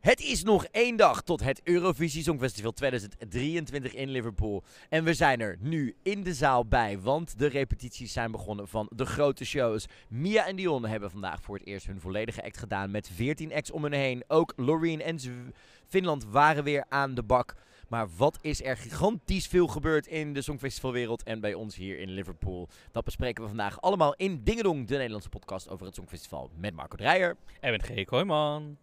Het is nog één dag tot het Eurovisie Songfestival 2023 in Liverpool. En we zijn er nu in de zaal bij, want de repetities zijn begonnen van de grote shows. Mia en Dion hebben vandaag voor het eerst hun volledige act gedaan met 14 acts om hen heen. Ook Loreen en Finland waren weer aan de bak. Maar wat is er gigantisch veel gebeurd in de Songfestivalwereld en bij ons hier in Liverpool? Dat bespreken we vandaag allemaal in Dingedong, de Nederlandse podcast over het Songfestival met Marco Dreyer. En met G. Kooijman.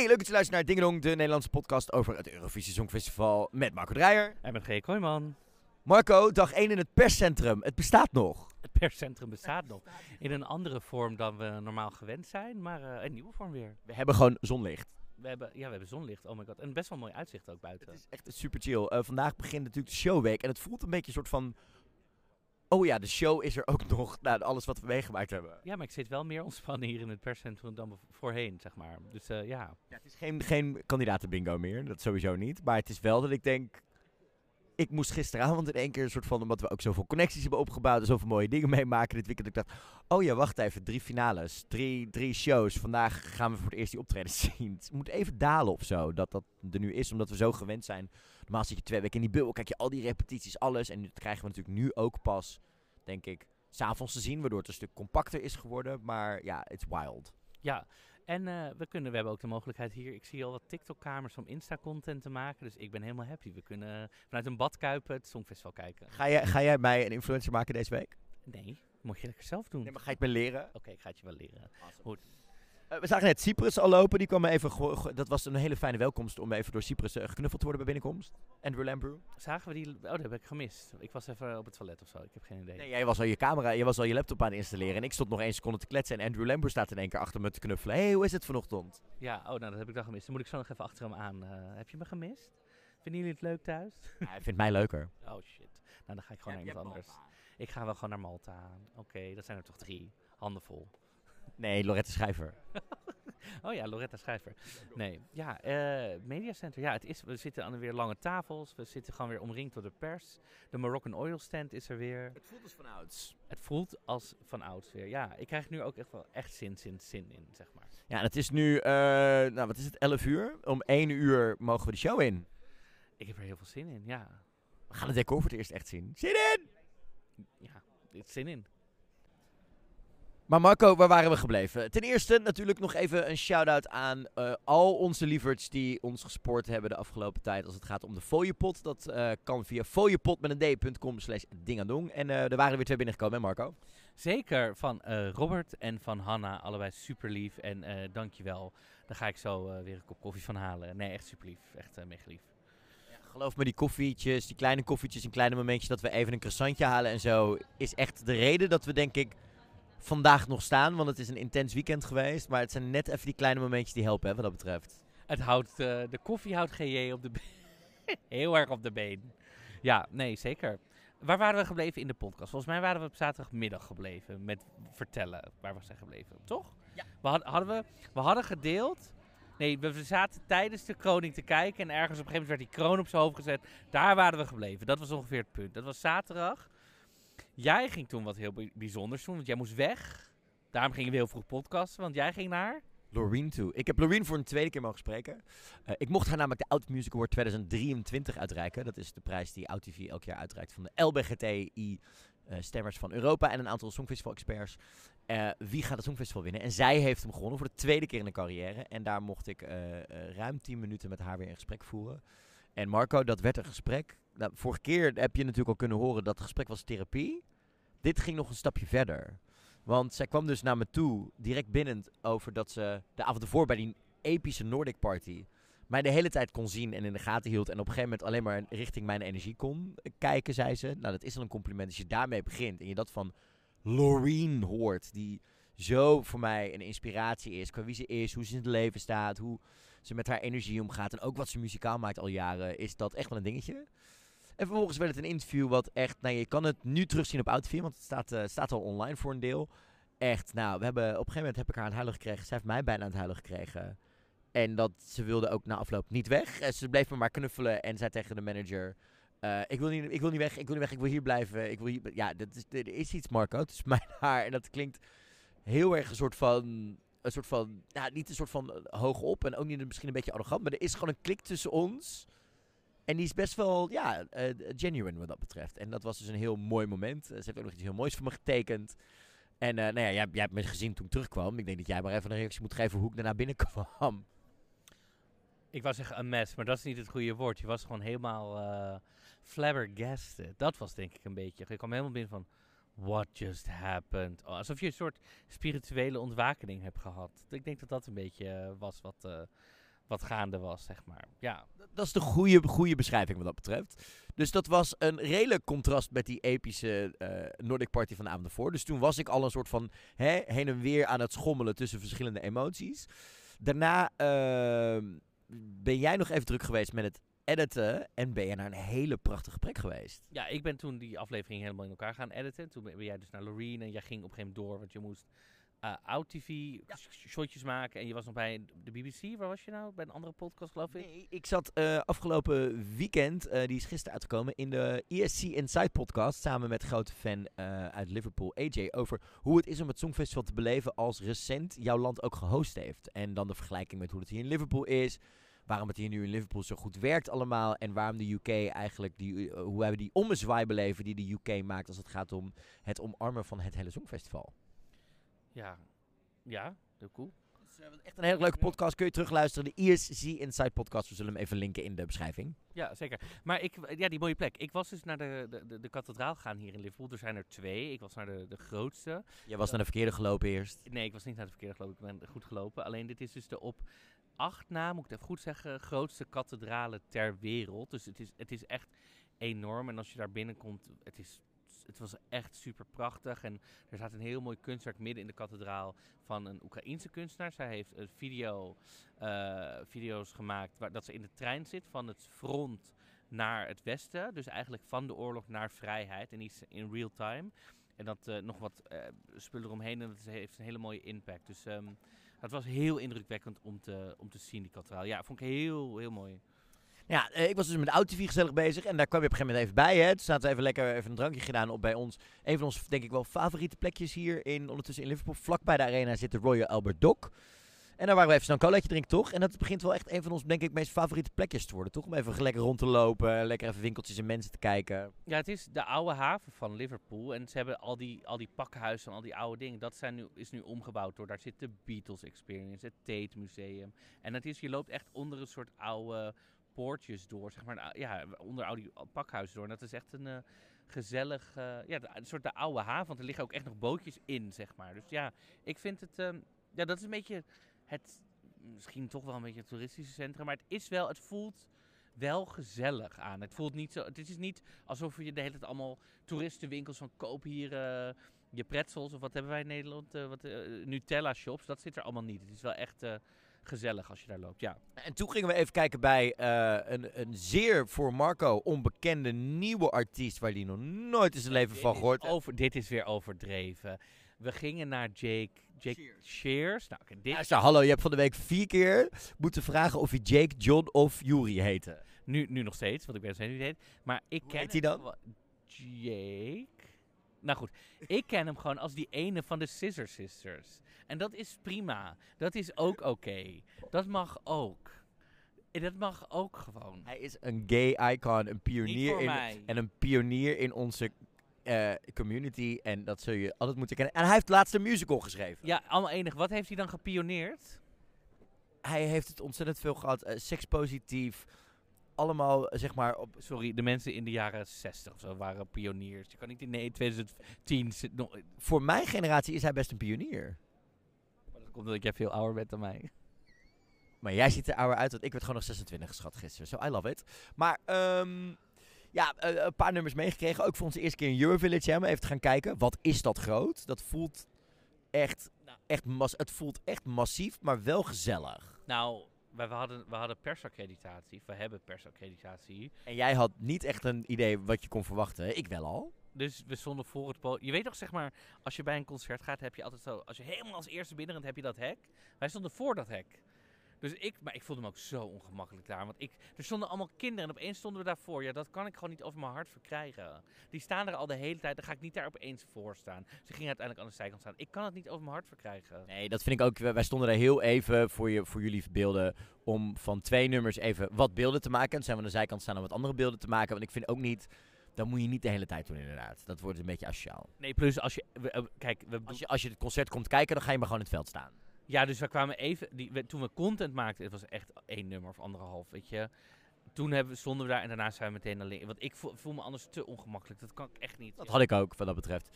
Hey, leuk dat je luistert naar Dingedong, de Nederlandse podcast over het Eurovisie Songfestival met Marco Dreyer. En met G. Kooijman. Marco, dag 1 in het perscentrum. Het bestaat nog. Perscentrum bestaat nog. In een andere vorm dan we normaal gewend zijn, maar eh, een nieuwe vorm weer. We hebben gewoon zonlicht. We hebben, ja, we hebben zonlicht, oh my god. En best wel mooi uitzicht ook buiten. Het is echt super chill. Eh, vandaag begint natuurlijk de showweek en het voelt een beetje een soort van... Oh ja, de show is er ook nog, na alles wat we meegemaakt hebben. Ja, maar ik zit wel meer ontspannen hier in het perscentrum dan voorheen, zeg maar. Dus eh, ja. Ja, het is geen, geen kandidatenbingo meer, dat sowieso niet. Maar het is wel dat ik denk... Ik moest gisteravond in één keer een soort van... Omdat we ook zoveel connecties hebben opgebouwd en zoveel mooie dingen meemaken dit weekend. Ik dacht, oh ja, wacht even. Drie finales, drie, drie shows. Vandaag gaan we voor het eerst die optredens zien. Het moet even dalen of zo, dat dat er nu is. Omdat we zo gewend zijn. Normaal zit je twee weken in die bubbel, kijk je al die repetities, alles. En dat krijgen we natuurlijk nu ook pas, denk ik, s'avonds te zien. Waardoor het een stuk compacter is geworden. Maar ja, it's wild. Ja, en eh, we, kunnen, we hebben ook de mogelijkheid hier. Ik zie al wat TikTok-kamers om Insta-content te maken. Dus ik ben helemaal happy. We kunnen vanuit een badkuip het Songfestival kijken. Ga jij, ga jij mij een influencer maken deze week? Nee, moet je lekker zelf doen. Nee, maar ga je het me leren? Oké, ik ga het je wel leren. Goed. Eh, we zagen net Cyprus al lopen. Die kwam even dat was een hele fijne welkomst om even door Cyprus eh, geknuffeld te worden bij binnenkomst. Andrew Lambrew. Zagen we die? Oh, dat heb ik gemist. Ik was even op het toilet of zo. Ik heb geen idee. Nee, jij was al je camera, je was al je laptop aan het installeren. En ik stond nog één seconde te kletsen. En Andrew Lambrew staat in één keer achter me te knuffelen. Hé, hey, hoe is het vanochtend? Ja, oh, nou, dat heb ik dan gemist. Dan moet ik zo nog even achter hem aan. eh, heb je me gemist? Vinden jullie het leuk thuis? Ja, hij vindt mij leuker. oh shit. Nou, dan ga ik gewoon naar iemand anders. Ik ga wel gewoon naar Malta. Oké, dat zijn er toch drie. Handenvol. Nee, Lorette Schrijver. Oh ja, Loretta Schrijver. Nee, ja, eh Mediacenter. Ja, het is, we zitten aan de weer lange tafels. We zitten gewoon weer omringd door de pers. De Moroccan Oil Stand is er weer. Het voelt als van ouds. Het voelt als van ouds weer. Ja, ik krijg nu ook echt wel echt zin, zin, zin in, zeg maar. Ja, het is nu, eh, nou wat is het, 11 uur? Om 1 uur mogen we de show in. Ik heb er heel veel zin in, ja. We gaan het decor voor het eerst echt zien. Zin in! Ja, zin in. Maar Marco, waar waren we gebleven? Ten eerste natuurlijk nog even een shout-out aan eh, al onze lieverds die ons gespoord hebben de afgelopen tijd als het gaat om de fooiepot. Dat eh, kan via fooiepot met een d.com slash dingadong. En eh, er waren er weer twee binnengekomen, hè Marco? Zeker van eh, Robert en van Hanna. Allebei super lief. En eh dankjewel. Daar ga ik zo eh, weer een kop koffie van halen. Nee, echt super lief. Echt eh, mega lief. Geloof me, die koffietjes, die kleine koffietjes en kleine momentjes dat we even een croissantje halen en zo, is echt de reden dat we denk ik vandaag nog staan. Want het is een intens weekend geweest, maar het zijn net even die kleine momentjes die helpen, hè, wat dat betreft. Het houdt, eh, de koffie houdt GJ op de heel erg op de been. Ja, nee, zeker. Waar waren we gebleven in de podcast? Volgens mij waren we op zaterdagmiddag gebleven met vertellen waar we zijn gebleven, toch? Ja. We, had- hadden we, we hadden gedeeld. Nee, we, we zaten tijdens de kroning te kijken en ergens op een gegeven moment werd die kroon op zijn hoofd gezet. Daar waren we gebleven. Dat was ongeveer het punt. Dat was zaterdag. Jij ging toen wat heel bij- bijzonders doen, want jij moest weg. Daarom gingen we heel vroeg podcasten, want jij ging naar... Loreen toe. Ik heb Loreen voor een tweede keer mogen spreken. Eh, ik mocht haar namelijk de Oud Music Award 2023 uitreiken. Dat is de prijs die OutTV elk jaar uitreikt van de LBGTI eh, van Europa en een aantal Songfestival-experts. Eh, wie gaat het Songfestival winnen? En zij heeft hem gewonnen voor de tweede keer in de carrière. En daar mocht ik ruim 10 minuten met haar weer in gesprek voeren. En Marco, dat werd een gesprek. Nou, vorige keer heb je natuurlijk al kunnen horen dat het gesprek was therapie. Dit ging nog een stapje verder. Want zij kwam dus naar me toe, direct binnend, over dat ze de avond ervoor bij die epische Nordic Party mij de hele tijd kon zien en in de gaten hield. En op een gegeven moment alleen maar richting mijn energie kon kijken, zei ze. Nou, dat is al een compliment. Als je daarmee begint en je dat van Loreen hoort, die zo voor mij een inspiratie is. Qua wie ze is, hoe ze in het leven staat, hoe ze met haar energie omgaat. En ook wat ze muzikaal maakt al jaren, is dat echt wel een dingetje. En vervolgens werd het een interview wat echt, nou je kan het nu terugzien op Outfear, want het staat, eh, staat al online voor een deel. Echt, nou, we hebben, op een gegeven moment heb ik haar aan het huilen gekregen. Zij heeft mij bijna aan het huilen gekregen. En dat ze wilde ook na afloop niet weg. En ze bleef me maar knuffelen en zei tegen de manager... eh, ik, wil niet, ik wil niet weg, ik wil niet weg, ik wil hier blijven. Ik wil hier, ja, dat is, er is iets, Marco. Het is mijn haar. En dat klinkt heel erg een soort van... Een soort van, ja, niet een soort van eh, hoog op en ook niet misschien een beetje arrogant. Maar er is gewoon een klik tussen ons. En die is best wel, ja, eh, genuine wat dat betreft. En dat was dus een heel mooi moment. Eh, ze heeft ook nog iets heel moois voor me getekend. En eh, nou ja, jij, jij hebt me gezien toen ik terugkwam. Ik denk dat jij maar even een reactie moet geven hoe ik daarna binnenkwam. Ik wou zeggen een mes, maar dat is niet het goede woord. Je was gewoon helemaal flabbergasted. Dat was denk ik een beetje. Je kwam helemaal binnen van, what just happened? Oh, alsof je een soort spirituele ontwakening hebt gehad. Ik denk dat dat een beetje was wat, wat gaande was, zeg maar. Ja, Dat is de goede, goede beschrijving wat dat betreft. Dus dat was een redelijk contrast met die epische eh, Nordic Party van de avond ervoor. Dus toen was ik al een soort van hè, heen en weer aan het schommelen tussen verschillende emoties. Daarna ehm, ben jij nog even druk geweest met het editen en ben je naar een hele prachtige plek geweest. Ja, ik ben toen die aflevering helemaal in elkaar gaan editen. Toen ben jij dus naar Loreen en jij ging op een gegeven moment door, want je moest eh out-tv shotjes maken. En je was nog bij de BBC, waar was je nou? Bij een andere podcast, geloof ik? Nee, ik zat eh, afgelopen weekend, eh, die is gisteren uitgekomen, in de ESC Inside podcast. Samen met grote fan eh, uit Liverpool, AJ, over hoe het is om het Songfestival te beleven als recent jouw land ook gehost heeft. En dan de vergelijking met hoe het hier in Liverpool is. Waarom het hier nu in Liverpool zo goed werkt allemaal. En waarom de UK eigenlijk, die, eh, hoe wij die ommezwaai beleven die de UK maakt als het gaat om het omarmen van het hele Songfestival. Ja, ja, heel cool. Echt een hele leuke podcast. Kun je terugluisteren. De ESC Inside podcast. We zullen hem even linken in de beschrijving. Ja, zeker. Maar ik, ja, die mooie plek. Ik was dus naar de, de, de, de kathedraal gegaan hier in Liverpool. Er zijn er twee. Ik was naar de, de grootste. Jij was naar de verkeerde gelopen eerst. Nee, ik was niet naar de verkeerde gelopen. Ik ben goed gelopen. Alleen dit is dus de op acht na, moet ik het even goed zeggen, grootste kathedrale ter wereld. Dus het is, het is echt enorm. En als je daar binnenkomt, het is... Het was echt super prachtig. En er staat een heel mooi kunstwerk midden in de kathedraal van een Oekraïense kunstenaar. Zij heeft een video, eh, video's gemaakt waar, dat ze in de trein zit van het front naar het westen. Dus eigenlijk van de oorlog naar vrijheid. En die is in real time. En dat eh, nog wat eh, spullen eromheen. En dat heeft een hele mooie impact. Dus ehm het was heel indrukwekkend om te, om te zien, die kathedraal. Ja, vond ik heel, heel mooi. Ja, eh, ik was dus met de AutoV gezellig bezig. En daar kwam je op een gegeven moment even bij. Hè. Toen zaten even lekker even een drankje gedaan op bij ons. Een van onze, denk ik wel, favoriete plekjes hier in, ondertussen in Liverpool. Vlak bij de arena zit de Royal Albert Dock. En daar waren we even snel een colaatje drinken, toch? En dat begint wel echt een van onze, denk ik, meest favoriete plekjes te worden, toch? Om even lekker rond te lopen, lekker even winkeltjes en mensen te kijken. Ja, het is de oude haven van Liverpool. En ze hebben al die, al die pakhuizen en al die oude dingen. Dat zijn nu, is nu omgebouwd door. Daar zit de Beatles Experience, het Tate Museum. En het is, je loopt echt onder een soort oude poortjes door. Zeg maar, ja, onder die pakhuizen door. En dat is echt een eh, gezellig, eh, ja, een soort de oude haven. Want er liggen ook echt nog bootjes in, zeg maar. Dus ja, ik vind het, ehm, ja, dat is een beetje het, misschien toch wel een beetje het toeristische centrum. Maar het is wel, het voelt wel gezellig aan. Het voelt niet zo, het is niet alsof je de hele tijd allemaal toeristenwinkels van koop hier eh, je pretzels of wat hebben wij in Nederland, wat, Nutella shops. Dat zit er allemaal niet. Het is wel echt gezellig als je daar loopt, ja. En toen gingen we even kijken bij eh, een, een zeer voor Marco onbekende nieuwe artiest waar hij nog nooit in zijn leven van Dit gehoord heeft. Dit is weer overdreven. We gingen naar Jake, Jake Shears. Nou, dit, Ja, zo, hallo, je hebt van de week vier keer moeten vragen of hij Jake, John of Yuri heette. nu, nu nog steeds, want ik ben het niet weet. Maar ik Hoe ken heet hij dan? Jake. Nou goed, ik ken hem gewoon als die ene van de Scissor Sisters. En dat is prima. Dat is ook oké. Dat mag ook. En Dat mag ook gewoon. Hij is een gay icon, een pionier in, mij. en een pionier in onze eh, community. En dat zul je altijd moeten kennen. En hij heeft laatst een musical geschreven. Ja, allemaal enig. Wat heeft hij dan gepioneerd? Hij heeft het ontzettend veel gehad. eh, sekspositief. Allemaal, eh, zeg maar, op, Sorry, de mensen in de jaren 60 of zo waren pioniers. Je kan niet in nee, 2010. zit nog- voor mijn generatie is hij best een pionier. Omdat jij veel ouder bent dan mij. Maar jij ziet er ouder uit, want ik werd gewoon nog 26 geschat gisteren. So I love it. Maar ehm, ja, eh, een paar nummers meegekregen. Ook voor onze eerste keer in Eurovillage. Hè, om even te gaan kijken. Wat is dat groot? Dat voelt echt, echt, mas het voelt echt massief, maar wel gezellig. Nou, we, we hadden, we hadden persaccreditatie. We hebben persaccreditatie. En jij had niet echt een idee wat je kon verwachten. Ik wel al. Dus we stonden voor het podium. Je weet toch, zeg maar, als je bij een concert gaat, heb je altijd zo... Als je helemaal als eerste binnen bent, heb je dat hek. Wij stonden voor dat hek. Dus ik, maar ik voelde me ook zo ongemakkelijk daar. Want ik, er stonden allemaal kinderen en opeens stonden we daarvoor. Ja, dat kan ik gewoon niet over mijn hart verkrijgen. Die staan er al de hele tijd. Dan ga ik niet daar opeens voor staan. Ze gingen uiteindelijk aan de zijkant staan. Ik kan het niet over mijn hart verkrijgen. Nee, dat vind ik ook. Wij stonden er heel even voor, je, voor jullie beelden. Om van twee nummers even wat beelden te maken. En zijn we aan de zijkant staan om wat andere beelden te maken. Want ik vind ook niet. Dat moet je niet de hele tijd doen, inderdaad. Dat wordt een beetje asociaal. Nee, plus als je... we- eh, kijk, we, Als je, als je het concert komt kijken, dan ga je maar gewoon in het veld staan. Ja, dus we kwamen even. Die, we- toen we content maakten, het was echt één nummer of anderhalf, weet je. Toen hebben, stonden we daar en daarna zijn we meteen alleen. Want ik voel, voel me anders te ongemakkelijk. Dat kan ik echt niet. Dat had ik ook, wat dat betreft.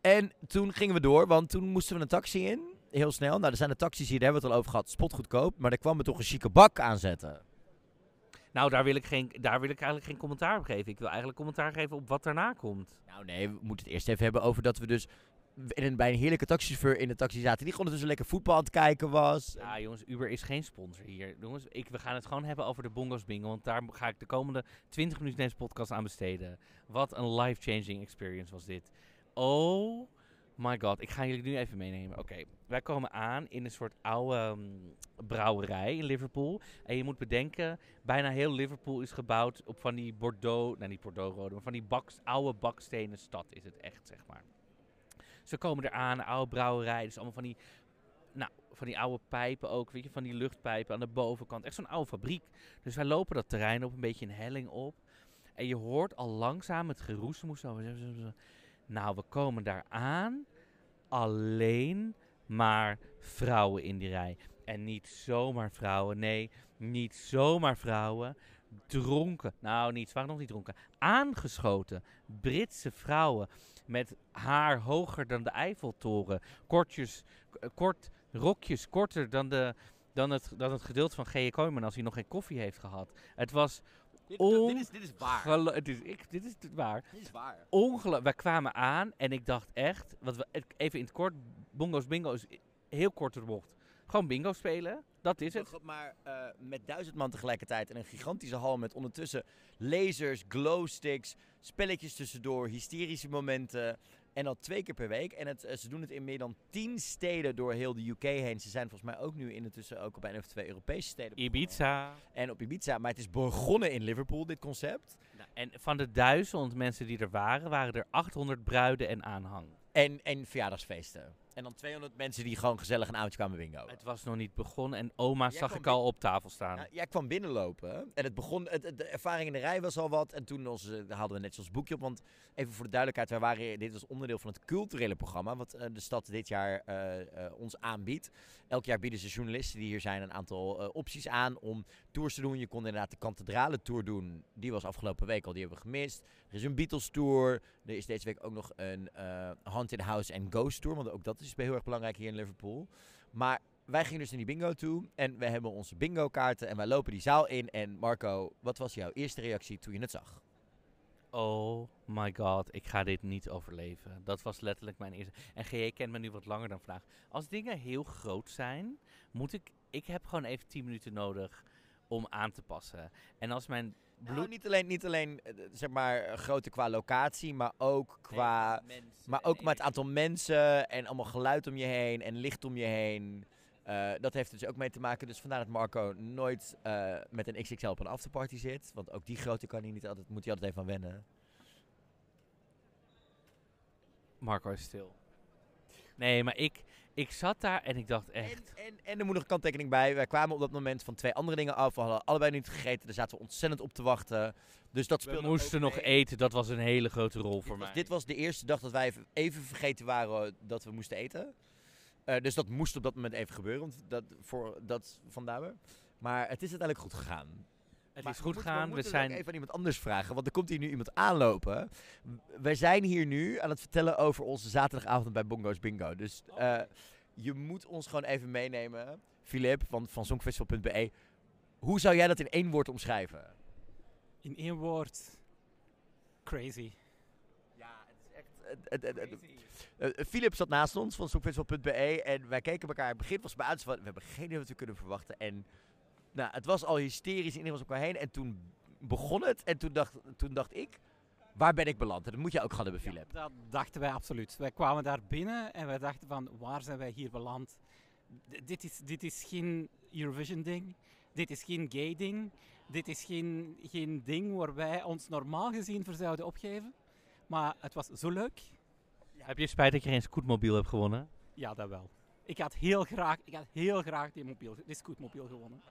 En toen gingen we door, want toen moesten we een taxi in. Heel snel. Nou, er zijn de taxis hier, daar hebben we het al over gehad. Spotgoedkoop. Maar er kwam er toch een chique bak aanzetten. Nou, daar wil, ik geen, daar wil ik eigenlijk geen commentaar op geven. Ik wil eigenlijk commentaar geven op wat daarna komt. Nou nee, we moeten het eerst even hebben over dat we dus in een, bij een heerlijke taxichauffeur in de taxi zaten. Die gewoon dus lekker voetbal aan het kijken was. Ja, jongens, Uber is geen sponsor hier. Jongens, ik, we gaan het gewoon hebben over de Bongos Bingo. Want daar ga ik de komende 20 minuten deze podcast aan besteden. Wat een life-changing experience was dit. Oh my god, ik ga jullie nu even meenemen. Oké, wij komen aan in een soort oude ehm, brouwerij in Liverpool. En je moet bedenken, bijna heel Liverpool is gebouwd op van die Bordeaux, nou niet Bordeaux-rode, maar van die baks, oude bakstenen stad is het echt, zeg maar. Ze komen eraan, oude brouwerij, dus allemaal van die nou, van die oude pijpen ook, weet je, van die luchtpijpen aan de bovenkant. Echt zo'n oude fabriek. Dus wij lopen dat terrein op, een beetje een helling op. En je hoort al langzaam het geroezemoes. Nou, we komen daar aan. Alleen maar vrouwen in die rij. En niet zomaar vrouwen, nee, niet zomaar vrouwen. Dronken, nou niet, ze waren nog niet dronken. Aangeschoten Britse vrouwen met haar hoger dan de Eiffeltoren. Kortjes, k- kort, rokjes korter dan, de, dan, het, dan het gedeelte van G.J. Kooijman als hij nog geen koffie heeft gehad. Het was Dit, dit, is, dit is waar. het is, ik, dit is het waar. Dit is waar. Ongelooflijk. Wij kwamen aan en ik dacht echt, wat we, even in het kort, bongo's bingo is heel kort de bocht. Gewoon bingo spelen, dat is het. Maar eh, met duizend man tegelijkertijd en een gigantische hal met ondertussen lasers, glowsticks, spelletjes tussendoor, hysterische momenten. En al twee keer per week. En het, eh, ze doen het in meer dan tien steden door heel de UK heen. Ze zijn volgens mij ook nu intussen ook op een of twee Europese steden. Ibiza. En op Ibiza. Maar het is begonnen in Liverpool, dit concept. Nou, en van de duizend mensen die er waren, waren er 800 bruiden en aanhang. En, en verjaardagsfeesten. En dan 200 mensen die gewoon gezellig een avondje kwamen bingo. Het was nog niet begonnen en oma Jij zag ik al op tafel staan. Jij kwam binnenlopen en het begon, het, het- de ervaring in de rij was al wat. En toen onze, haalden we net zoals boekje op. Want even voor de duidelijkheid, wij waren, dit was onderdeel van het culturele programma. Wat eh, de stad dit jaar eh, eh, ons aanbiedt. Elk jaar bieden ze journalisten die hier zijn een aantal eh, opties aan om tours te doen. Je kon inderdaad de kathedralen tour doen. Die was afgelopen week al, die hebben we gemist. Er is een Beatles tour. Er is deze week ook nog een eh Haunted House en Ghost tour. Want ook dat is heel erg belangrijk hier in Liverpool. Maar wij gingen dus naar die bingo toe en we hebben onze bingo kaarten en wij lopen die zaal in. En Marco, wat was jouw eerste reactie toen je het zag? Oh my god, ik ga dit niet overleven. Dat was letterlijk mijn eerste. En GJ kent me nu wat langer dan vandaag. Als dingen heel groot zijn, moet ik. Ik heb gewoon even 10 minuten nodig om aan te passen. En als mijn bloed. Nou, niet alleen, niet alleen eh, zeg maar eh, grootte qua locatie, maar ook qua... Maar ook met het aantal mensen en allemaal geluid om je heen en licht om je heen. Eh, dat heeft er dus ook mee te maken. Dus vandaar dat Marco nooit eh, met een XXL op een afterparty zit. Want ook die grootte kan hij niet altijd, moet hij altijd even aan wennen. Marco is stil. Nee, maar ik, ik zat daar en ik dacht echt. En, en, en er moet nog een kanttekening bij. Wij kwamen op dat moment van twee andere dingen af. We hadden allebei niet gegeten. Daar zaten we ontzettend op te wachten. Dus dat We speelde moesten ook nog mee. eten, dat was een hele grote rol Dit voor was, mij. dit was de eerste dag dat wij even- even vergeten waren dat we moesten eten. Eh, dus dat moest op dat moment even gebeuren. Want dat, voor, dat vandaar. Maar het is uiteindelijk goed gegaan. Het Maar is goed we moeten We het zijn. even aan iemand anders vragen, want er komt hier nu iemand aanlopen. W- Wij zijn hier nu aan het vertellen over onze zaterdagavond bij Bongo's Bingo. Dus Oh. eh, je moet ons gewoon even meenemen. Philip van, van Songfestival.be. Hoe zou jij dat in één woord omschrijven? In één woord. Crazy. Ja, het is echt... Uh, Philip zat naast ons van Songfestival.be en wij keken elkaar. Het begin was van, we hebben geen idee wat we kunnen verwachten. En nou, het was al hysterisch, iedereen was elkaar heen. En toen begon het en toen dacht, toen dacht ik, waar ben ik beland? En dat moet je ook gaan hebben, Philip. dat dachten wij absoluut. Wij kwamen daar binnen en wij dachten van, waar zijn wij hier beland? D- dit, is, dit is geen Eurovision-ding. Dit is geen gay-ding. Dit is geen, geen ding waar wij ons normaal gezien voor zouden opgeven. Maar het was zo leuk. Heb je spijt dat je geen scootmobiel hebt gewonnen? Ja, dat wel. Ik had heel graag, ik had heel graag die, mobiel, die scootmobiel gewonnen.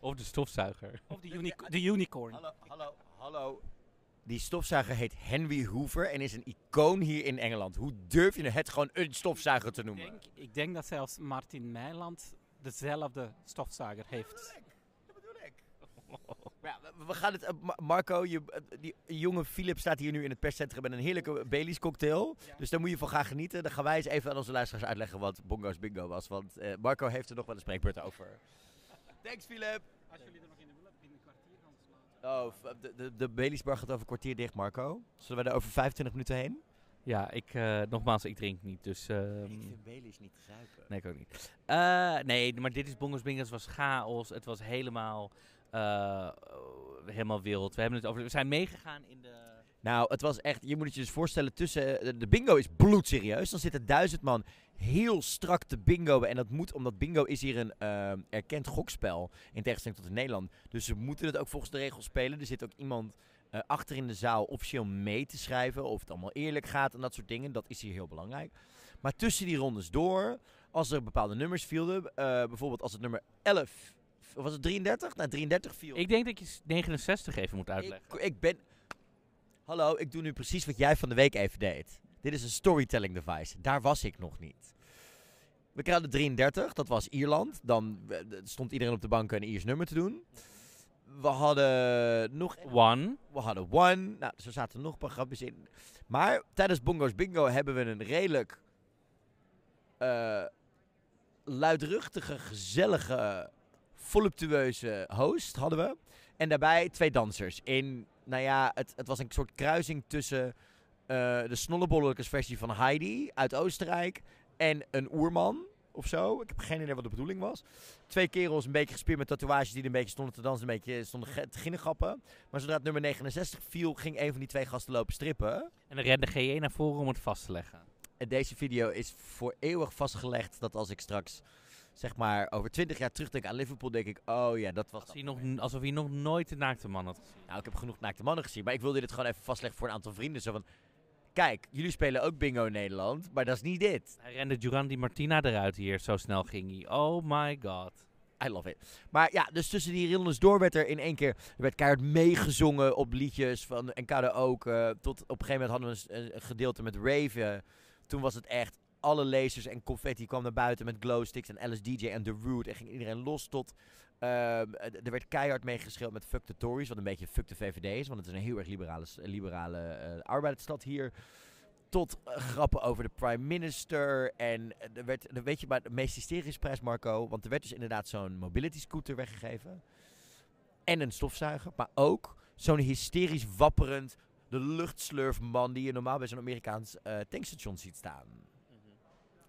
Of de stofzuiger? Of de, uni de unicorn. Hallo, hallo, hallo. Die stofzuiger heet Henry Hoover en is een icoon hier in Engeland. Hoe durf je het gewoon een stofzuiger te Ik noemen? denk, ik denk dat zelfs Martin Meiland dezelfde stofzuiger heeft. Dat bedoel ik. Ja, we- gaan het. eh, Ma- Marco, je, eh, die jonge Philip staat hier nu in het perscentrum met een heerlijke Baileys cocktail. Dus daar moet je van gaan genieten. Dan gaan wij eens even aan onze luisteraars uitleggen wat Bongo's Bingo was. Want eh, Marco heeft er nog wel een spreekbeurt over. Thanks, Philip. Als jullie er nog in de willen, binnen een kwartier gaan sluiten. Oh, de, de, de Baileys bar gaat over een kwartier dicht, Marco. Zullen we er over 25 minuten heen? Ja, ik, eh, nogmaals, ik drink niet, dus... ehm, Ik vind Baileys niet te zuipen. Nee, ik ook niet. Eh, nee, maar dit is Bongos Bingos. Het was chaos. Het was helemaal, eh, helemaal wild. We, hebben het over, we zijn meegegaan in de... Nou, het was echt, je moet het je dus voorstellen, tussen, de, de bingo is bloedserieus. Dan zitten duizend man heel strak te bingoen. En dat moet, omdat bingo is hier een ehm, erkend gokspel, in tegenstelling tot in Nederland. Dus ze moeten het ook volgens de regels spelen. Er zit ook iemand eh, achter in de zaal officieel mee te schrijven, of het allemaal eerlijk gaat en dat soort dingen. Dat is hier heel belangrijk. Maar tussen die rondes door, als er bepaalde nummers vielen, eh, bijvoorbeeld als het nummer 11, of was het 33? Nou, 33 viel. Ik denk dat je s- 69 even moet uitleggen. Ik, ik ben. Hallo, ik doe nu precies wat jij van de week even deed. Dit is een storytelling device. Daar was ik nog niet. We kregen de 33, dat was Ierland. Dan eh, stond iedereen op de bank een Iers nummer te doen. We hadden nog. One. We hadden One. Nou, er zaten nog een paar grapjes in. Maar tijdens Bongo's Bingo hebben we een redelijk. eh, luidruchtige, gezellige, voluptueuze host hadden we. En daarbij twee dansers. In, nou ja, het, het was een soort kruising tussen eh, de snollebolletjes versie van Heidi uit Oostenrijk en een oerman of zo. Ik heb geen idee wat de bedoeling was. Twee kerels een beetje gespierd met tatoeages die er een beetje stonden te dansen, een beetje stonden te ginnegappen. Maar zodra het nummer 69 viel, ging een van die twee gasten lopen strippen. En dan rende GE naar voren om het vast te leggen. En deze video is voor eeuwig vastgelegd dat als ik straks, zeg maar, over 20 jaar terugdenk aan Liverpool, denk ik, oh ja, dat was Als hij nog, alsof hij nog nooit de naakte man had gezien. Nou, ik heb genoeg naakte mannen gezien, maar ik wilde dit gewoon even vastleggen voor een aantal vrienden. Zo van, kijk, jullie spelen ook bingo in Nederland, maar dat is niet dit. Hij rende Duran Di Martina eruit hier, zo snel ging hij. Oh my god. I love it. Maar ja, dus tussen die rondes door werd er in één keer, er werd keihard meegezongen op liedjes van Enkade ook. eh, tot op een gegeven moment hadden we een, een gedeelte met Raven. Toen was het echt, alle lasers en confetti kwam naar buiten met glowsticks en LSDJ en The Root. En ging iedereen los tot, ehm, eh, er werd keihard meegeschreeuwd met Fuck the Tories, wat een beetje Fuck de VVD is. Want het is een heel erg liberale, liberale eh, arbeidersstad hier. Tot eh, grappen over de prime minister. En er werd, er weet je maar de meest hysterische prijs, Marco. Want er werd dus inderdaad zo'n mobility scooter weggegeven. En een stofzuiger. Maar ook zo'n hysterisch wapperend, de luchtslurfman die je normaal bij zo'n Amerikaans tankstation ziet staan.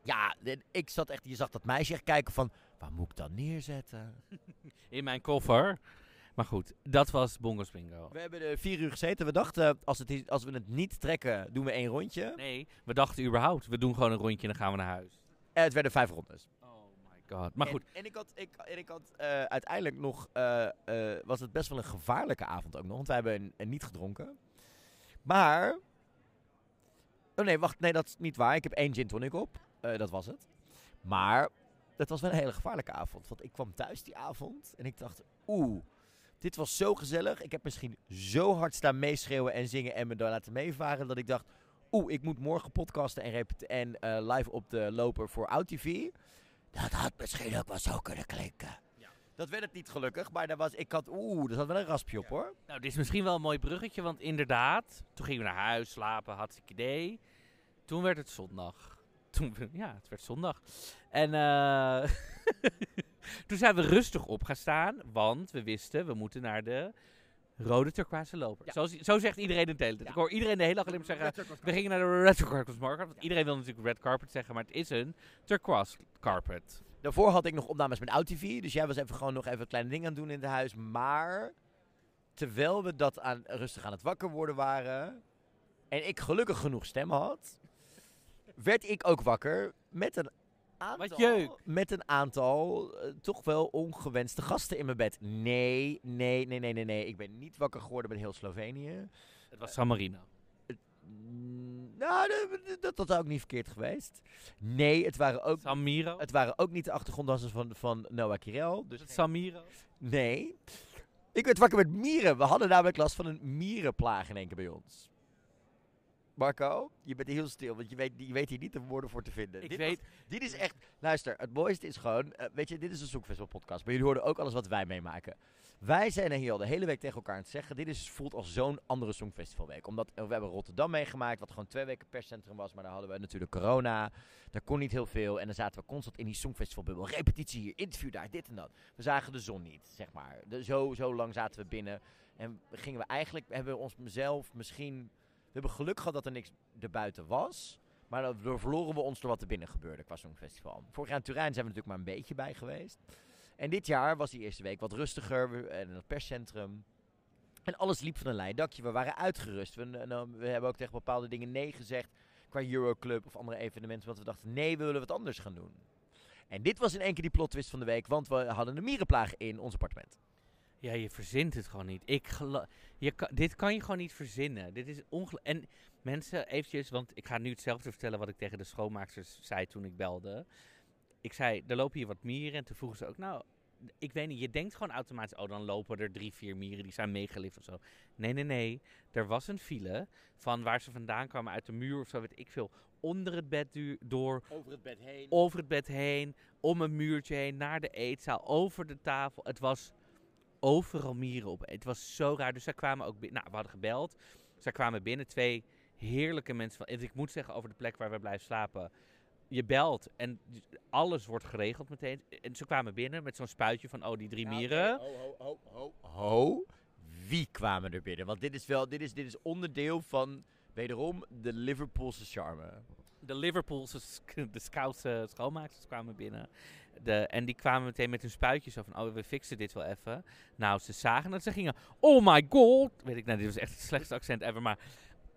Ja, en ik zat echt, je zag dat meisje echt kijken van, waar moet ik dan neerzetten? In mijn koffer. Maar goed, dat was Bongos Bingo. We hebben er vier uur gezeten. We dachten, als, het, is- als we het niet trekken, doen we één rondje. Nee, we dachten überhaupt, we doen gewoon een rondje en dan gaan we naar huis. En het werden vijf rondes. Oh my god. Maar goed, En, en ik had, ik, en ik had eh, uiteindelijk nog, eh, eh, was het best wel een gevaarlijke avond ook nog. Want wij hebben een, een niet gedronken. Maar, oh nee, wacht, nee, dat is niet waar. Ik heb één gin tonic op. Eh, dat was het. Maar, het was wel een hele gevaarlijke avond. Want ik kwam thuis die avond en ik dacht, oeh, dit was zo gezellig. Ik heb misschien zo hard staan meeschreeuwen en zingen en me daar laten meevaren. Dat ik dacht, oeh, ik moet morgen podcasten en, en eh, live op de loper voor OutTV. Dat had misschien ook wel zo kunnen klinken. Ja. Dat werd het niet gelukkig, maar daar was, ik had, oeh, er zat wel een raspje op hoor. nou, dit is misschien wel een mooi bruggetje, want inderdaad, toen gingen we naar huis, slapen, hartstikke idee. Toen werd het zondag. Toen, ja, het werd zondag. En eh Toen zijn we rustig op gaan staan, want we wisten, we moeten naar de rode turquoise loper. Ja. Zo, zo zegt iedereen de hele tijd. Ik hoor iedereen de hele dag alleen maar zeggen, we gingen naar de red carpet market. Want iedereen wil natuurlijk red carpet zeggen, maar het is een turquoise carpet. Daarvoor had ik nog opnames met OutTV. Dus jij was even gewoon nog even kleine dingen aan het doen in het huis. Maar terwijl we dat aan, rustig aan het wakker worden waren. En ik gelukkig genoeg stem had. Werd ik ook wakker met een aantal. Met een aantal eh, toch wel ongewenste gasten in mijn bed. Nee, nee, nee, nee, nee, nee. Ik ben niet wakker geworden met heel Slovenië. Het was San Marino. Mm, Nou, dat, dat, is ook niet verkeerd geweest. Nee, het waren ook San Miro. het waren ook niet de achtergronddansers van, van Noah Kirel. Dus het San Miro? nee. Ik werd wakker met mieren. We hadden namelijk last van een mierenplaag in één keer bij ons. Marco, je bent heel stil, want je weet, je weet hier niet de woorden voor te vinden. Ik dit, weet, was- dit is echt... Luister, het mooiste is gewoon... eh, weet je, dit is een Songfestival podcast, maar jullie horen ook alles wat wij meemaken. Wij zijn er hier al de hele week tegen elkaar aan het zeggen. Dit is, voelt als zo'n andere Songfestivalweek. Omdat eh, we hebben Rotterdam meegemaakt, wat gewoon twee weken perscentrum was. Maar daar hadden we natuurlijk corona. Daar kon niet heel veel. En dan zaten we constant in die Songfestivalbubbel. Repetitie hier, interview daar, dit en dat. We zagen de zon niet, zeg maar. De, zo, zo lang zaten we binnen. En gingen we eigenlijk, hebben we ons zelf misschien... We hebben geluk gehad dat er niks erbuiten was. Maar dan verloren we ons door wat er binnen gebeurde qua Songfestival. Vorig jaar in Turijn zijn we natuurlijk maar een beetje bij geweest. En dit jaar was die eerste week wat rustiger. En het perscentrum. En alles liep van een lijn dakje. We waren uitgerust. We hebben ook tegen bepaalde dingen nee gezegd. Qua Euroclub of andere evenementen. Want we dachten, nee, we willen wat anders gaan doen. En dit was in één keer die plot twist van de week. Want we hadden een mierenplaag in ons appartement. Ja, je verzint het gewoon niet. Ik je kan, dit kan je gewoon niet verzinnen. Dit is. En mensen, eventjes, want ik ga nu hetzelfde vertellen wat ik tegen de schoonmaaksters zei toen ik belde. Ik zei, er lopen hier wat mieren. En toen vroegen ze ook, nou, ik weet niet, je denkt gewoon automatisch, oh, dan lopen er drie, vier mieren die zijn meegelift of zo. Nee, nee, nee. Er was een file van waar ze vandaan kwamen uit de muur of zo, weet ik veel. Onder het bed door, Over het bed heen. over het bed heen, om een muurtje heen, naar de eetzaal, over de tafel. Het was overal mieren op. Het was zo raar. Dus zij kwamen ook binnen. Nou, we hadden gebeld. Zij kwamen binnen. Twee heerlijke mensen. Van, en ik moet zeggen over de plek waar we blijven slapen. Je belt en alles wordt geregeld meteen. En ze kwamen binnen met zo'n spuitje van, oh, die drie Ja, mieren. Ho, ho, ho, ho, ho. Wie kwamen er binnen? Want dit is wel, dit is, dit is onderdeel van, wederom, de Liverpoolse charme. De Liverpoolse, de Scoutse schoonmaaksters kwamen binnen. De, en die kwamen meteen met hun spuitjes zo van, oh, we fixen dit wel even. Nou, ze zagen dat ze gingen, oh my god. Weet ik, nou, dit was echt het slechtste accent ever, maar...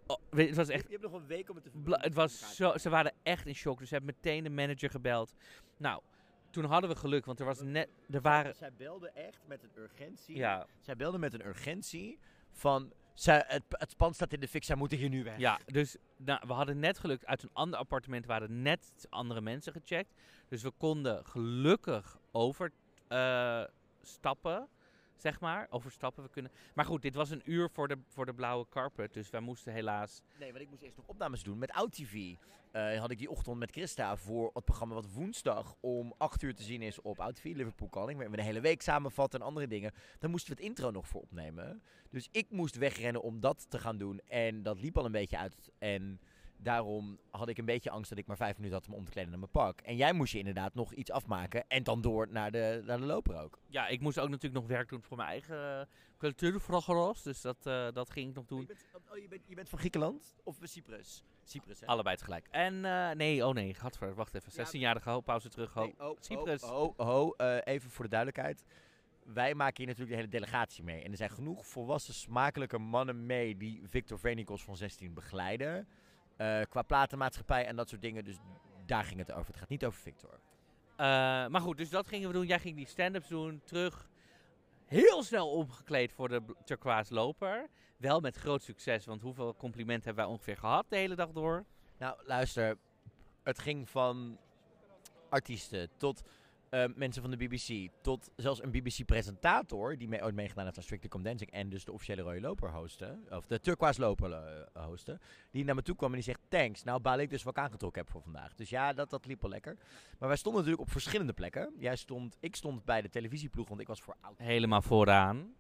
oh, weet, het was echt Je hebt nog een week om het te Bla- het was zo, ze waren echt in shock. Dus ze hebben meteen de manager gebeld. Nou, toen hadden we geluk, want er was net, er waren, Zij belde echt met een urgentie. ja, Zij belde met een urgentie van, zij, het, het pand staat in de fik, zij moeten hier nu weg. ja, dus nou, we hadden net geluk. Uit een ander appartement waren net andere mensen gecheckt. Dus we konden gelukkig overstappen, zeg maar. Overstappen, we kunnen. Maar goed, dit was een uur voor de, voor de blauwe carpet. Dus wij moesten helaas Nee, want ik moest eerst nog opnames doen met OutTV. Eh had ik die ochtend met Christa voor het programma wat woensdag om 8 uur te zien is op OutTV, Liverpool Calling. Waar we de hele week samenvatten en andere dingen. Daar moesten we het intro nog voor opnemen. Dus ik moest wegrennen om dat te gaan doen. En dat liep al een beetje uit. En daarom had ik een beetje angst dat ik maar vijf minuten had om om te kleden naar mijn pak. En jij moest je inderdaad nog iets afmaken. En dan door naar de, naar de loper ook. Ja, ik moest ook natuurlijk nog werk doen voor mijn eigen cultuurprogramma's. Dus dat, eh, dat ging ik nog doen. Je bent, oh, je, bent, je bent van Griekenland? Of Cyprus? Cyprus, hè? Allebei tegelijk. En eh, nee, oh nee, gadver, wacht even. 16-jarige ho, pauze terug. Ho. Nee, oh, Cyprus. Oh, oh, oh, eh, even voor de duidelijkheid. Wij maken hier natuurlijk de hele delegatie mee. En er zijn genoeg volwassen, smakelijke mannen mee die Victor Venikos van 16 begeleiden. Eh, qua platenmaatschappij en dat soort dingen. Dus daar ging het over. Het gaat niet over Victor. Eh, maar goed, dus dat gingen we doen. Jij ging die stand-ups doen, terug. Heel snel omgekleed voor de turquoise loper. Wel met groot succes, want hoeveel complimenten hebben wij ongeveer gehad de hele dag door? Nou, luister. Het ging van artiesten tot eh, mensen van de BBC. Tot zelfs een BBC-presentator die mee, ooit meegedaan heeft aan Strictly Come Dancing. En dus de officiële rode loper hosten. Of de turquoise loper eh, hosten. Die naar me toe kwam en die zegt thanks. Nou baal ik dus wat ik aangetrokken heb voor vandaag. Dus ja, dat, dat liep wel lekker. Maar wij stonden natuurlijk op verschillende plekken. Jij stond, ik stond bij de televisieploeg, want ik was voor oud. Helemaal vooraan.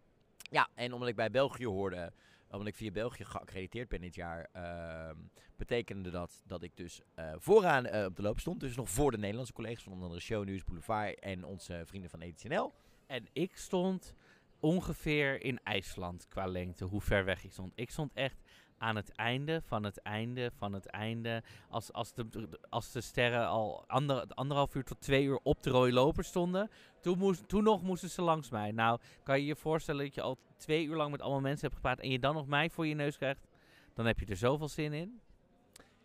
Ja, en omdat ik bij België hoorde, omdat ik via België geaccrediteerd ben dit jaar, ehm, betekende dat dat ik dus eh, vooraan eh, op de loop stond. Dus nog voor de Nederlandse collega's van onder andere Show News, Boulevard en onze vrienden van ETNL. En ik stond ongeveer in IJsland qua lengte, hoe ver weg ik stond. Ik stond echt aan het einde van het einde van het einde. Als, als, de, als de sterren al ander, anderhalf uur tot twee uur op de rode loper stonden. Toen, moest, toen nog moesten ze langs mij. Nou, kan je je voorstellen dat je al twee uur lang met allemaal mensen hebt gepraat. En je dan nog mij voor je neus krijgt. Dan heb je er zoveel zin in.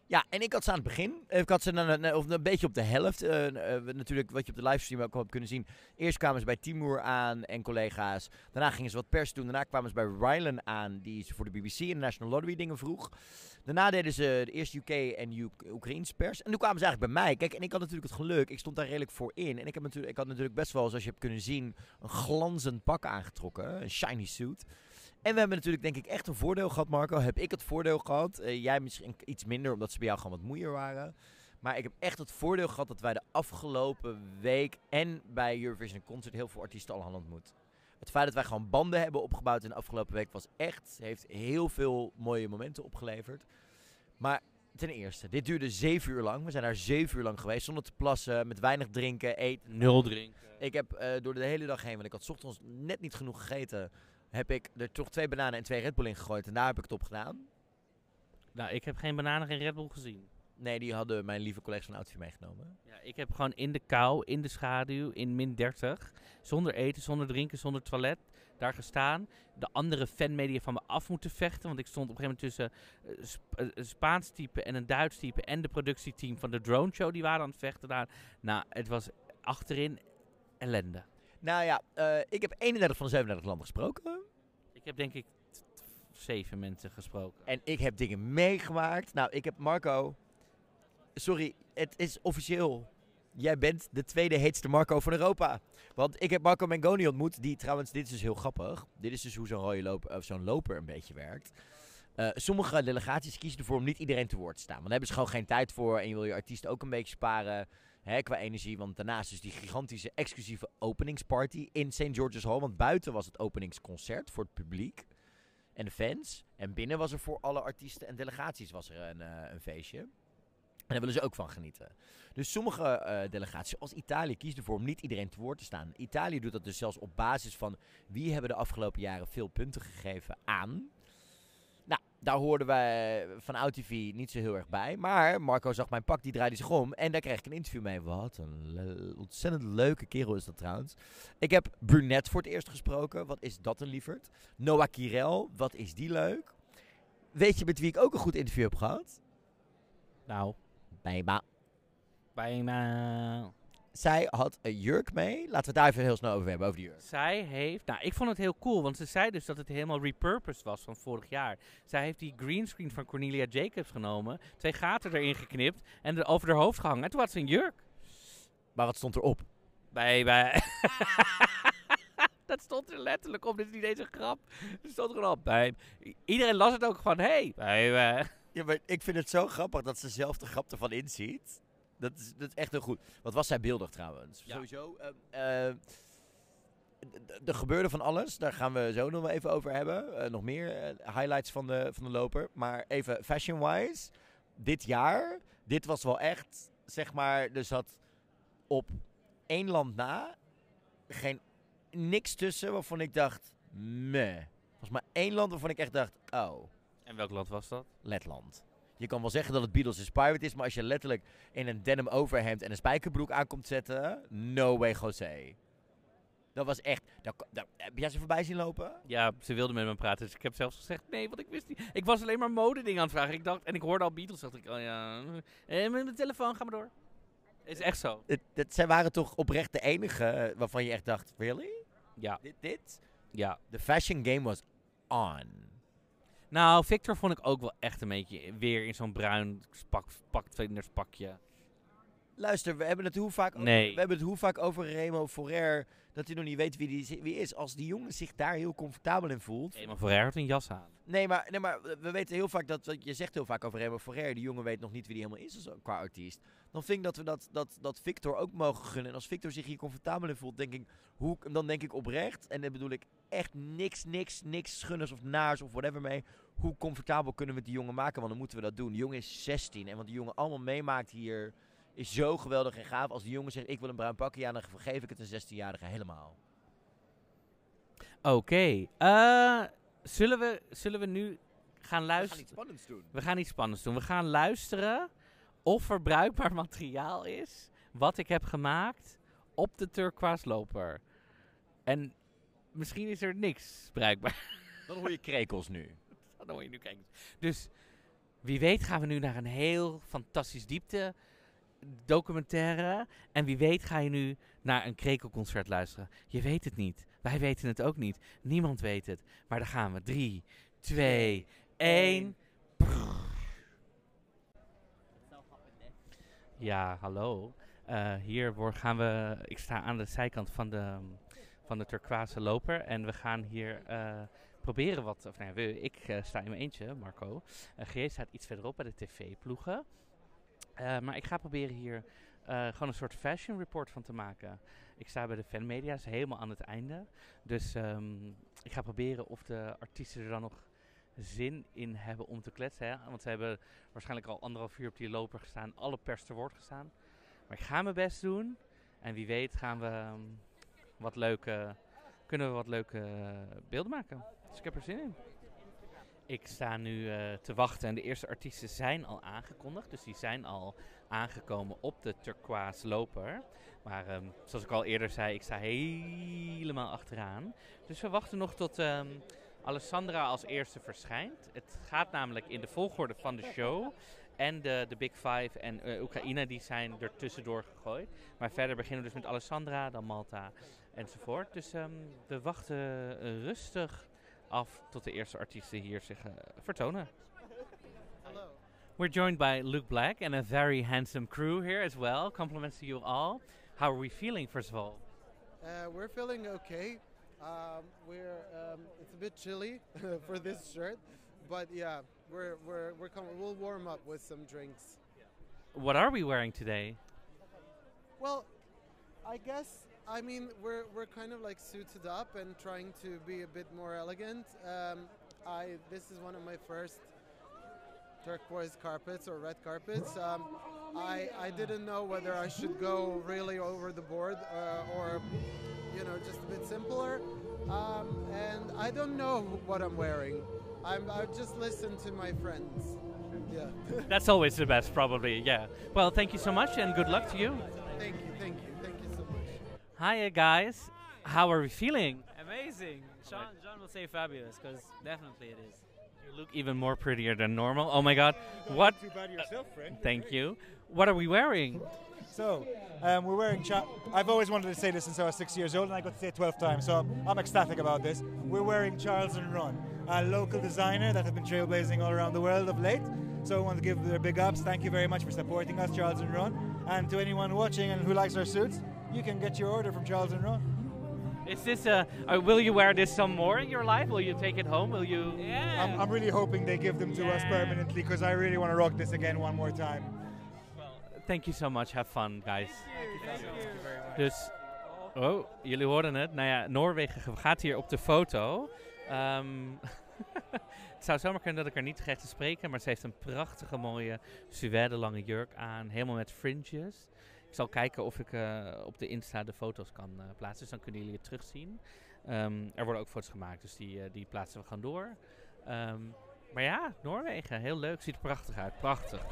Ja, en ik had ze aan het begin. Ik had ze dan, eh, of een beetje op de helft. eh, eh, natuurlijk, wat je op de livestream ook al hebt kunnen zien. Eerst kwamen ze bij Timur aan en collega's. Daarna gingen ze wat pers doen. Daarna kwamen ze bij Rylan aan, die ze voor de BBC en de National Lottery dingen vroeg. Daarna deden ze de eerste UK en U Oekraïns pers. En toen kwamen ze eigenlijk bij mij. Kijk, en ik had natuurlijk het geluk. Ik stond daar redelijk voor in. En ik, heb natuurlijk, ik had natuurlijk best wel, zoals je hebt kunnen zien, een glanzend pak aangetrokken. Een shiny suit. En we hebben natuurlijk denk ik echt een voordeel gehad, Marco. Heb ik het voordeel gehad. Eh, jij misschien iets minder, omdat ze bij jou gewoon wat moeier waren. Maar ik heb echt het voordeel gehad dat wij de afgelopen week en bij Eurovision Concert heel veel artiesten al hadden ontmoet. Het feit dat wij gewoon banden hebben opgebouwd in de afgelopen week was echt, heeft heel veel mooie momenten opgeleverd. Maar ten eerste, dit duurde zeven uur lang. We zijn daar zeven uur lang geweest, zonder te plassen, met weinig drinken, eten. Nul drinken. Ik heb eh, door de hele dag heen, want ik had 's ochtends net niet genoeg gegeten, heb ik er toch twee bananen en twee Red Bull in gegooid. En daar heb ik het op gedaan. Nou, ik heb geen bananen, geen Red Bull gezien. Nee, die hadden mijn lieve collega's van Outfit meegenomen. Ja, ik heb gewoon in de kou, in de schaduw, in min 30, zonder eten, zonder drinken, zonder toilet, daar gestaan. De andere fanmedia van me af moeten vechten, want ik stond op een gegeven moment tussen eh, eh, een Spaans type en een Duits type en de productieteam van de drone show, die waren aan het vechten daar. Nou, het was achterin ellende. Nou ja, eh, ik heb 31 van de 37 landen gesproken. Ik heb denk ik zeven mensen gesproken. En ik heb dingen meegemaakt. Nou, ik heb Marco. Sorry, het is officieel. Jij bent de tweede heetste Marco van Europa. Want ik heb Marco Mengoni ontmoet. Die trouwens, dit is dus heel grappig. Dit is dus hoe zo'n rode loper, of zo'n loper een beetje werkt. Eh, sommige delegaties kiezen ervoor om niet iedereen te woord te staan. Want daar hebben ze gewoon geen tijd voor. En je wil je artiest ook een beetje sparen qua energie. Want daarnaast is die gigantische exclusieve openingsparty in St. George's Hall. Want buiten was het openingsconcert voor het publiek en de fans. En binnen was er voor alle artiesten en delegaties was er een, eh, een feestje. En daar willen ze ook van genieten. Dus sommige eh, delegaties, zoals Italië, kiezen ervoor om niet iedereen te woord te staan. Italië doet dat dus zelfs op basis van wie hebben de afgelopen jaren veel punten gegeven aan. Daar hoorden wij van OutTV niet zo heel erg bij. Maar Marco zag mijn pak, die draaide zich om. En daar kreeg ik een interview mee. Wat een le- ontzettend leuke kerel is dat trouwens. Ik heb Brunette voor het eerst gesproken. Wat is dat een lieverd? Noah Kirel, wat is die leuk? Weet je met wie ik ook een goed interview heb gehad? Nou, Bijma. bijna. Zij had een jurk mee. Laten we het daar even heel snel over hebben, over die jurk. Zij heeft, nou ik vond het heel cool, want ze zei dus dat het helemaal repurposed was van vorig jaar. Zij heeft die greenscreen van Cornelia Jacobs genomen, twee gaten erin geknipt en er over haar hoofd gehangen. En toen had ze een jurk. Maar wat stond erop? Bij, bij. dat stond er letterlijk op, dit is niet eens een grap. Er stond er gewoon op. Bij. Iedereen las het ook van, hey, bij, bij. Ja, maar ik vind het zo grappig dat ze zelf de grap ervan inziet. Dat is, dat is echt heel goed. Wat was zij beeldig trouwens? Ja. Sowieso. d- d- er gebeurde van alles. Daar gaan we zo nog even over hebben. Eh, nog meer eh, highlights van de, van de loper. Maar even fashion-wise. Dit jaar. Dit was wel echt, zeg maar. Er zat op één land na. Geen niks tussen waarvan ik dacht. Meh. Was maar één land waarvan ik echt dacht. Oh. En welk land was dat? Letland. Je kan wel zeggen dat het Beatles inspired is, maar als je letterlijk in een denim overhemd en een spijkerbroek aankomt zetten, no way José. Dat was echt. Heb jij ze voorbij zien lopen? Ja, ze wilde met me praten, dus ik heb zelfs gezegd nee, want ik wist niet. Ik was alleen maar modedingen aan het vragen. Ik dacht, en ik hoorde al Beatles, dacht ik, oh ja, eh, met mijn telefoon, ga maar door. Is echt zo. Het, het, zij waren toch oprecht de enige eh, waarvan je echt dacht: really? Ja, Dit? dit? ja. De fashion game was on. Nou, Victor vond ik ook wel echt een beetje weer in zo'n bruin pak, pak pakje. Luister, we hebben het hoe vaak, over, Nee. we hebben het hoe vaak over Remo Forer dat hij nog niet weet wie die wie is. Als die jongen zich daar heel comfortabel in voelt, Eenmaal voor had een jas aan. Nee, maar, nee, maar we weten heel vaak dat, je zegt heel vaak over Remo Ferrer, die jongen weet nog niet wie die helemaal is als, qua artiest. Dan vind ik dat we dat, dat, dat Victor ook mogen gunnen. En als Victor zich hier comfortabel in voelt, denk ik, hoe, dan denk ik oprecht, en dat bedoel ik echt niks, niks, niks schunners of naars of whatever mee. Hoe comfortabel kunnen we die jongen maken? Want dan moeten we dat doen. Die jongen is 16 en wat die jongen allemaal meemaakt hier is zo geweldig en gaaf. Als die jongen zegt ik wil een bruin pakje, ja, dan geef ik het een 16-jarige helemaal. Oké. eh, zullen, we, zullen we nu gaan We gaan luisteren? iets spannends doen. We gaan iets spannends doen. We gaan luisteren of er bruikbaar materiaal is wat ik heb gemaakt op de turquoise loper. En misschien is er niks bruikbaar. Dan hoor je krekels nu. Dan hoor je nu kijken. Dus wie weet gaan we nu naar een heel fantastisch diepte documentaire. En wie weet ga je nu naar een krekelconcert luisteren. Je weet het niet. Wij weten het ook niet. Niemand weet het. Maar daar gaan we. Drie, twee, één. Ja, hallo. Eh, hier gaan we. Ik sta aan de zijkant van de, van de turquoise loper. En we gaan hier eh, proberen wat. Of nee, we, ik eh, sta in mijn eentje, Marco. Uh, G staat iets verderop bij de tv-ploegen. Maar ik ga proberen hier gewoon een soort fashion report van te maken. Ik sta bij de fanmedia, is helemaal aan het einde. Dus ehm, ik ga proberen of de artiesten er dan nog zin in hebben om te kletsen. Hè? Want ze hebben waarschijnlijk al anderhalf uur op die loper gestaan, alle pers te woord gestaan. Maar ik ga mijn best doen. En wie weet gaan we ehm, wat leuke, kunnen we wat leuke eh, beelden maken. Dus ik heb er zin in. Ik sta nu eh, te wachten en de eerste artiesten zijn al aangekondigd. Dus die zijn al aangekomen op de turquoise loper. Maar ehm, zoals ik al eerder zei, ik sta helemaal achteraan. Dus we wachten nog tot ehm, Alessandra als eerste verschijnt. Het gaat namelijk in de volgorde van de show. En de, de Big Five en eh, Oekraïne die zijn er tussendoor gegooid. Maar verder beginnen we dus met Alessandra, dan Malta enzovoort. Dus ehm, we wachten rustig af tot de eerste artiesten hier zich eh, vertonen. We're joined by Luke Black and a very handsome crew here as well. Compliments to you all. How are we feeling, first of all? Uh, we're feeling okay. Um, we're um, it's a bit chilly for this shirt, but yeah, we're we're we're com- we'll warm up with some drinks. What are we wearing today? Well, I guess I mean we're we're kind of like suited up and trying to be a bit more elegant. Um, I this is one of my first turquoise carpets or red carpets. Um, I I didn't know whether I should go really over the board uh, or you know just a bit simpler. Um, and I don't know what I'm wearing. I'm I just listen to my friends. Yeah. That's always the best, probably, yeah. Well, thank you so much and good luck to you. thank you, thank you, Hiya, guys. How are we feeling? Amazing. Sean, Sean will say fabulous because definitely it is. You look even more prettier than normal. Oh my god. What? Too bad yourself, friend. Thank you. What are we wearing? So, um, we're wearing. Cha- I've always wanted to say this since I was six years old, and I got to say it 12 times. So I'm ecstatic about this. We're wearing Charles and Run, a local designer that have been trailblazing all around the world of late. So I want to give their big ups. Thank you very much for supporting us, Charles and Run. And to anyone watching and who likes our suits, you can get your order from Charles and Run. Is this a. Uh, will you wear this some more in your life? Will you take it home? Will you. Yeah. I'm, I'm really hoping they give them to us permanently because I really want to rock this again one more time. Thank you so much. Have fun, guys. Dus, oh, jullie hoorden het. Nou ja, Noorwegen gaat hier op de foto. Ehm, het zou zomaar kunnen dat ik haar niet krijg te spreken, maar ze heeft een prachtige mooie suède lange jurk aan, helemaal met fringes. Ik zal kijken of ik eh, op de Insta de foto's kan eh, plaatsen, dus dan kunnen jullie het terugzien. Ehm, er worden ook foto's gemaakt, dus die, eh, die plaatsen we gewoon door. Ehm, maar ja, Noorwegen, heel leuk, ziet er prachtig uit, prachtig.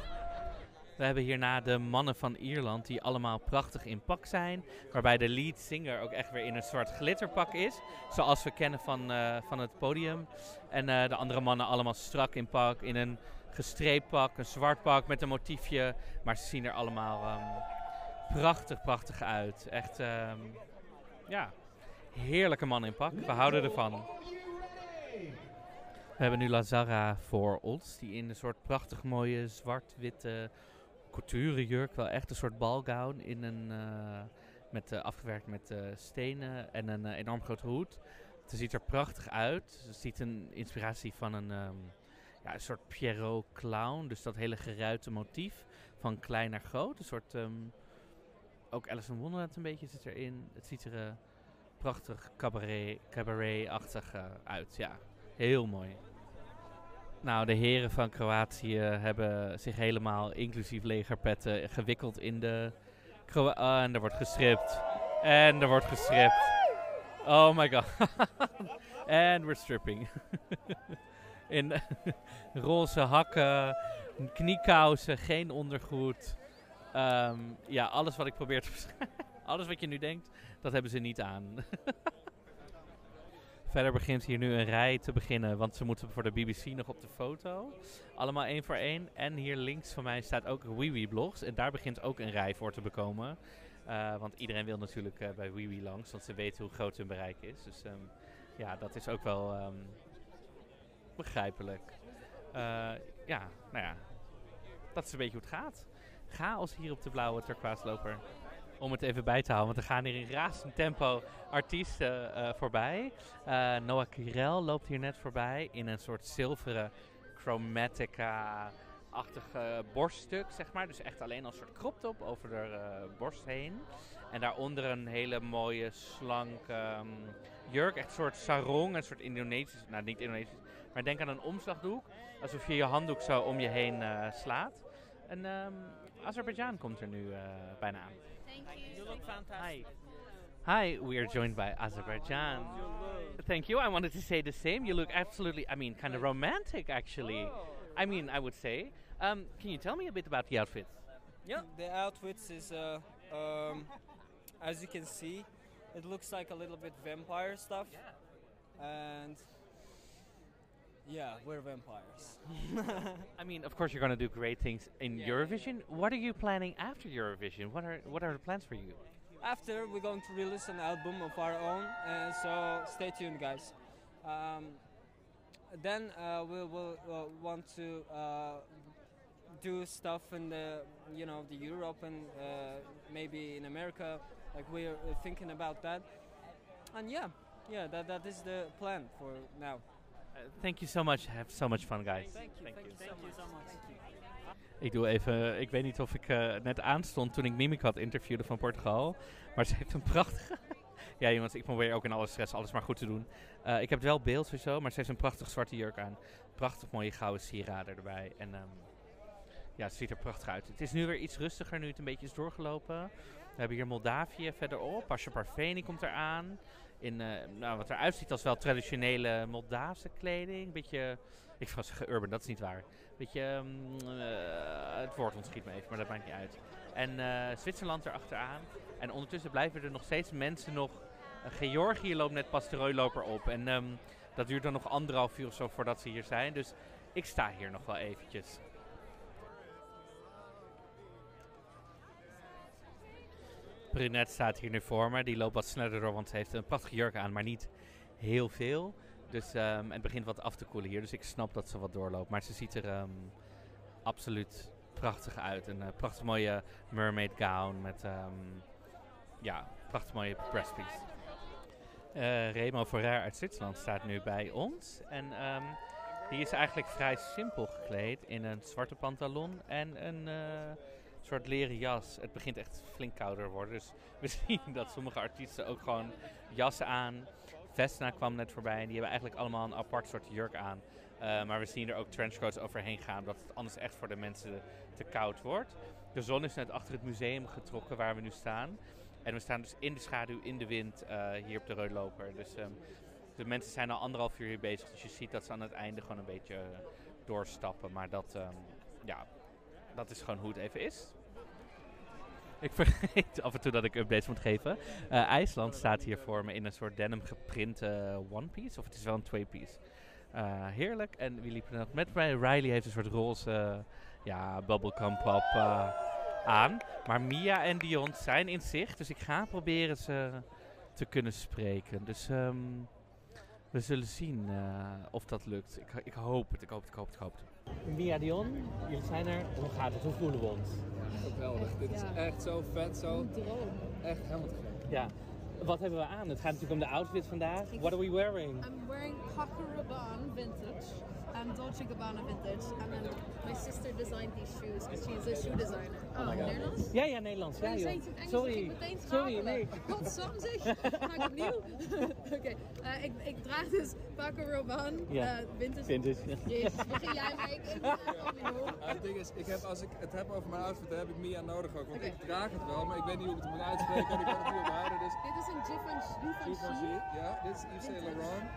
We hebben hierna de mannen van Ierland die allemaal prachtig in pak zijn. Waarbij de lead singer ook echt weer in een soort glitterpak is. Zoals we kennen van, van het podium. En de andere mannen allemaal strak in pak. In een gestreept pak, een zwart pak met een motiefje. Maar ze zien er allemaal ehm, prachtig, prachtig uit. Echt, ehm, ja, heerlijke mannen in pak. We houden ervan. We hebben nu Lazara voor ons. Die in een soort prachtig mooie zwart-witte couture jurk, wel echt een soort balgown in een, eh, met, eh, afgewerkt met eh, stenen en een enorm grote hoed. Ze ziet er prachtig uit. Ze ziet een inspiratie van een, ehm, ja, een soort Pierrot clown. Dus dat hele geruite motief van klein naar groot. Een soort, ehm, ook Alice in Wonderland een beetje zit erin. Het ziet er eh, prachtig cabaret, cabaret-achtig eh, uit. Ja, heel mooi. Nou, de heren van Kroatië hebben zich helemaal, inclusief legerpetten, gewikkeld in de... Kro ah, en er wordt gestript. En er wordt gestript. Oh my god. En we're stripping. in roze hakken, kniekousen, geen ondergoed. Ehm, ja, alles wat ik probeer te alles wat je nu denkt, dat hebben ze niet aan. Verder begint hier nu een rij te beginnen, want ze moeten voor de BBC nog op de foto. Allemaal één voor één. En hier links van mij staat ook Wiwi Blogs. En daar begint ook een rij voor te bekomen. Uh, want iedereen wil natuurlijk uh, bij Wiwi langs, want ze weten hoe groot hun bereik is. Dus um, ja, dat is ook wel um, begrijpelijk. Uh, ja, nou ja, dat is een beetje hoe het gaat. Chaos hier op de blauwe turquoise Om het even bij te houden, want er gaan hier in razend tempo artiesten uh, voorbij. Uh, Noah Kirel loopt hier net voorbij in een soort zilveren chromatica-achtige borststuk, zeg maar. Dus echt alleen als soort crop top over de uh, borst heen. En daaronder een hele mooie, slanke um, jurk. Echt een soort sarong, een soort Indonesisch, nou niet Indonesisch, maar denk aan een omslagdoek. Alsof je je handdoek zo om je heen slaat. En um, Azerbeidzjan komt er nu uh, bijna aan. Thank you. You look fantastic. Hi. Hi, we are joined by Azerbaijan. Thank you. I wanted to say the same. You look absolutely, I mean, kind of romantic actually. I mean, I would say. Um, can you tell me a bit about the outfits? Yeah, the outfits is, uh, um, as you can see, it looks like a little bit vampire stuff. And yeah, we're vampires. I mean, of course, you're going to do great things in yeah, Eurovision. Yeah, yeah. What are you planning after Eurovision? What are what are the plans for you? After, we're going to release an album of our own, and so stay tuned, guys. Um, then uh, we will uh, want to uh, do stuff in the you know the Europe and uh, maybe in America. Like we're uh, thinking about that, and yeah, yeah, that that is the plan for now. Thank you so much. Have so much fun, guys. Thank you. Thank, you. Thank you so much. Ik doe even, ik weet niet of ik uh, net aanstond toen ik Mimic had interviewde van Portugal. Maar ze heeft een prachtige. ja, jongens, ik probeer ook in alle stress alles maar goed te doen. Uh, ik heb het wel beeld sowieso, maar ze heeft een prachtig zwarte jurk aan. Prachtig mooie gouden sieraden erbij. En um, ja, het ziet er prachtig uit. Het is nu weer iets rustiger, nu het een beetje is doorgelopen. We hebben hier Moldavië verderop. Pasha Parveni komt eraan in uh, nou, wat eruit ziet als wel traditionele Moldavische kleding. Beetje, ik ga zeggen urban, dat is niet waar. Beetje, um, uh, het woord ontschiet me even, maar dat maakt niet uit. En uh, Zwitserland erachteraan. En ondertussen blijven er nog steeds mensen nog... Georgië loopt net pas de rooiloper op. En um, dat duurt dan nog anderhalf uur of zo voordat ze hier zijn. Dus ik sta hier nog wel eventjes. Brunette staat hier nu voor me. Die loopt wat sneller door, want ze heeft een prachtige jurk aan, maar niet heel veel. Dus um, het begint wat af te koelen hier. Dus ik snap dat ze wat doorloopt. Maar ze ziet er um, absoluut prachtig uit. Een uh, prachtig mooie mermaid gown met um, ja, prachtig mooie breastpiece. Uh, Remo Ferrer uit Zwitserland staat nu bij ons. En die is eigenlijk vrij simpel gekleed in een zwarte pantalon en een... Uh, soort leren jas. Het begint echt flink kouder worden. Dus we zien dat sommige artiesten ook gewoon jassen aan. Vesna kwam net voorbij die hebben eigenlijk allemaal een apart soort jurk aan. Uh, maar we zien er ook trenchcoats overheen gaan, omdat het anders echt voor de mensen te koud wordt. De zon is net achter het museum getrokken waar we nu staan. En we staan dus in de schaduw, in de wind, uh, hier op de Reutloper. Dus um, de mensen zijn al anderhalf uur hier bezig. Dus je ziet dat ze aan het einde gewoon een beetje uh, doorstappen. Maar dat, um, ja, dat is gewoon hoe het even is. Ik vergeet af en toe dat ik updates moet geven. Uh, IJsland staat hier voor me in een soort denim geprinte one piece. Of het is wel een twee piece. Uh, heerlijk. En wie liepen nog met mij? Riley heeft een soort roze ja, bubblegum pop aan. Maar Mia en Dion zijn in zicht. Dus ik ga proberen ze te kunnen spreken. Dus um, we zullen zien of dat lukt. Ik, ik hoop het, ik hoop het, ik hoop het, ik hoop het. Mia Dion, jullie zijn er. Hoe gaat het? Hoe voelen we ons? Geweldig. Dit is echt zo vet, zo. Echt helemaal te gek. Ja. wat hebben we aan? Het gaat natuurlijk om de outfit vandaag. What are we wearing? I'm wearing Paco Rabanne vintage and Dolce Gabbana vintage. And then my sister designed these shoes because she's a shoe designer. Oh my god. Nederlands? Ja, ja, Nederlands. Ja, Oh, joh. zei het in het Engels, Sorry. ik meteen Sorry, nee. Godsam zeg, ga ik opnieuw? Oké, eh, ik, ik draag dus Paco Rabanne Ja. eh, vintage. Vintage. Jezus, begin jij maar, ik het ding is, ik heb, als ik het heb over mijn outfit, dan heb ik Mia nodig ook. Want ik draag het wel, maar ik weet niet hoe ik het moet uitspreken en ik kan het niet onthouden. Dus Dit is een Givenchy. Givenchy, ja, dit is Yves Saint Laurent.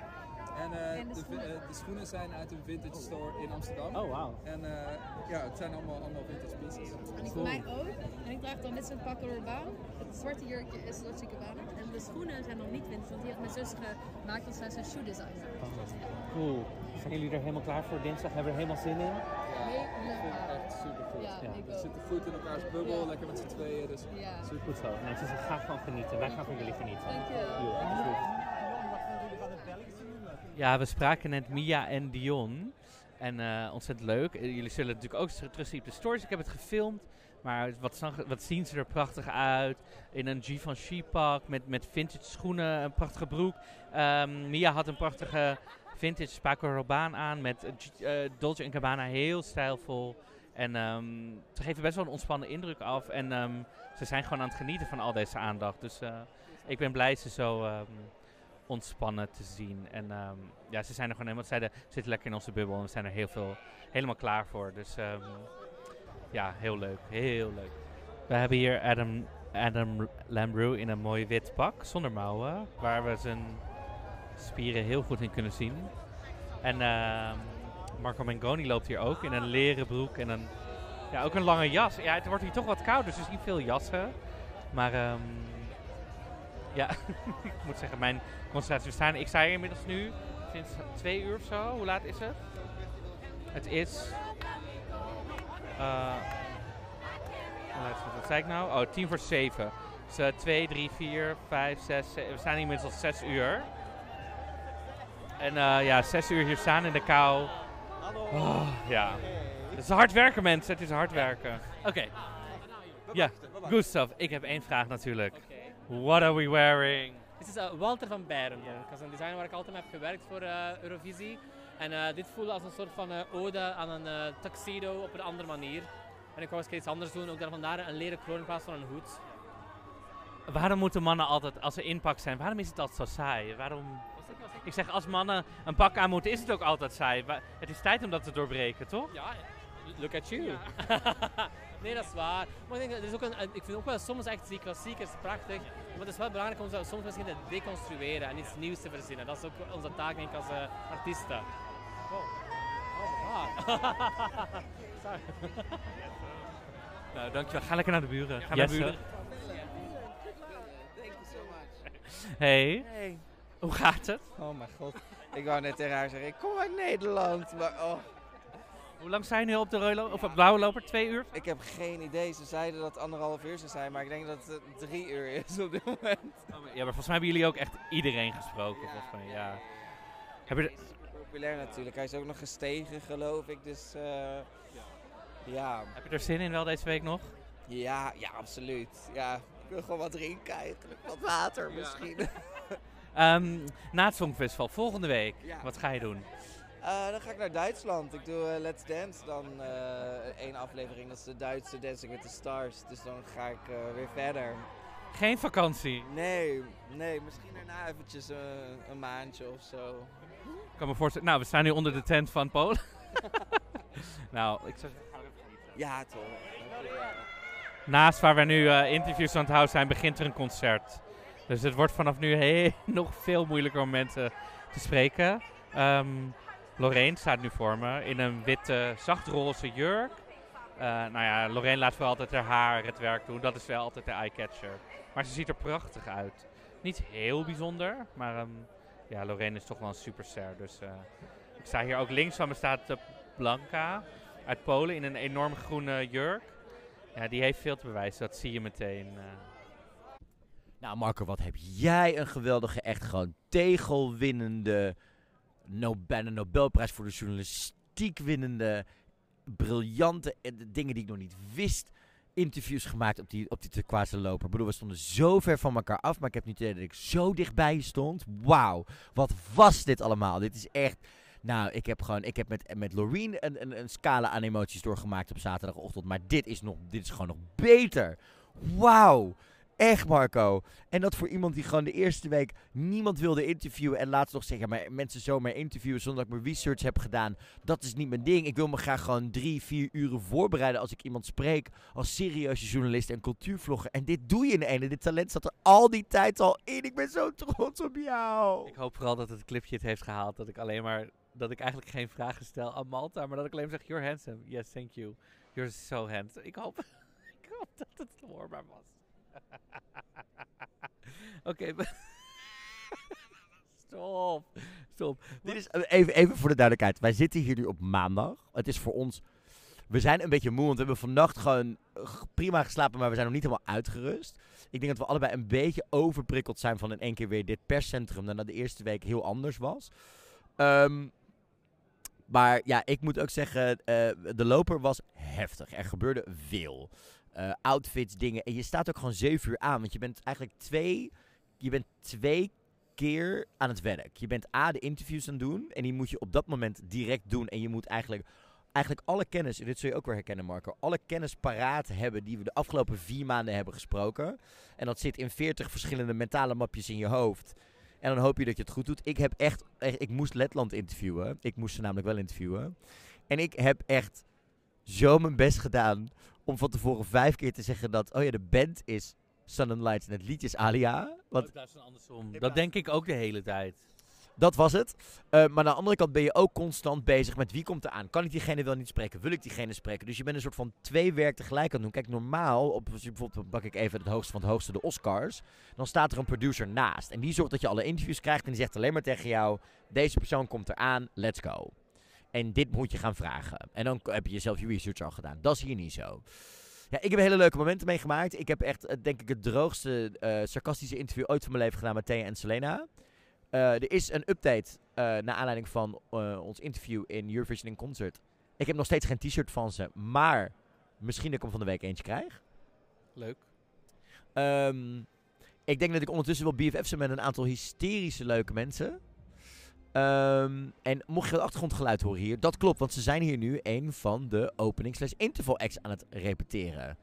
En, eh, En de de, vi- schoenen? eh, de schoenen zijn uit een vintage store in Amsterdam. Oh, wauw. En eh, ja, het zijn allemaal, allemaal vintage pieces. En voor mij ook. En ik draag dan dit soort Paco Rabanne. Het zwarte jurkje is Dolce Gabbana. En de schoenen zijn nog niet vintage, want die heeft mijn zus gemaakt als zij is een shoe designer. Cool. Zijn jullie er helemaal klaar voor dinsdag? Hebben we er helemaal zin in? Ik vind het echt super goed. Ja, ik We zitten goed in elkaars bubbel, Ja. lekker met z'n tweeën. Dus Ja. Super goed zo. Nee, ze ga gewoon genieten. Wij gaan van jullie genieten. Dankjewel. Ja, we spraken net Mia en Dion. En eh, ontzettend leuk. Eh, Jullie zullen natuurlijk ook terugzien op de stories. Ik heb het gefilmd. Maar wat, wat zien ze er prachtig uit. In een Givenchy pak met, met vintage schoenen, een prachtige broek. Ehm, Mia had een prachtige vintage Paco Rabanne aan met eh, Dolce Gabbana. Heel stijlvol. En ehm, ze geven best wel een ontspannen indruk af. En ehm, ze zijn gewoon aan het genieten van al deze aandacht. Dus ik ben blij ze zo ontspannen te zien. En ehm, ja, ze zijn er gewoon helemaal, zeiden, we zitten lekker in onze bubbel en we zijn er heel veel, helemaal klaar voor. Dus ehm, ja, heel leuk, heel leuk. We hebben hier Adam, Adam Lambrew in een mooi wit pak, zonder mouwen, waar we zijn spieren heel goed in kunnen zien. En ehm, Marco Mengoni loopt hier ook in een leren broek en een, ja, ook een lange jas. Ja, het wordt hier toch wat koud, dus er zien veel jassen. Maar ja, ik moet zeggen, mijn concentratie verstaan. Ik sta hier inmiddels nu sinds twee uur of zo. Hoe laat is het? Het is. eh, het? Wat zei ik nou? Oh, tien voor zeven. Dus eh, twee, drie, vier, vijf, zes. ze- We staan hier inmiddels al zes uur. En eh, ja, zes uur hier staan in de kou. Oh, ja. Het is hard werken, mensen. Het is hard werken. Oké. Ja, Gustav, ik heb één vraag natuurlijk. What are we wearing? Dit is uh, Walter van Beirendonk. Dat is een designer waar ik altijd mee heb gewerkt voor eh, Eurovisie. En eh, dit voelde als een soort van eh, ode aan een eh, tuxedo op een andere manier. En ik wou eens iets anders doen, ook daar vandaar een leren kroon in plaats van een hoed. Waarom moeten mannen altijd, als ze inpak zijn, waarom is het altijd zo saai? Waarom... Ik zeg, als mannen een pak aan moeten, is het ook altijd saai. Wa- Het is tijd om dat te doorbreken, toch? Ja, look at you. nee, dat is waar. Maar ik, denk, dat er is ook een, ik vind ook wel soms echt die klassiekers prachtig. Maar het is wel belangrijk om ze soms misschien te deconstrueren en iets nieuws te verzinnen. Dat is ook onze taak denk ik als eh, artiesten. Wow. Oh, wow. Sorry. Nou, dankjewel. Ga lekker naar de buren. Ga Yes, naar de buren. Thank you so much. Hey. Hey. Hoe gaat het? Oh mijn god. Ik wou net tegen haar zeggen, ik kom uit Nederland. Maar oh. Hoe lang zijn nu op de, rode of op blauwe loper? Twee uur? Ik heb geen idee. Ze zeiden dat het anderhalf uur zou zijn, maar ik denk dat het drie uur is op dit moment. Ja, maar volgens mij hebben jullie ook echt iedereen gesproken. Volgens mij, ja. Heb je populair natuurlijk. Hij is ook nog gestegen, geloof ik. Dus eh, ja. Heb je er zin in wel deze week nog? Ja, ja, absoluut. Ja, ik wil gewoon wat drinken eigenlijk. Wat water misschien. Ehm, na het Songfestival, volgende week. Ja. Wat ga je doen? Eh, dan ga ik naar Duitsland. Ik doe eh, Let's Dance dan eh één aflevering. Dat is de Duitse Dancing with the Stars. Dus dan ga ik weer verder. Geen vakantie? Nee, nee. Misschien daarna eventjes een maandje of zo. Ik kan me voorstellen. Nou, we staan nu onder de tent van Polen. nou, ik zeg. Ja, toch. Naast waar we nu interviews aan het houden zijn, begint er een concert. Dus het wordt vanaf nu heel, nog veel moeilijker om mensen te spreken. Ehm Lorraine staat nu voor me in een witte, zachtroze jurk. Eh, nou ja, Lorraine laat voor altijd haar haar het werk doen. Dat is wel altijd de eye-catcher. Maar ze ziet er prachtig uit. Niet heel bijzonder, maar ehm, ja, Lorraine is toch wel een superster. Dus eh, ik sta hier ook links van me staat eh, Blanca uit Polen in een enorm groene jurk. Ja, die heeft veel te bewijzen, dat zie je meteen. Nou, Marco, wat heb jij een geweldige, echt gewoon tegelwinnende, no bijna Nobelprijs voor de journalistiek winnende, briljante eh, de dingen die ik nog niet wist. interviews gemaakt op die, op die turquoise loper. Ik bedoel, we stonden zo ver van elkaar af, maar ik heb niet het idee dat ik zo dichtbij stond. Wauw, wat was dit allemaal? Dit is echt... Nou, ik heb gewoon, ik heb met, met Loreen een, een, een scala aan emoties doorgemaakt op zaterdagochtend. Maar dit is, nog, dit is gewoon nog beter. Wauw. Echt, Marco. En dat voor iemand die gewoon de eerste week niemand wilde interviewen. En laatst nog zeggen, maar mensen zomaar interviewen zonder dat ik mijn research heb gedaan. Dat is niet mijn ding. Ik wil me graag gewoon drie, vier uren voorbereiden als ik iemand spreek. Als serieuze journalist en cultuurvlogger. En dit doe je in ene. Dit talent zat er al die tijd al in. Ik ben zo trots op jou. Ik hoop vooral dat het clipje het heeft gehaald. Dat ik alleen maar. Dat ik eigenlijk geen vragen stel aan Malta. Maar dat ik alleen maar zeg: You're handsome. Yes, thank you. You're so handsome. Ik hoop, ik hoop dat het hoorbaar was. Oké. Stop. Stop. Dit is even, even voor de duidelijkheid. Wij zitten hier nu op maandag. Het is voor ons. We zijn een beetje moe, want we hebben vannacht gewoon prima geslapen, maar we zijn nog niet helemaal uitgerust. Ik denk dat we allebei een beetje overprikkeld zijn van in één keer weer dit perscentrum, nadat de eerste week heel anders was. Ehm, maar ja, ik moet ook zeggen, eh, de loper was heftig. Er gebeurde veel. Eh, outfits, dingen. En je staat ook gewoon zeven uur aan, want je bent eigenlijk twee, je bent twee keer aan het werk. Je bent A, de interviews aan het doen. En die moet je op dat moment direct doen. En je moet eigenlijk, eigenlijk alle kennis, en dit zul je ook weer herkennen Marco, alle kennis paraat hebben die we de afgelopen vier maanden hebben gesproken. En dat zit in 40 verschillende mentale mapjes in je hoofd. En dan hoop je dat je het goed doet. Ik heb echt, echt- ik moest Letland interviewen. Ik moest ze namelijk wel interviewen. En ik heb echt zo mijn best gedaan om van tevoren vijf keer te zeggen dat, oh ja, de band is Sun and Lights en het liedje is Alia. Want In plaats van andersom. Dat denk ik ook de hele tijd. dat was het. Eh, maar aan de andere kant ben je ook constant bezig met wie komt er aan. Kan ik diegene wel niet spreken? Wil ik diegene spreken? Dus je bent een soort van twee werk tegelijk aan het doen. Kijk, normaal, op, bijvoorbeeld pak ik even het hoogste van het hoogste, de Oscars. Dan staat er een producer naast. En die zorgt dat je alle interviews krijgt. En die zegt alleen maar tegen jou, deze persoon komt eraan, let's go. En dit moet je gaan vragen. En dan heb je zelf je research al gedaan. Dat is hier niet zo. Ja, ik heb hele leuke momenten meegemaakt. Ik heb echt, eh, denk ik, het droogste eh, sarcastische interview ooit van mijn leven gedaan met Thea en Selena. Eh, er is een update eh naar aanleiding van ons interview in Eurovision in Concert. Ik heb nog steeds geen t-shirt van ze, maar misschien dat ik hem van de week eentje krijg. Leuk. Ehm, ik denk dat ik ondertussen wel BFF zijn met een aantal hysterische leuke mensen. Ehm, en mocht je wat achtergrondgeluid horen hier, dat klopt, want ze zijn hier nu een van de opening slash interval acts aan het repeteren.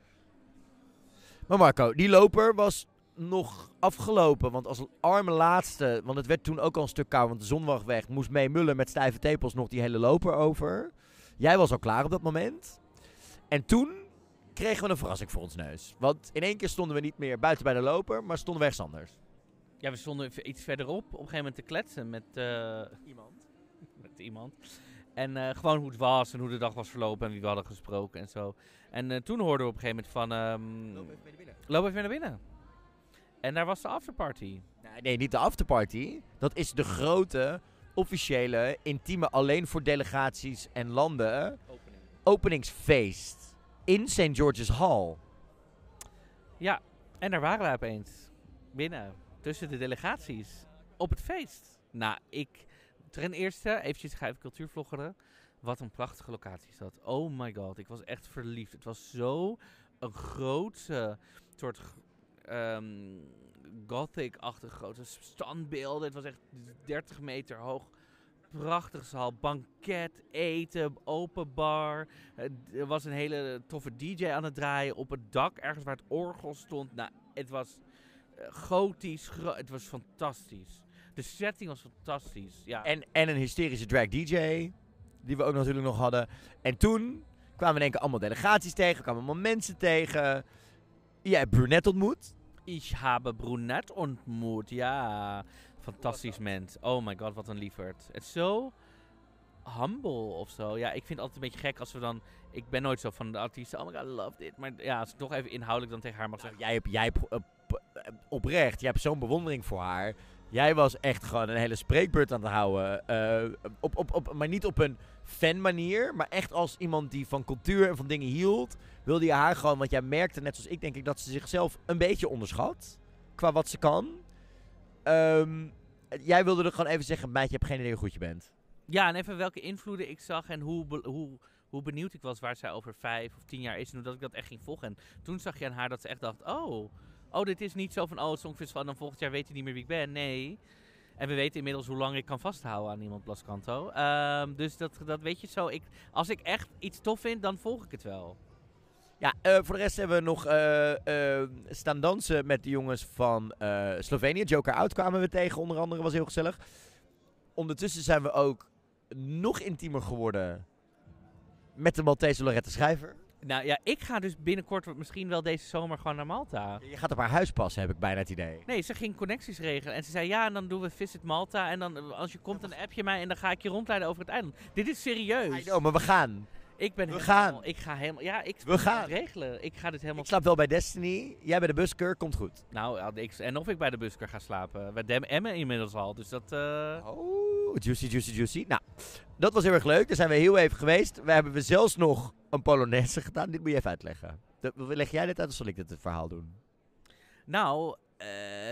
Maar Marco, die loper was nog afgelopen, want als arme laatste, want het werd toen ook al een stuk koud, want de zon was weg, moest mee mullen met stijve tepels nog die hele loper over. Jij was al klaar op dat moment. En toen kregen we een verrassing voor ons neus. Want in één keer stonden we niet meer buiten bij de loper, maar stonden we ergens anders. Ja, we stonden even iets verderop op een gegeven moment te kletsen met iemand. Met iemand. En eh, gewoon hoe het was en hoe de dag was verlopen en wie we hadden gesproken en zo. En eh, toen hoorden we op een gegeven moment van... ehm Loop even naar binnen. En daar was de afterparty. Nee, nee, niet de afterparty. Dat is de grote, officiële, intieme, alleen voor delegaties en landen... openingsfeest in St. George's Hall. Ja, en daar waren wij opeens. Binnen. Tussen de delegaties. Op het feest. Nou, ik... Ten eerste, eventjes ga even cultuurvloggeren. Wat een prachtige locatie is dat. Oh my god, ik was echt verliefd. Het was zo een grootse soort ehm, gothic-achtige grote standbeelden. Het was echt 30 meter hoog. Prachtige zaal, banket, eten, open bar. Er was een hele toffe DJ aan het draaien op het dak, ergens waar het orgel stond. Nou, het was gotisch, gro- het was fantastisch. De setting was fantastisch. Ja. En, en een hysterische drag DJ, die we ook natuurlijk nog hadden. En toen kwamen we in één keer allemaal delegaties tegen, kwamen allemaal mensen tegen. Jij hebt Brunette ontmoet. Ich habe Brunette ontmoet, ja. Fantastisch mens. Oh my god, wat een lieverd. Het is zo humble of zo. Ja, ik vind het altijd een beetje gek als we dan... Ik ben nooit zo van de artiesten, oh my god, I love dit. Maar ja, als ik toch even inhoudelijk dan tegen haar mag zeggen... Jij hebt, jij hebt eh, oprecht, jij hebt zo'n bewondering voor haar. Jij was echt gewoon een hele spreekbeurt aan het houden. eh, op, op, op, maar niet op een fan manier, maar echt als iemand die van cultuur en van dingen hield. Wilde je haar gewoon, want jij merkte net zoals ik denk ik dat ze zichzelf een beetje onderschat. Qua wat ze kan. Ehm, jij wilde er gewoon even zeggen, meid, je hebt geen idee hoe goed je bent. Ja, en even welke invloeden ik zag en hoe, hoe, hoe benieuwd ik was waar zij over vijf of tien jaar is. En dat ik dat echt ging volgen. En toen zag je aan haar dat ze echt dacht, oh, oh dit is niet zo van, oh Songfestival dan volgend jaar weet hij niet meer wie ik ben. Nee. En we weten inmiddels hoe lang ik kan vasthouden aan iemand Blas Canto. Ehm, dus dat, dat weet je zo. Ik, als ik echt iets tof vind, dan volg ik het wel. Ja, eh, voor de rest hebben we nog eh, eh, staan dansen met de jongens van Slovenië. Joker Out kwamen we tegen, onder andere, was heel gezellig. Ondertussen zijn we ook nog intiemer geworden met de Maltese Lorette Schrijver. Nou ja, ik ga dus binnenkort misschien wel deze zomer gewoon naar Malta. Je gaat op haar huis passen, heb ik bijna het idee. Nee, ze ging connecties regelen. En ze zei, ja, en dan doen we Visit Malta. En dan, eh, als je komt, dan app je mij en dan ga ik je rondleiden over het eiland. Dit is serieus. Know, maar we gaan. Ik ben We helemaal- gaan. Ik ga helemaal... Ja, ik We gaan. regelen. Ik ga dit helemaal... Ik slaap wel bij Destiny, jij bij de busker, komt goed. Nou, ik, en of ik bij de busker ga slapen. Bij Dem Emmen inmiddels al. Dus dat... eh, Oh, juicy, juicy, juicy. Nou, dat was heel erg leuk. Daar zijn we heel even geweest. We hebben we zelfs nog een Polonaise gedaan. Dit moet je even uitleggen. Dat- Leg jij dit uit of zal ik dit het verhaal doen? Nou, eh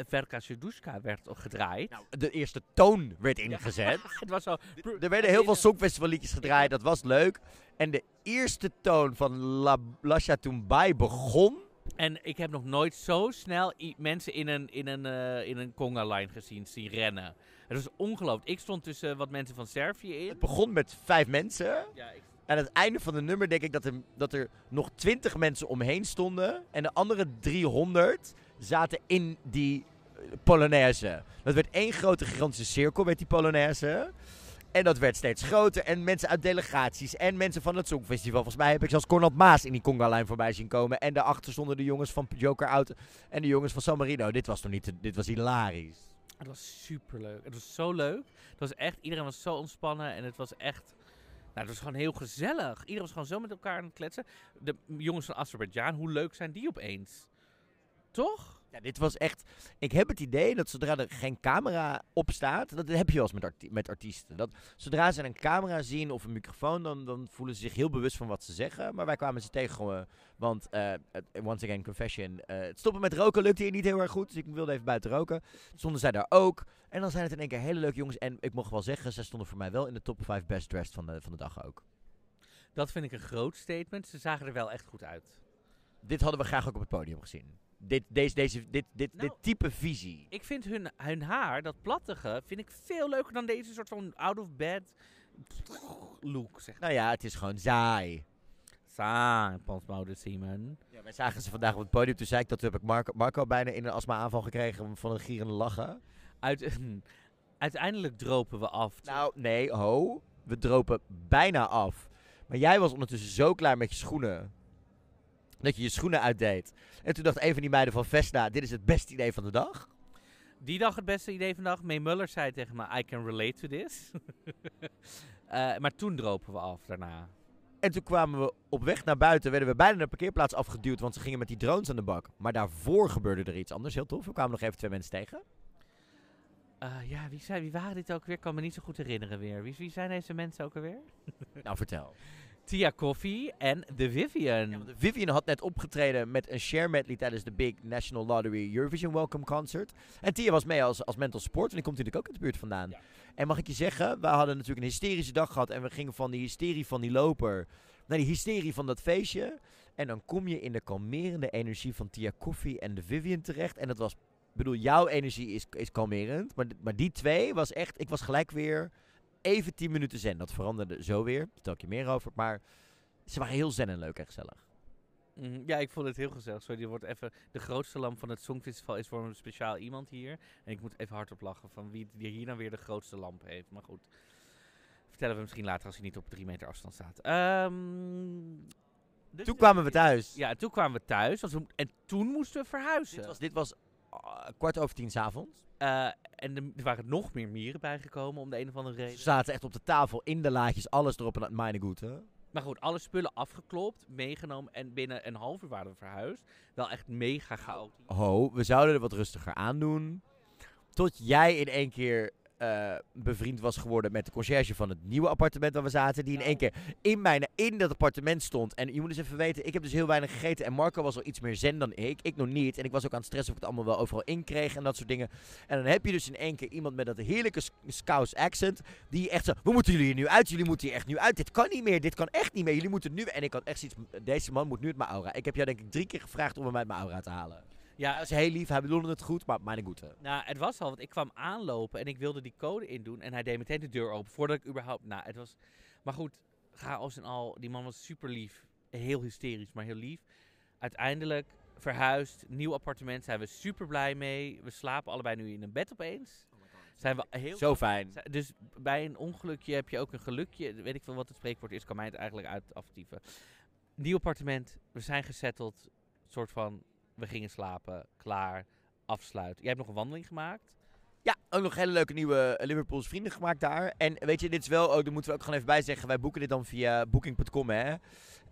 Verka Serdushka werd gedraaid. Nou, de eerste toon werd ingezet. het was zo... Er werden heel veel songfestivalliedjes gedraaid, dat was leuk. En de eerste toon van La Blasha Tumbai begon. En ik heb nog nooit zo snel mensen in een, in een, eh, in een conga-line gezien, zien rennen. Het was ongelooflijk. Ik stond tussen wat mensen van Servië in. Het begon met vijf mensen. Ja, ik- aan het einde van het nummer denk ik dat er, dat er nog twintig mensen omheen stonden. En de andere 300 zaten in die eh, Polonaise. Dat werd één grote gigantische cirkel met die Polonaise. En dat werd steeds groter. En mensen uit delegaties en mensen van het Songfestival. Volgens mij heb ik zelfs Cornald Maas in die conga-lijn voorbij zien komen. En daarachter stonden de jongens van Joker Out en de jongens van San Marino. Dit was toch niet... dit was hilarisch. Het was superleuk. Het was zo leuk. Het was echt, iedereen was zo ontspannen en het was echt... Nou, het was gewoon heel gezellig. Iedereen was gewoon zo met elkaar aan het kletsen. De jongens van Azerbeidzjan, hoe leuk zijn die opeens? Toch? Ja, dit was echt... Ik heb het idee dat zodra er geen camera op staat... Dat heb je wel eens met, arti- met artiesten. Dat zodra ze een camera zien of een microfoon... Dan, dan voelen ze zich heel bewust van wat ze zeggen. Maar wij kwamen ze tegen. Want, eh, once again, confession... eh, het stoppen met roken lukte hier niet heel erg goed. Dus ik wilde even buiten roken. Stonden zij daar ook. En dan zijn het in één keer hele leuke jongens. En ik mocht wel zeggen... Zij stonden voor mij wel in de top 5 best dressed van de, van de dag ook. Dat vind ik een groot statement. Ze zagen er wel echt goed uit. Dit hadden we graag ook op het podium gezien. Dit, deze, deze, dit, dit, Nou, dit type visie. Ik vind hun, hun haar, dat plattige, vind ik veel leuker dan deze soort van out of bed look, zeg Nou ja, het is gewoon saai. Saai, Pansmoude Simon. Ja, wij zagen ze vandaag op het podium. Toen zei ik dat heb ik Marco, Marco bijna in een astma-aanval gekregen van een gierende lachen. Uit, uiteindelijk dropen we af. Nou, nee, ho. We dropen bijna af. Maar jij was ondertussen zo klaar met je schoenen. Dat je je schoenen uitdeed. En toen dacht een van die meiden van Vesna, dit is het beste idee van de dag. Die dag het beste idee vandaag. May Muller zei tegen me, I can relate to this. Eh, maar toen dropen we af daarna. En toen kwamen we op weg naar buiten, werden we bijna de parkeerplaats afgeduwd, want ze gingen met die drones aan de bak. Maar daarvoor gebeurde er iets anders, heel tof. We kwamen nog even twee mensen tegen. Eh, ja, wie, zei, wie waren dit ook weer? Ik kan me niet zo goed herinneren weer. Wie, wie zijn deze mensen ook alweer? Nou, vertel. Tia Coffee en de Vivian. Vivian had net opgetreden met een share medley tijdens de Big National Lottery Eurovision Welcome Concert. En Tia was mee als, als mental support, en die komt natuurlijk ook uit de buurt vandaan. En mag ik je zeggen, we hadden natuurlijk een hysterische dag gehad en we gingen van die hysterie van die loper naar die hysterie van dat feestje. En dan kom je in de kalmerende energie van Tia Koffie en de Vivian terecht. En dat was, ik bedoel, jouw energie is, is kalmerend, maar, maar die twee was echt, ik was gelijk weer even 10 minuten zen. Dat veranderde zo weer, daar vertel ik je meer over. Maar ze waren heel zen en leuk en gezellig. Mhm, Ja, ik vond het heel gezellig. Sorry, die wordt even de grootste lamp van het Songfestival is voor een speciaal iemand hier. En ik moet even hardop lachen van wie die hier nou weer de grootste lamp heeft. Maar goed, vertellen we misschien later als hij niet op drie meter afstand staat. Ehm, dus Toen kwamen we thuis. Ja, toen kwamen we thuis. want we- en toen moesten we verhuizen. Dit was, dit was kwart over tien s'avonds. Eh, en er- waren nog meer mieren bijgekomen om de een of andere reden. Ze zaten echt op de tafel, in de laadjes, alles erop en aan mijn goed, hè? Maar goed, alle spullen afgeklopt, meegenomen en binnen een half uur waren we verhuisd. Wel echt mega chaotisch. Ho, we zouden er wat rustiger aan doen. Tot jij in één keer eh, bevriend was geworden met de conciërge van het nieuwe appartement waar we zaten. Die in één keer in, mijn, in dat appartement stond. En je moet eens even weten, ik heb dus heel weinig gegeten. En Marco was al iets meer zen dan ik. Ik nog niet. En ik was ook aan het stressen of ik het allemaal wel overal in kreeg en dat soort dingen. En dan heb je dus in één keer iemand met dat heerlijke Sc- Scouse accent. Die echt zo, we moeten jullie hier nu uit. Jullie moeten hier echt nu uit. Dit kan niet meer. Dit kan echt niet meer. Jullie moeten nu... En ik had echt zoiets, deze man moet nu uit mijn aura. Ik heb jou denk ik drie keer gevraagd om hem uit mijn aura te halen. Ja, Dat is heel lief. Hij bedoelde het goed, maar mijn goede. Nou, het was al, want ik kwam aanlopen en ik wilde die code indoen. En hij deed meteen de deur open, voordat ik überhaupt... Nou, het was... Maar goed, chaos en al. Die man was super lief. Heel hysterisch, maar heel lief. Uiteindelijk verhuisd, nieuw appartement. Zijn we super blij mee. We slapen allebei nu in een bed opeens. Zijn we heel Zo fijn. Dus bij een ongelukje heb je ook een gelukje. Weet ik veel wat het spreekwoord is, kan mij het eigenlijk uit aftieven. Nieuw appartement, we zijn gezetteld. soort van, we gingen slapen, klaar, afsluiten. Jij hebt nog een wandeling gemaakt. Ja, ook nog hele leuke nieuwe eh, Liverpools vrienden gemaakt daar. En weet je, dit is wel ook, daar moeten we ook gewoon even bij zeggen. Wij boeken dit dan via booking.com, hè.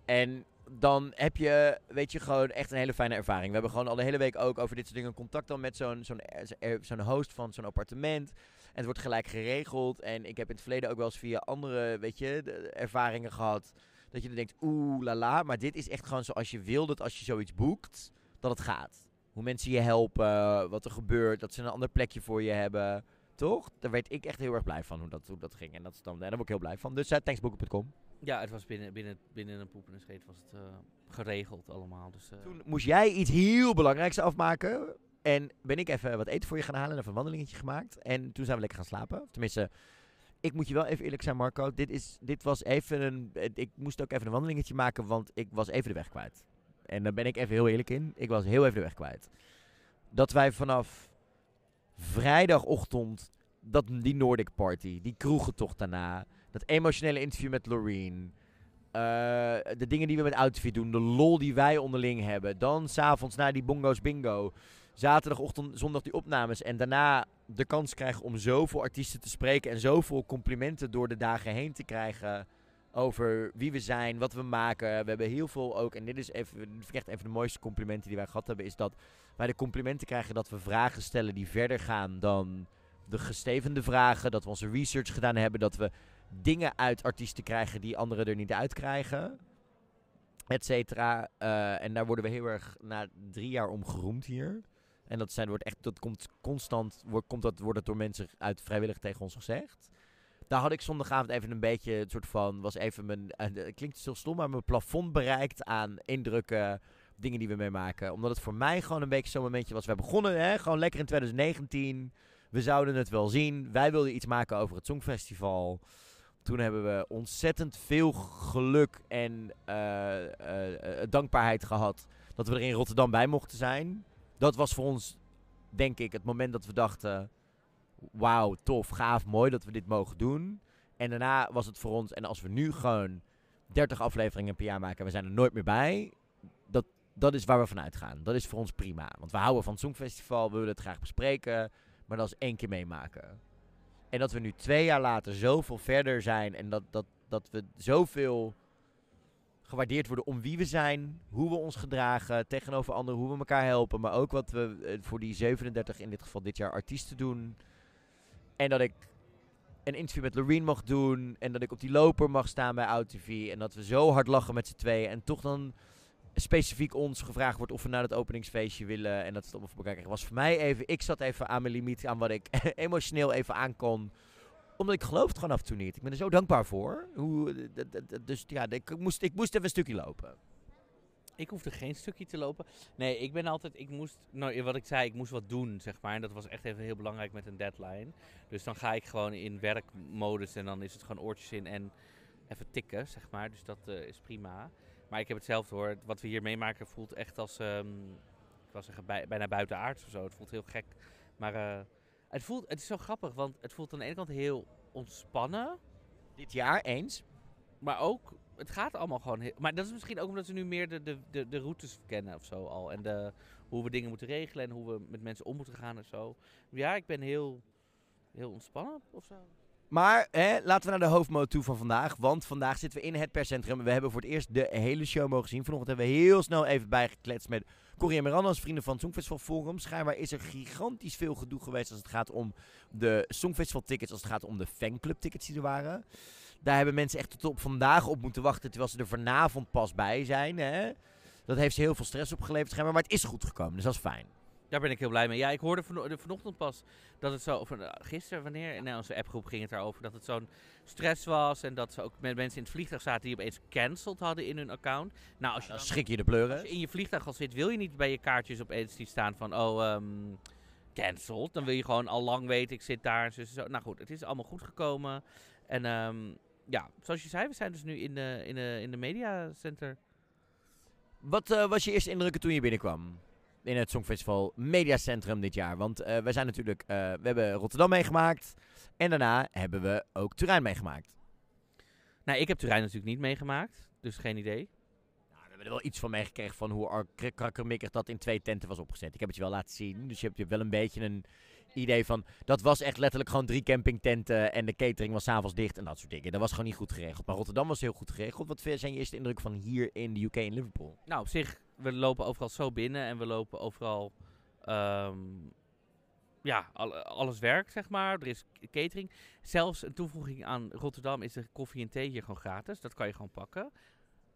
En dan heb je, weet je, gewoon echt een hele fijne ervaring. We hebben gewoon al de hele week ook over dit soort dingen contact dan met zo'n zo'n eh, zo'n host van zo'n appartement. En het wordt gelijk geregeld. En ik heb in het verleden ook wel eens via andere, weet je, ervaringen gehad. Dat je dan denkt, oeh, la la. Maar dit is echt gewoon zoals je wil dat als je zoiets boekt, dat het gaat. Hoe mensen je helpen, wat er gebeurt, dat ze een ander plekje voor je hebben. Toch? Daar werd ik echt heel erg blij van hoe dat, hoe dat ging. En, dat is dan, en daar word ik heel blij van. Dus uh, thanksbooking.com. Ja, het was binnen, binnen, binnen een poep en een scheet was het eh, geregeld allemaal. Dus, eh, Toen moest jij iets heel belangrijks afmaken. En ben ik even wat eten voor je gaan halen en even een wandelingetje gemaakt. En toen zijn we lekker gaan slapen. Tenminste, ik moet je wel even eerlijk zijn, Marco. Dit, is, dit was even een. eh, Ik moest ook even een wandelingetje maken, want ik was even de weg kwijt. En daar ben ik even heel eerlijk in. Ik was heel even de weg kwijt. Dat wij vanaf vrijdagochtend, dat, die Nordic Party, die kroegentocht daarna, dat emotionele interview met Loreen, eh, de dingen die we met Outfit doen, de lol die wij onderling hebben, dan s'avonds na die bongo's bingo, zaterdagochtend, zondag die opnames en daarna de kans krijgen om zoveel artiesten te spreken en zoveel complimenten door de dagen heen te krijgen over wie we zijn, wat we maken. We hebben heel veel ook, en dit is even, echt even de mooiste complimenten die wij gehad hebben, is dat wij de complimenten krijgen dat we vragen stellen die verder gaan dan de gestevende vragen. Dat we onze research gedaan hebben, dat we dingen uit artiesten krijgen die anderen er niet uit krijgen. Et. Eh, en daar worden we heel erg na drie jaar om geroemd hier. En dat, zijn, wordt echt, dat komt constant, wordt, komt dat, wordt het door mensen uit vrijwillig tegen ons gezegd. Daar had ik zondagavond even een beetje het soort van, was even mijn, eh, het klinkt heel stom, maar mijn plafond bereikt aan indrukken, dingen die we meemaken. Omdat het voor mij gewoon een beetje zo'n momentje was. We begonnen hè, gewoon lekker in 2019. We zouden het wel zien. Wij wilden iets maken over het Songfestival. Toen hebben we ontzettend veel geluk en eh, eh, dankbaarheid gehad dat we er in Rotterdam bij mochten zijn. Dat was voor ons, denk ik, het moment dat we dachten: wauw, tof, gaaf, mooi dat we dit mogen doen. En daarna was het voor ons, en als we nu gewoon 30 afleveringen per jaar maken en we zijn er nooit meer bij, dat, dat is waar we vanuit gaan. Dat is voor ons prima. Want we houden van het Songfestival, we willen het graag bespreken, maar dat is één keer meemaken. En dat we nu twee jaar later zoveel verder zijn en dat, dat, dat we zoveel gewaardeerd worden om wie we zijn, hoe we ons gedragen tegenover anderen, hoe we elkaar helpen, maar ook wat we eh, voor die 37 in dit geval dit jaar artiesten doen. En dat ik een interview met Loreen mag doen en dat ik op die loper mag staan bij OutTV en dat we zo hard lachen met z'n tweeën en toch dan specifiek ons gevraagd wordt of we naar het openingsfeestje willen en dat is allemaal voor elkaar. Was voor mij even, ik zat even aan mijn limiet, aan wat ik emotioneel even aan kon omdat ik geloof het gewoon af en toe niet. Ik ben er zo dankbaar voor. Hoe, dus ja, ik moest, ik moest even een stukje lopen. Ik hoefde geen stukje te lopen. Nee, ik ben altijd, ik moest, nou, wat ik zei, ik moest wat doen, zeg maar. En dat was echt even heel belangrijk met een deadline. Dus dan ga ik gewoon in werkmodus en dan is het gewoon oortjes in en even tikken, zeg maar. Dus dat eh, is prima. Maar ik heb hetzelfde hoor. Wat we hier meemaken voelt echt als, ehm, ik wil zeggen, bij, bijna buitenaards of zo. Het voelt heel gek. Maar eh, het, voelt, het is zo grappig, want het voelt aan de ene kant heel ontspannen. Dit jaar eens. Maar ook, het gaat allemaal gewoon heel... Maar dat is misschien ook omdat we nu meer de, de, de, routes kennen of zo al. En de, hoe we dingen moeten regelen en hoe we met mensen om moeten gaan en zo. Ja, ik ben heel, heel ontspannen of zo. Maar hè, laten we naar de hoofdmoot toe van vandaag. Want vandaag zitten we in het perscentrum. We hebben voor het eerst de hele show mogen zien. Vanochtend hebben we heel snel even bijgekletst met Corrie Miranda vrienden van het Songfestival Forum. Schijnbaar is er gigantisch veel gedoe geweest als het gaat om de Songfestival tickets. Als het gaat om de fanclub tickets die er waren. Daar hebben mensen echt tot op vandaag op moeten wachten. Terwijl ze er vanavond pas bij zijn. Hè? Dat heeft ze heel veel stress opgeleverd schijnbaar. Maar het is goed gekomen. Dus dat is fijn. Daar ben ik heel blij mee. Ja, ik hoorde vano- de- vanochtend pas dat het zo, of eh, gisteren, wanneer, in onze appgroep ging het daarover, dat het zo'n stress was en dat ze ook met mensen in het vliegtuig zaten die opeens cancelled hadden in hun account. Nou, als je Dan schrik je de pleuren. als je in je vliegtuig al zit, wil je niet bij je kaartjes opeens die staan van, oh, ehm cancelled. Dan wil je gewoon al lang weten, ik zit daar. Zo, zo. Nou goed, het is allemaal goed gekomen. En ehm, ja, zoals je zei, we zijn dus nu in de, in de, in de mediacenter. Wat eh, was je eerste indrukken toen je binnenkwam? In het Songfestival Mediacentrum dit jaar. Want eh we zijn natuurlijk, eh, we hebben Rotterdam meegemaakt. En daarna hebben we ook Turijn meegemaakt. Nou, ik heb Turijn natuurlijk niet meegemaakt, dus geen idee. Nou, we hebben er wel iets van meegekregen van hoe ar- krak- krakkemikkig dat in twee tenten was opgezet. Ik heb het je wel laten zien. Dus je hebt je wel een beetje een idee van... Dat was echt letterlijk gewoon drie campingtenten en de catering was s'avonds dicht en dat soort dingen. Dat was gewoon niet goed geregeld. Maar Rotterdam was heel goed geregeld. Wat zijn je eerste indruk van hier in de UK in Liverpool? Nou, op zich, we lopen overal zo binnen en we lopen overal. ehm, ja, al- alles werkt, zeg maar. Er is catering. Zelfs een toevoeging aan Rotterdam is de koffie en thee hier gewoon gratis. Dat kan je gewoon pakken.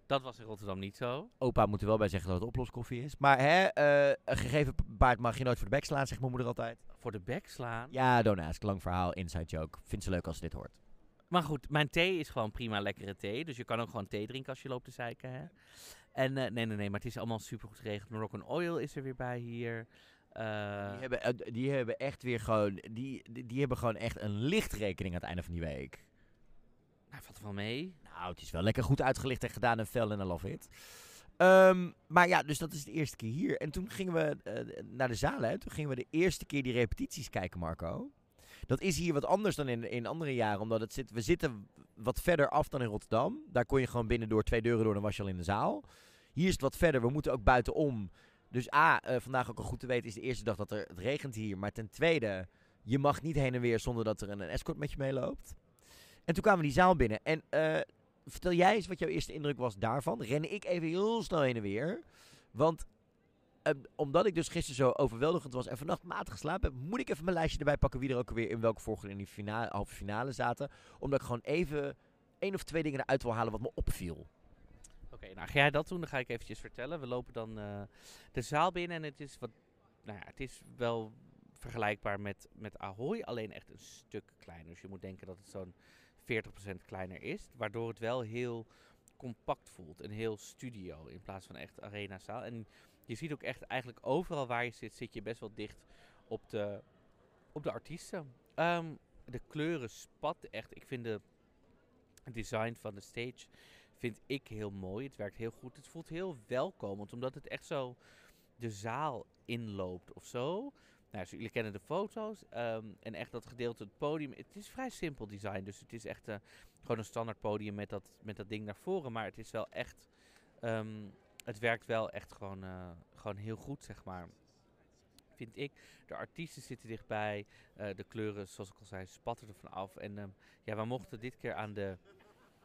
Dat was in Rotterdam niet zo. Opa moet er wel bij zeggen dat het oploskoffie is. Maar hè, eh, een gegeven baard mag je nooit voor de bek slaan, zegt mijn moeder altijd. Voor de bek slaan. Ja, don't ask. Lang verhaal, inside joke. Vindt ze leuk als ze dit hoort. Maar goed, mijn thee is gewoon prima lekkere thee. Dus je kan ook gewoon thee drinken als je loopt te zeiken. Hè? En eh, nee, nee, nee, maar het is allemaal super goed geregeld. Moroccan Oil is er weer bij hier. Eh, Die hebben, die hebben echt weer gewoon, die, die, die hebben gewoon echt een lichtrekening aan het einde van die week. Nou, valt wel mee. Nou, het is wel lekker goed uitgelicht en gedaan en fel en I love it. Ehm, maar ja, dus dat is de eerste keer hier. En toen gingen we eh, naar de zaal, hè. Toen gingen we de eerste keer die repetities kijken, Marco. Dat is hier wat anders dan in, in andere jaren, omdat het zit, we zitten wat verder af dan in Rotterdam. Daar kon je gewoon binnen door twee deuren door, dan was je al in de zaal. Hier is het wat verder, we moeten ook buitenom. Dus A, eh, vandaag ook al goed te weten, is de eerste dag dat er, het regent hier. Maar ten tweede, je mag niet heen en weer zonder dat er een escort met je meeloopt. En toen kwamen we die zaal binnen. En eh, vertel jij eens wat jouw eerste indruk was daarvan. Rende ik even heel snel heen en weer. Want eh, omdat ik dus gisteren zo overweldigend was en vannacht matig geslapen heb, moet ik even mijn lijstje erbij pakken wie er ook weer in welke volgorde in die finale, halve finale zaten. Omdat ik gewoon even één of twee dingen eruit wil halen wat me opviel. Oké, nou ga jij dat doen, dan ga ik eventjes vertellen. We lopen dan eh, de zaal binnen en het is wat, nou ja, het is wel vergelijkbaar met, met Ahoy, alleen echt een stuk kleiner. Dus je moet denken dat het zo'n 40% kleiner is, waardoor het wel heel compact voelt en heel studio in plaats van echt arena zaal. En je ziet ook echt eigenlijk overal waar je zit, zit je best wel dicht op de, op de artiesten. Ehm, de kleuren spatten echt. Ik vind de design van de stage vind ik heel mooi. Het werkt heel goed. Het voelt heel welkomend, omdat het echt zo de zaal inloopt of zo. Nou, jullie kennen de foto's. ehm, en echt dat gedeelte, het podium. Het is vrij simpel design. Dus het is echt eh, gewoon een standaard podium met dat, met dat ding naar voren. Maar het is wel echt. ehm, het werkt wel echt gewoon, eh, gewoon heel goed, zeg maar. Vind ik. De artiesten zitten dichtbij. eh, de kleuren, zoals ik al zei, spatten er vanaf. En ehm, ja, we mochten dit keer aan de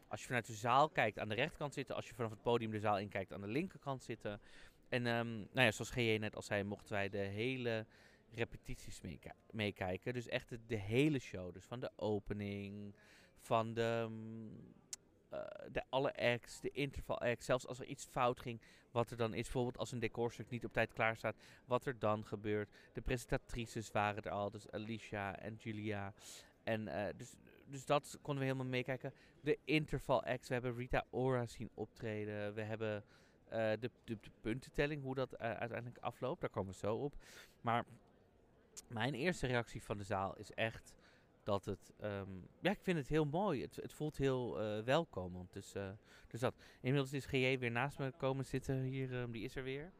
als je vanuit de zaal kijkt, aan de rechterkant zitten. Als je vanaf het podium de zaal inkijkt, aan de linkerkant zitten. En nou ja, zoals GJ net al zei, mochten wij de hele repetities meekijken. Dus echt de, hele show. Dus van de opening, van de, eh, de alle acts, de interval acts. Zelfs als er iets fout ging, wat er dan is. Bijvoorbeeld als een decorstuk niet op tijd klaar staat, wat er dan gebeurt. De presentatrices waren er al, dus Alicia en Julia. En eh, dus, dus dat konden we helemaal meekijken. De interval acts, we hebben Rita Ora zien optreden. We hebben eh, de, de, puntentelling, hoe dat uiteindelijk afloopt. Daar komen we zo op. Maar mijn eerste reactie van de zaal is echt dat het... ehm, ja, ik vind het heel mooi. Het, het voelt heel eh, welkomend. Dus, eh, dus dat. Inmiddels is GJ weer naast me komen zitten hier. ehm, die is er weer.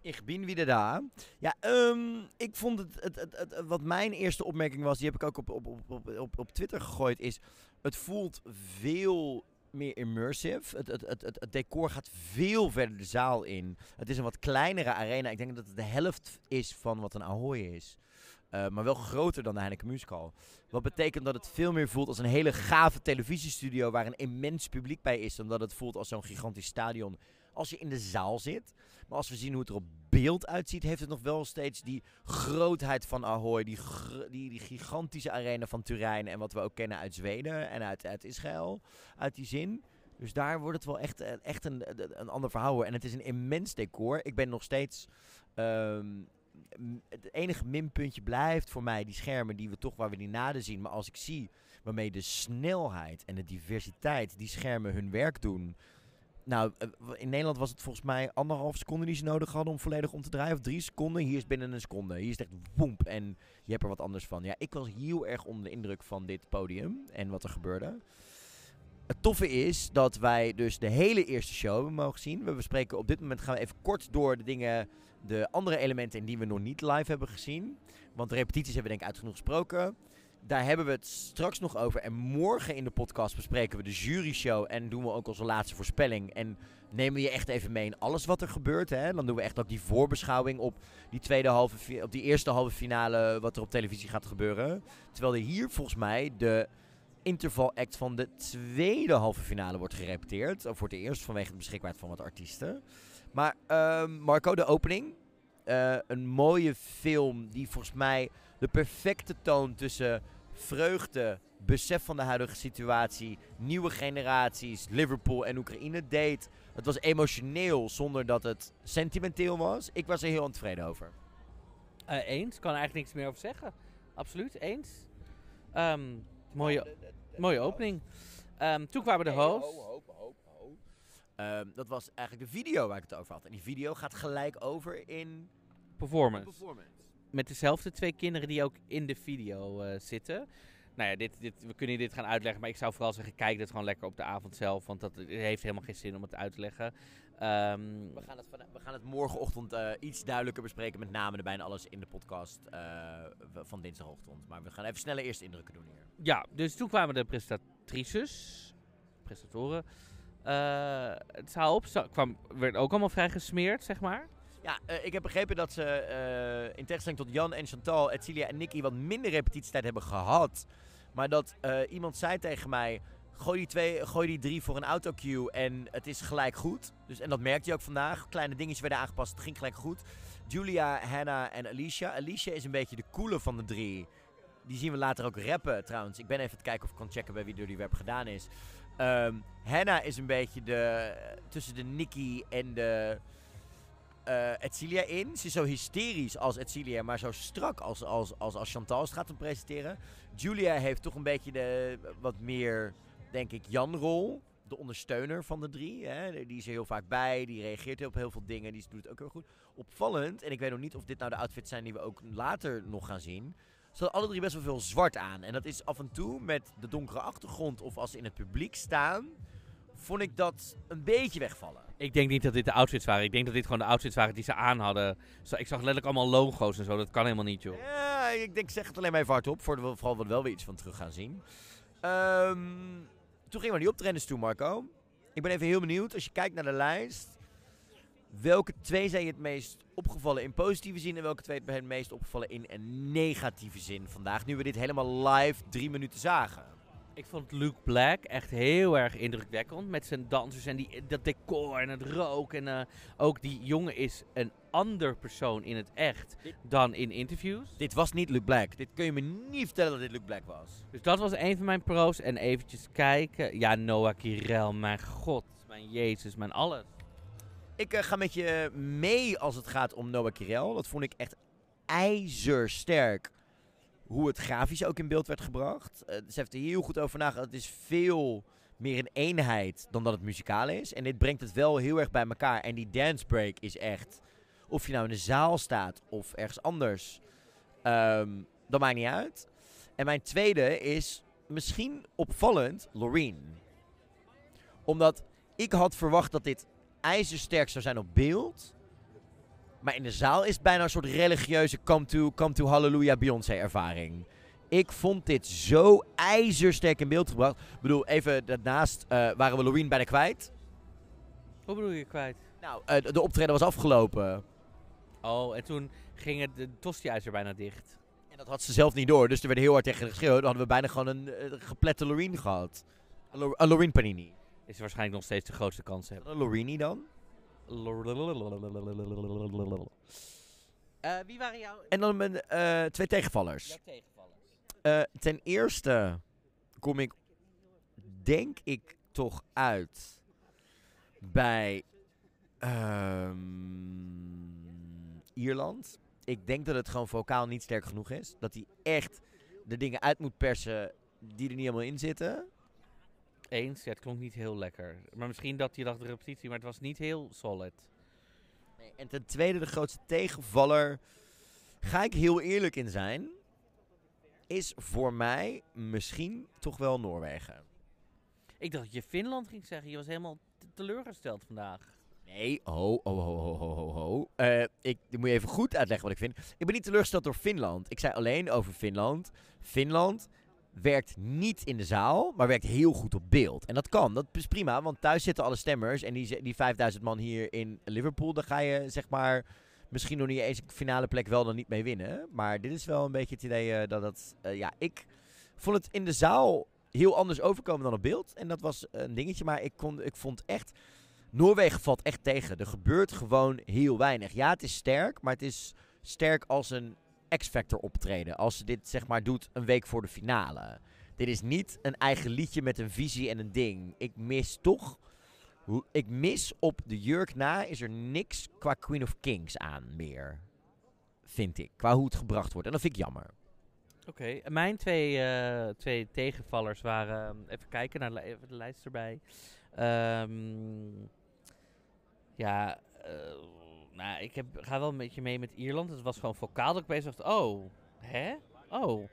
Ik ben weer daar. Ja, ehm, ik vond het, het, het, het- wat mijn eerste opmerking was, die heb ik ook op, op, op, op, op Twitter gegooid, is het voelt veel meer immersive. Het, het, het, decor gaat veel verder de zaal in. Het is een wat kleinere arena. Ik denk dat het de helft is van wat een Ahoy is. eh, maar wel groter dan de Heineken Musical. Wat betekent dat het veel meer voelt als een hele gave televisiestudio waar een immens publiek bij is. Dan dat het voelt als zo'n gigantisch stadion als je in de zaal zit. Maar als we zien hoe het er op beeld uitziet, heeft het nog wel steeds die grootheid van Ahoy. Die, die, die gigantische arena van Turijn. En wat we ook kennen uit Zweden en uit, Israël. Uit die zin. Dus daar wordt het wel echt, eh, echt een, een ander verhaal. En het is een immens decor. Ik ben nog steeds. ehm, het enige minpuntje blijft voor mij die schermen die we toch waar we die naden zien. Maar als ik zie waarmee de snelheid en de diversiteit die schermen hun werk doen. Nou, eh, in Nederland was het volgens mij anderhalf seconde die ze nodig hadden om volledig om te draaien. Of drie seconden. Hier is binnen een seconde. Hier is het echt woemp. En je hebt er wat anders van. Ja, ik was heel erg onder de indruk van dit podium en wat er gebeurde. Het toffe is dat wij dus de hele eerste show hebben mogen zien. We bespreken op dit moment gaan we even kort door de dingen, de andere elementen die we nog niet live hebben gezien. Want de repetities hebben we denk ik uitgenoeg gesproken. Daar hebben we het straks nog over. En morgen in de podcast bespreken we de juryshow. En doen we ook onze laatste voorspelling. En nemen we je echt even mee in alles wat er gebeurt. Hè? Dan doen we echt ook die voorbeschouwing op die, tweede halve, op die eerste halve finale. Wat er op televisie gaat gebeuren. Terwijl er hier volgens mij de interval act van de tweede halve finale wordt gerepeteerd. Of voor het eerst vanwege de beschikbaarheid van wat artiesten. Maar ehm, Marco, de opening. Eh, een mooie film die volgens mij de perfecte toon tussen vreugde, besef van de huidige situatie, nieuwe generaties, Liverpool en Oekraïne deed. Het was emotioneel zonder dat het sentimenteel was. Ik was er heel tevreden over. Eh, eens, kan er eigenlijk niks meer over zeggen. Absoluut, eens. Ehm, mooie, mooie opening. Ehm, toen kwamen de hosts. Ehm, dat was eigenlijk de video waar ik het over had. En die video gaat gelijk over in Performance. performance. Met dezelfde twee kinderen die ook in de video eh, zitten. Nou ja, dit, dit, we kunnen dit gaan uitleggen, maar ik zou vooral zeggen, kijk dit gewoon lekker op de avond zelf. Want dat heeft helemaal geen zin om het uit te leggen. Ehm, We gaan het, van, we gaan het morgenochtend eh, iets duidelijker bespreken. Met name erbij en alles in de podcast eh, van dinsdagochtend. Maar we gaan even snelle eerste indrukken doen hier. Ja, dus toen kwamen de presentatrices, presentatoren. Het zaal op, kwam, werd ook allemaal vrij gesmeerd, zeg maar. Ja, eh, ik heb begrepen dat ze eh, in tegenstelling tot Jan en Chantal, Edcilia en Nicky wat minder repetitietijd hebben gehad. Maar dat eh, iemand zei tegen mij, gooi die, twee, gooi die drie voor een autocue en het is gelijk goed. Dus, en dat merkte je ook vandaag. Kleine dingetjes werden aangepast, het ging gelijk goed. Julia, Hannah en Alicia. Alicia is een beetje de coole van de drie. Die zien we later ook rappen trouwens. Ik ben even te kijken of ik kan checken bij wie door die rap gedaan is. Ehm Hannah is een beetje de, tussen de Nicky en de eh Edcilia in. Ze is zo hysterisch als Edcilia, maar zo strak als, als, als, als Chantal het gaat hem presenteren. Julia heeft toch een beetje de wat meer, denk ik, Jan-rol. De ondersteuner van de drie. Hè. Die is er heel vaak bij, die reageert op heel veel dingen, die doet het ook heel goed. Opvallend, en ik weet nog niet of dit nou de outfits zijn die we ook later nog gaan zien. Ze hadden alle drie best wel veel zwart aan. En dat is af en toe met de donkere achtergrond of als ze in het publiek staan, vond ik dat een beetje wegvallen. Ik denk niet dat dit de outfits waren. Ik denk dat dit gewoon de outfits waren die ze aan hadden. Ik zag letterlijk allemaal logo's en zo. Dat kan helemaal niet, joh. Ja, ik denk, zeg het alleen maar even hardop, voor de, vooral we wel weer iets van terug gaan zien. Ehm, toen gingen we die optredens toe, Marco. Ik ben even heel benieuwd, als je kijkt naar de lijst, welke twee zijn je het meest opgevallen in positieve zin en welke twee zijn het meest opgevallen in een negatieve zin vandaag, nu we dit helemaal live drie minuten zagen? Ik vond Luke Black echt heel erg indrukwekkend. Met zijn dansers en die, dat decor en het rook. En eh, ook die jongen is een ander persoon in het echt dan in interviews. Dit was niet Luke Black. Dit kun je me niet vertellen dat dit Luke Black was. Dus dat was een van mijn pro's. En eventjes kijken. Ja, Noah Kirel, mijn god, mijn Jezus, mijn alles. Ik eh, ga met je mee als het gaat om Noah Kirel. Dat vond ik echt ijzersterk. Hoe het grafisch ook in beeld werd gebracht. Eh, ze heeft er heel goed over nagedacht. Het is veel meer een eenheid dan dat het muzikaal is. En dit brengt het wel heel erg bij elkaar. En die dance break is echt... Of je nou in de zaal staat of ergens anders. ehm, dat maakt niet uit. En mijn tweede is misschien opvallend Loreen. Omdat ik had verwacht dat dit ijzersterk zou zijn op beeld. Maar in de zaal is het bijna een soort religieuze come to, come to hallelujah Beyoncé ervaring. Ik vond dit zo ijzersterk in beeld gebracht. Ik bedoel, even daarnaast eh, waren we Loreen bijna kwijt. Hoe bedoel je kwijt? Nou, eh, de optreden was afgelopen. Oh, en toen ging het de tostiijzer bijna dicht. En dat had ze zelf niet door, dus er werd heel hard tegen geschreeuwd. Dan hadden we bijna gewoon een eh, geplette Loreen gehad. Een, Lo- een Loreen Panini. Is waarschijnlijk nog steeds de grootste kans hebben. Een Lorini dan? Eh, wie waren jouw... En dan mijn eh, twee tegenvallers. Eh, ten eerste kom ik, denk ik, toch uit bij ehm, Ierland. Ik denk dat het gewoon vocaal niet sterk genoeg is. Dat hij echt de dingen uit moet persen die er niet helemaal in zitten. Eens, ja, het klonk niet heel lekker. Maar misschien dat je dacht de repetitie, maar het was niet heel solid. Nee, en ten tweede, de grootste tegenvaller, ga ik heel eerlijk in zijn, is voor mij misschien toch wel Noorwegen. Ik dacht dat je Finland ging zeggen. Je was helemaal te- teleurgesteld vandaag. Nee, ho, ho, ho, ho, ho, ho. Eh, ik ik moet je even goed uitleggen wat ik vind. Ik ben niet teleurgesteld door Finland. Ik zei alleen over Finland. Finland werkt niet in de zaal, maar werkt heel goed op beeld. En dat kan, dat is prima, want thuis zitten alle stemmers. En die, die 5000 man hier in Liverpool, daar ga je zeg maar misschien nog niet eens een finale plek wel dan niet mee winnen. Maar dit is wel een beetje het idee eh, dat het... eh, ja, ik vond het in de zaal heel anders overkomen dan op beeld. En dat was een dingetje, maar ik, kon, ik vond echt... Noorwegen valt echt tegen. Er gebeurt gewoon heel weinig. Ja, het is sterk, maar het is sterk als een X-Factor optreden. Als ze dit zeg maar doet een week voor de finale. Dit is niet een eigen liedje met een visie en een ding. Ik mis toch... Ik mis op de jurk na is er niks qua Queen of Kings aan meer. Vind ik. Qua hoe het gebracht wordt. En dat vind ik jammer. Oké, mijn twee, eh, twee tegenvallers waren... ehm, even kijken naar de lijst erbij. Ehm, ja, eh, nou, ik heb, ga wel een beetje mee met Ierland. Het was gewoon vocaal dat ik bezig dacht, oh, hè? Oh.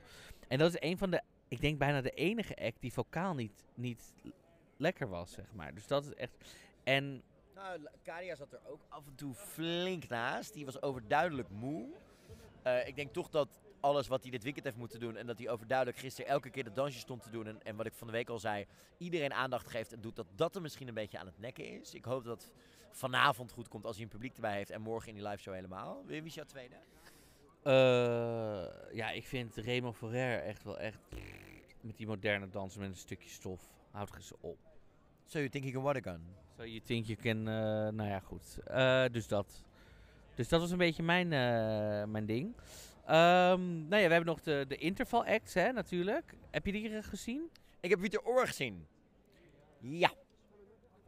En dat is een van de, ik denk bijna de enige act die vocaal niet, niet lekker was, zeg maar. Dus dat is echt... En Nou, Kadia zat er ook af en toe flink naast. Die was overduidelijk moe. Eh, ik denk toch dat alles wat hij dit weekend heeft moeten doen... en dat hij overduidelijk gisteren elke keer de dansje stond te doen... En, en wat ik van de week al zei, iedereen aandacht geeft en doet... dat dat er misschien een beetje aan het nekken is. Ik hoop dat vanavond goed komt als hij een publiek erbij heeft... en morgen in die live show helemaal. Wie is jouw tweede? eh, ja, ik vind Remo Ferrer echt wel echt... Met die moderne dansen met een stukje stof. Houd eens op. So you think you can what gun? So you think you can... eh, nou ja, goed. Eh, dus dat. Dus dat was een beetje mijn, mijn ding. Nou ja, we hebben nog de, de interval acts, hè, natuurlijk. Heb je die gezien? Ik heb Wieter Oor gezien. Ja.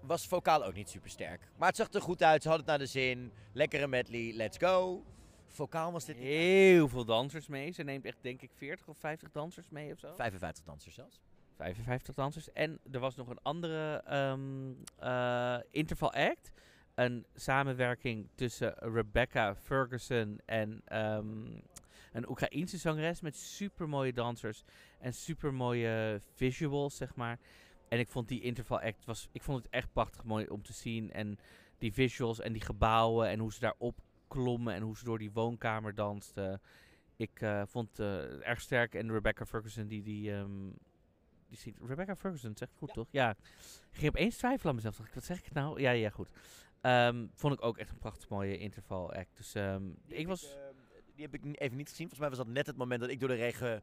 Was vocaal ook niet super sterk. Maar het zag er goed uit. Ze hadden het naar de zin. Lekkere medley. Let's go. Vocaal was dit niet. Heel veel dansers mee. Ze neemt echt, denk ik, 40 of 50 dansers mee of zo. 55 dansers zelfs. 55 dansers. En er was nog een andere eh, interval act. Een samenwerking tussen Rebecca Ferguson en ehm, een Oekraïense zangeres met super mooie dansers en super mooie visuals, zeg maar. En ik vond die interval act was, ik vond het echt prachtig mooi om te zien. En die visuals en die gebouwen en hoe ze daarop klommen en hoe ze door die woonkamer dansten. Ik eh, vond het eh, erg sterk. En Rebecca Ferguson, die, die, ehm, die zingt. Rebecca Ferguson, zegt goed toch? Ja. Ik ging opeens twijfelen aan mezelf. Dacht ik, wat zeg ik nou? Ja, ja, goed. Ehm, vond ik ook echt een prachtig mooie interval act. Dus ehm, ik was. die heb ik even niet gezien. Volgens mij was dat net het moment dat ik door de regen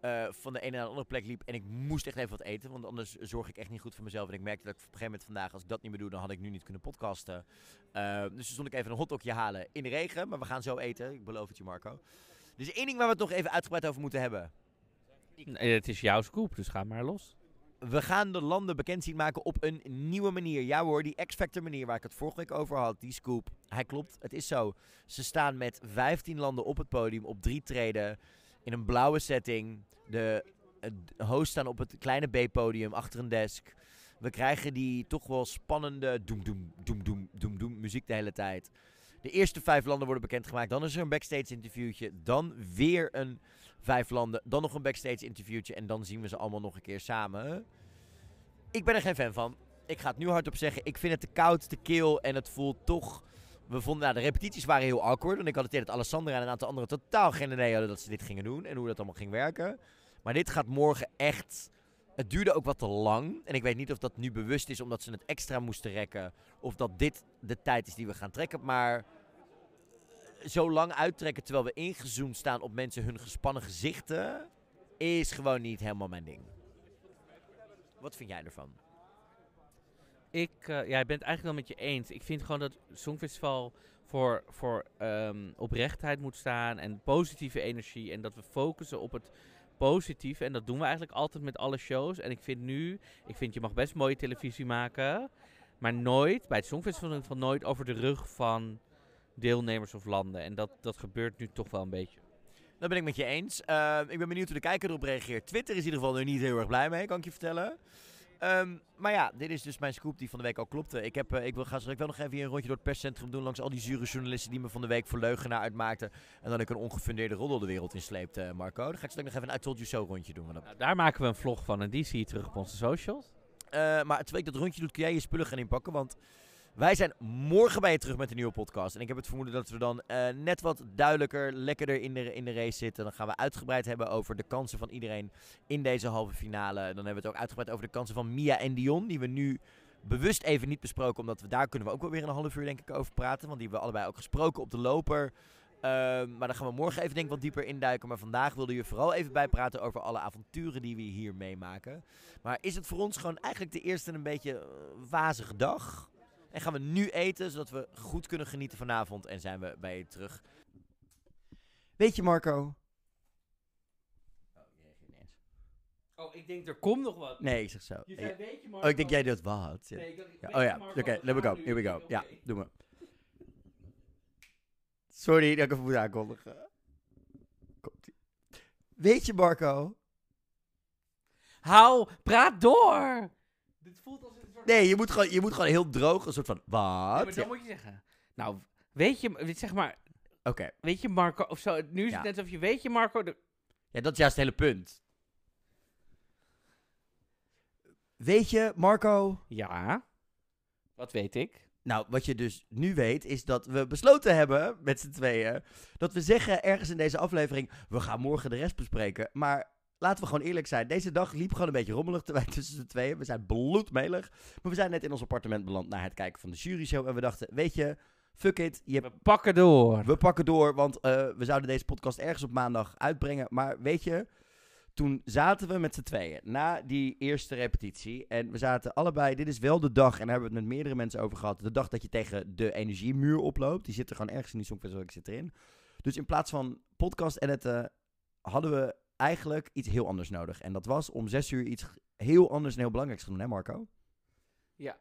eh, van de ene naar de andere plek liep. En ik moest echt even wat eten, want anders zorg ik echt niet goed voor mezelf. En ik merkte dat ik op een gegeven moment vandaag, als ik dat niet meer doe, dan had ik nu niet kunnen podcasten. Eh, dus toen stond ik even een hotdogje halen in de regen. Maar we gaan zo eten, ik beloof het je Marco. Is één ding waar we het nog even uitgebreid over moeten hebben. Nee, het is jouw scoop, dus ga maar los. We gaan de landen bekend zien maken op een nieuwe manier. Ja hoor, die X-Factor manier waar ik het vorige week over had, die scoop. Hij klopt, het is zo. Ze staan met 15 landen op het podium, op drie treden, in een blauwe setting. De hosts staan op het kleine B-podium, achter een desk. We krijgen die toch wel spannende doem doem doem doem doem doem muziek de hele tijd. De eerste vijf landen worden bekendgemaakt. Dan is er een backstage interviewtje. Dan weer een vijf landen. Dan nog een backstage interviewtje. En dan zien we ze allemaal nog een keer samen. Ik ben er geen fan van. Ik ga het nu hardop zeggen. Ik vind het te koud, te kil. En het voelt toch... We vonden, nou, de repetities waren heel awkward. Want ik had het idee dat Alessandra en een aantal anderen totaal geen idee hadden dat ze dit gingen doen. En hoe dat allemaal ging werken. Maar dit gaat morgen echt... Het duurde ook wat te lang. En ik weet niet of dat nu bewust is omdat ze het extra moesten rekken. Of dat dit de tijd is die we gaan trekken. Maar zo lang uittrekken terwijl we ingezoomd staan op mensen hun gespannen gezichten, is gewoon niet helemaal mijn ding. Wat vind jij ervan? Ik, ik ben het eigenlijk wel met je eens. Ik vind gewoon dat Songfestival voor, voor ehm, oprechtheid moet staan en positieve energie. En dat we focussen op het positieve. En dat doen we eigenlijk altijd met alle shows. En ik vind nu, ik vind je mag best mooie televisie maken. Maar nooit, bij het Songfestival geval nooit over de rug van deelnemers of landen. En dat, dat gebeurt nu toch wel een beetje. Dat ben ik met je eens. Uh, ik ben benieuwd hoe de kijker erop reageert. Twitter is in ieder geval er niet heel erg blij mee, kan ik je vertellen. Um, maar ja, dit is dus mijn scoop die van de week al klopte. Ik, heb, uh, ik wil, ga straks wel nog even een rondje door het perscentrum doen langs al die zure journalisten die me van de week voor leugenaar uitmaakten. En dan ik een ongefundeerde roddel de wereld insleept, uh, Marco. Dan ga ik straks nog even een I Told You So rondje doen. Nou, daar maken we een vlog van en die zie je terug op onze socials. Uh, maar terwijl ik dat rondje doet, kun jij je spullen gaan inpakken, want... Wij zijn morgen bij je terug met een nieuwe podcast. En ik heb het vermoeden dat we dan uh, net wat duidelijker, lekkerder in de, in de race zitten. Dan gaan we uitgebreid hebben over de kansen van iedereen in deze halve finale. Dan hebben we het ook uitgebreid over de kansen van Mia en Dion. Die we nu bewust even niet besproken. Omdat we daar kunnen we ook wel weer een half uur denk ik over praten. Want die hebben we allebei ook gesproken op de loper. Uh, maar dan gaan we morgen even denk ik wat dieper induiken. Maar vandaag wilde je vooral even bijpraten over alle avonturen die we hier meemaken. Maar is het voor ons gewoon eigenlijk de eerste een beetje uh, wazige dag? En gaan we nu eten, zodat we goed kunnen genieten vanavond. En zijn we bij je terug. Weet je, Marco? Oh, ik denk er komt nog wat. Nee, ik zeg zo. Je zei, weet je, Marco? Oh, ik denk jij doet wat. Ja. Nee, ik dacht, Ja, weet Oh ja, oké, we let me gaan go. Here we go. Ja, doe maar. Sorry dat ik even moet aankondigen. Komt-ie. Weet je, Marco? Hou, praat door! Dit voelt als. Nee, je moet gewoon, je moet gewoon heel droog een soort van... Wat? Nee, maar dan Ja. moet je zeggen. Nou, weet je, zeg maar, Oké. weet je Marco, of zo. Nu is Ja. het net alsof je, weet je Marco, de- Ja, dat is juist het hele punt. Weet je, Marco? Ja. Wat weet ik? Nou, wat je dus nu weet, is dat we besloten hebben, met z'n tweeën, dat we zeggen ergens in deze aflevering, we gaan morgen de rest bespreken. Maar laten we gewoon eerlijk zijn, deze dag liep gewoon een beetje rommelig terwijl tussen z'n tweeën. We zijn bloedmelig, maar we zijn net in ons appartement beland na het kijken van de juryshow. En we dachten, weet je, fuck it, je We pakken door. we pakken door, want eh, we zouden deze podcast ergens op maandag uitbrengen. Maar weet je, toen zaten we met z'n tweeën na die eerste repetitie. En we zaten allebei, dit is wel de dag, en daar hebben we het met meerdere mensen over gehad. De dag dat je tegen de energiemuur oploopt. Die zit er gewoon ergens in die songfestival, ik zit erin. Dus in plaats van podcast editen, hadden we eigenlijk iets heel anders nodig. En dat was om zes uur iets heel anders en heel belangrijks te doen, hè Marco? Ja.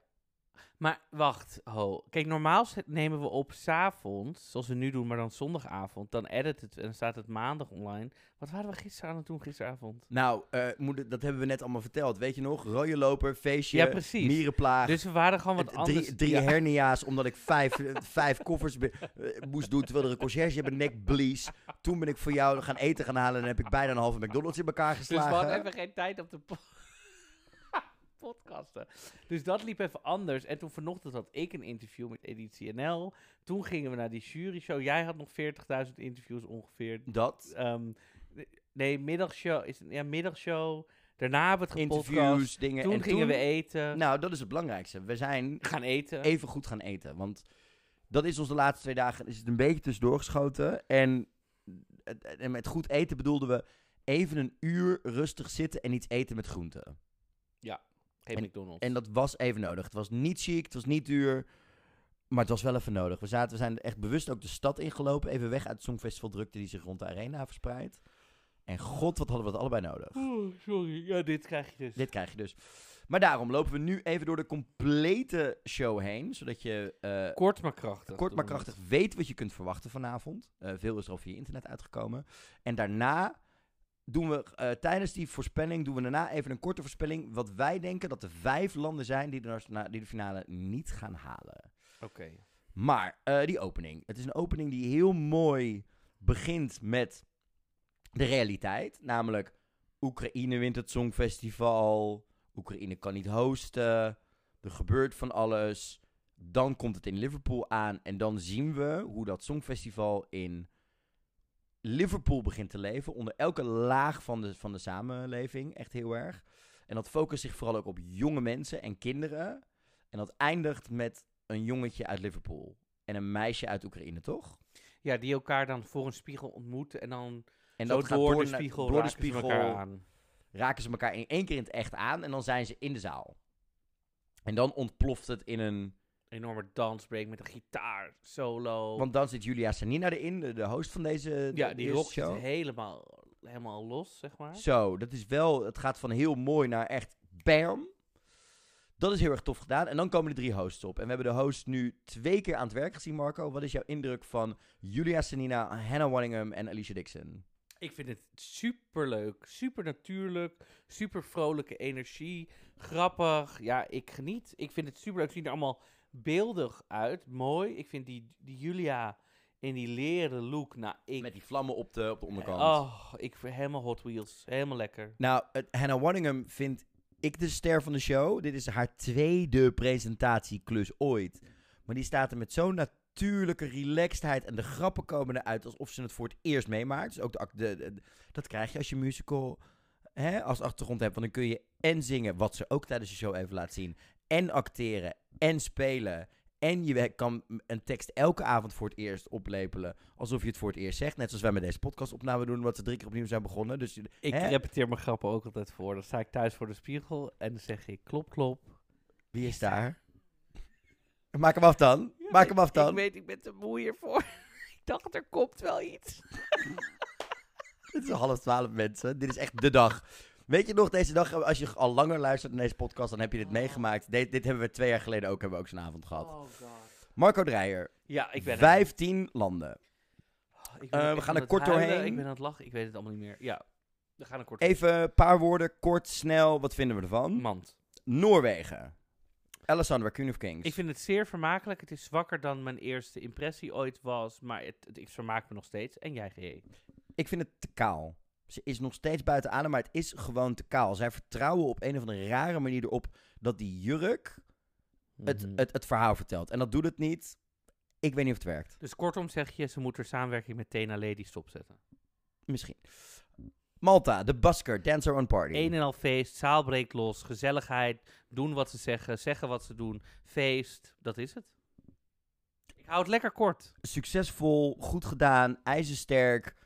Maar wacht, ho. Kijk, normaal nemen we op s'avonds, zoals we nu doen, maar dan zondagavond. Dan edit het en dan staat het maandag online. Wat waren we gisteren aan het doen, gisteravond? Nou, eh, moeder, dat hebben we net allemaal verteld. Weet je nog? Rode loper, feestje, Ja, precies. mierenplaag. Dus we waren gewoon wat Het anders. Drie, drie Ja. hernia's, omdat ik vijf, eh, vijf koffers eh, moest doen. Terwijl er een conciërge mijn nek blies. Toen ben ik voor jou gaan eten gaan halen. En heb ik bijna een halve McDonald's in elkaar Dus we geslagen. hadden even geen tijd op de podcasten. Dus dat liep even anders. En toen vanochtend had ik een interview met Editie NL. Toen gingen we naar die jury show. Jij had nog 40.000 interviews ongeveer. Dat. Ehm, nee, middagshow. Is, ja, middagshow. Daarna hebben we het gepodcast. Interviews, dingen. Toen en gingen toen- we eten. Nou, dat is het belangrijkste. We zijn gaan eten. even goed gaan eten. Want dat is ons de laatste twee dagen is het een beetje tussendoor geschoten. En, en met goed eten bedoelden we even een uur rustig zitten en iets eten met groenten. Ja, geen En- McDonald's. En dat was even nodig. Het was niet chic, het was niet duur. Maar het was wel even nodig. We, zaten, we zijn echt bewust ook de stad ingelopen. Even weg uit het Songfestival drukte die zich rond de arena verspreidt. En god, wat hadden we dat allebei nodig. Oeh, sorry. Ja, dit krijg je dus. Dit krijg je dus. Maar daarom lopen we nu even door de complete show heen. Zodat je eh, Kort maar krachtig. kort maar krachtig weet wat je kunt verwachten vanavond. Eh, veel is er al via internet uitgekomen. En daarna doen we eh, tijdens die voorspelling doen we daarna even een korte voorspelling. Wat wij denken dat de vijf landen zijn die de, die de finale niet gaan halen. Oké. Maar eh, die opening. Het is een opening die heel mooi begint met de realiteit. Namelijk, Oekraïne wint het Songfestival. Oekraïne kan niet hosten. Er gebeurt van alles. Dan komt het in Liverpool aan. En dan zien we hoe dat Songfestival in Liverpool begint te leven. Onder elke laag van de, van de samenleving. Echt heel erg. En dat focust zich vooral ook op jonge mensen en kinderen. En dat eindigt met een jongetje uit Liverpool. En een meisje uit Oekraïne, toch? Ja, die elkaar dan voor een spiegel ontmoeten en dan En dat gaat door, door de spiegel door de raken ze spiegel elkaar aan. raken ze elkaar in één keer in het echt aan en dan zijn ze in de zaal. En dan ontploft het in een... Enorme dansbreak met een gitaar, solo. Want dan zit Julia Sanina erin, de, de host van deze ja, de die eerste rock zit show. helemaal, helemaal los, zeg maar. Zo, dat is wel... Het gaat van heel mooi naar echt bam. Dat is heel erg tof gedaan. En dan komen de drie hosts op. En we hebben de host nu twee keer aan het werk gezien, Marco. Wat is jouw indruk van Julia Sanina, Hannah Waddingham en Alicia Dixon? Ik vind het super leuk, super natuurlijk, super vrolijke energie, grappig. Ja, ik geniet. Ik vind het super leuk. Ziet er allemaal beeldig uit, mooi. Ik vind die, die Julia in die leren look, nou, ik... Met die vlammen op de, op de onderkant. Oh, ik vind helemaal Hot Wheels, helemaal lekker. Nou, Hannah Waddingham vind ik de ster van de show. Dit is haar tweede presentatieklus ooit. Maar die staat er met zo'n natuurlijke relaxedheid. En de grappen komen eruit alsof ze het voor het eerst meemaakt. Dus ook de, ac- de, de- dat krijg je als je musical hè, als achtergrond hebt. Want dan kun je en zingen, wat ze ook tijdens de show even laat zien. En acteren, en spelen. En je kan een tekst elke avond voor het eerst oplepelen. Alsof je het voor het eerst zegt. Net zoals wij met deze podcastopname doen, wat ze drie keer opnieuw zijn begonnen. Dus, Ik hè? repeteer mijn grappen ook altijd voor. Dan sta ik thuis voor de spiegel en dan zeg ik klop, klop. Wie is daar? Maak hem af dan. Maak hem af dan. Ik weet, ik ben te moe hiervoor. ik dacht, er komt wel iets. Het is half twaalf mensen. Dit is echt de dag. Weet je nog, deze dag, als je al langer luistert naar deze podcast, dan heb je dit meegemaakt. De- dit hebben we twee jaar geleden ook, hebben we ook zo'n avond gehad. Oh god. Marco Dreyer. Ja, ik ben er. 15 landen. Ik ben Eh, ook we echt gaan aan er kort huilen, doorheen. Ik ben aan het lachen, ik weet het allemaal niet meer. Ja, we gaan er kort Even een paar woorden, kort, snel. Wat vinden we ervan? Mand. Noorwegen. Alessandra, Queen of Kings. Ik vind het zeer vermakelijk. Het is zwakker dan mijn eerste impressie ooit was, maar het, het, ik vermaak me nog steeds. En jij, GE? Ik vind het te kaal. Ze is nog steeds buiten adem, maar het is gewoon te kaal. Zij vertrouwen op een of andere rare manier erop dat die jurk het, Mhm. het, het verhaal vertelt. En dat doet het niet. Ik weet niet of het werkt. Dus kortom zeg je, ze moet er samenwerking met Tena Lady stopzetten. Misschien. Malta, de busker, dancer on party. Een en al feest, zaal breekt los, gezelligheid, doen wat ze zeggen, zeggen wat ze doen, feest, dat is het. Ik hou het lekker kort. Succesvol, goed gedaan, ijzersterk.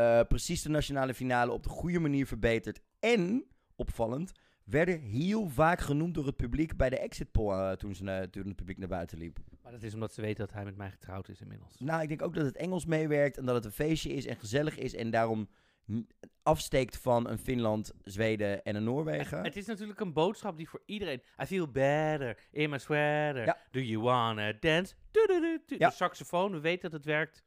Eh, precies de nationale finale op de goede manier verbeterd. En, opvallend, werden heel vaak genoemd door het publiek bij de exit poll eh, toen, ze, toen het publiek naar buiten liep. Maar dat is omdat ze weten dat hij met mij getrouwd is inmiddels. Nou, ik denk ook dat het Engels meewerkt en dat het een feestje is en gezellig is en daarom afsteekt van een Finland, Zweden en een Noorwegen. Het is natuurlijk een boodschap die voor iedereen... I feel better in my sweater. Ja. Do you wanna dance? Ja. De saxofoon, we weten dat het werkt.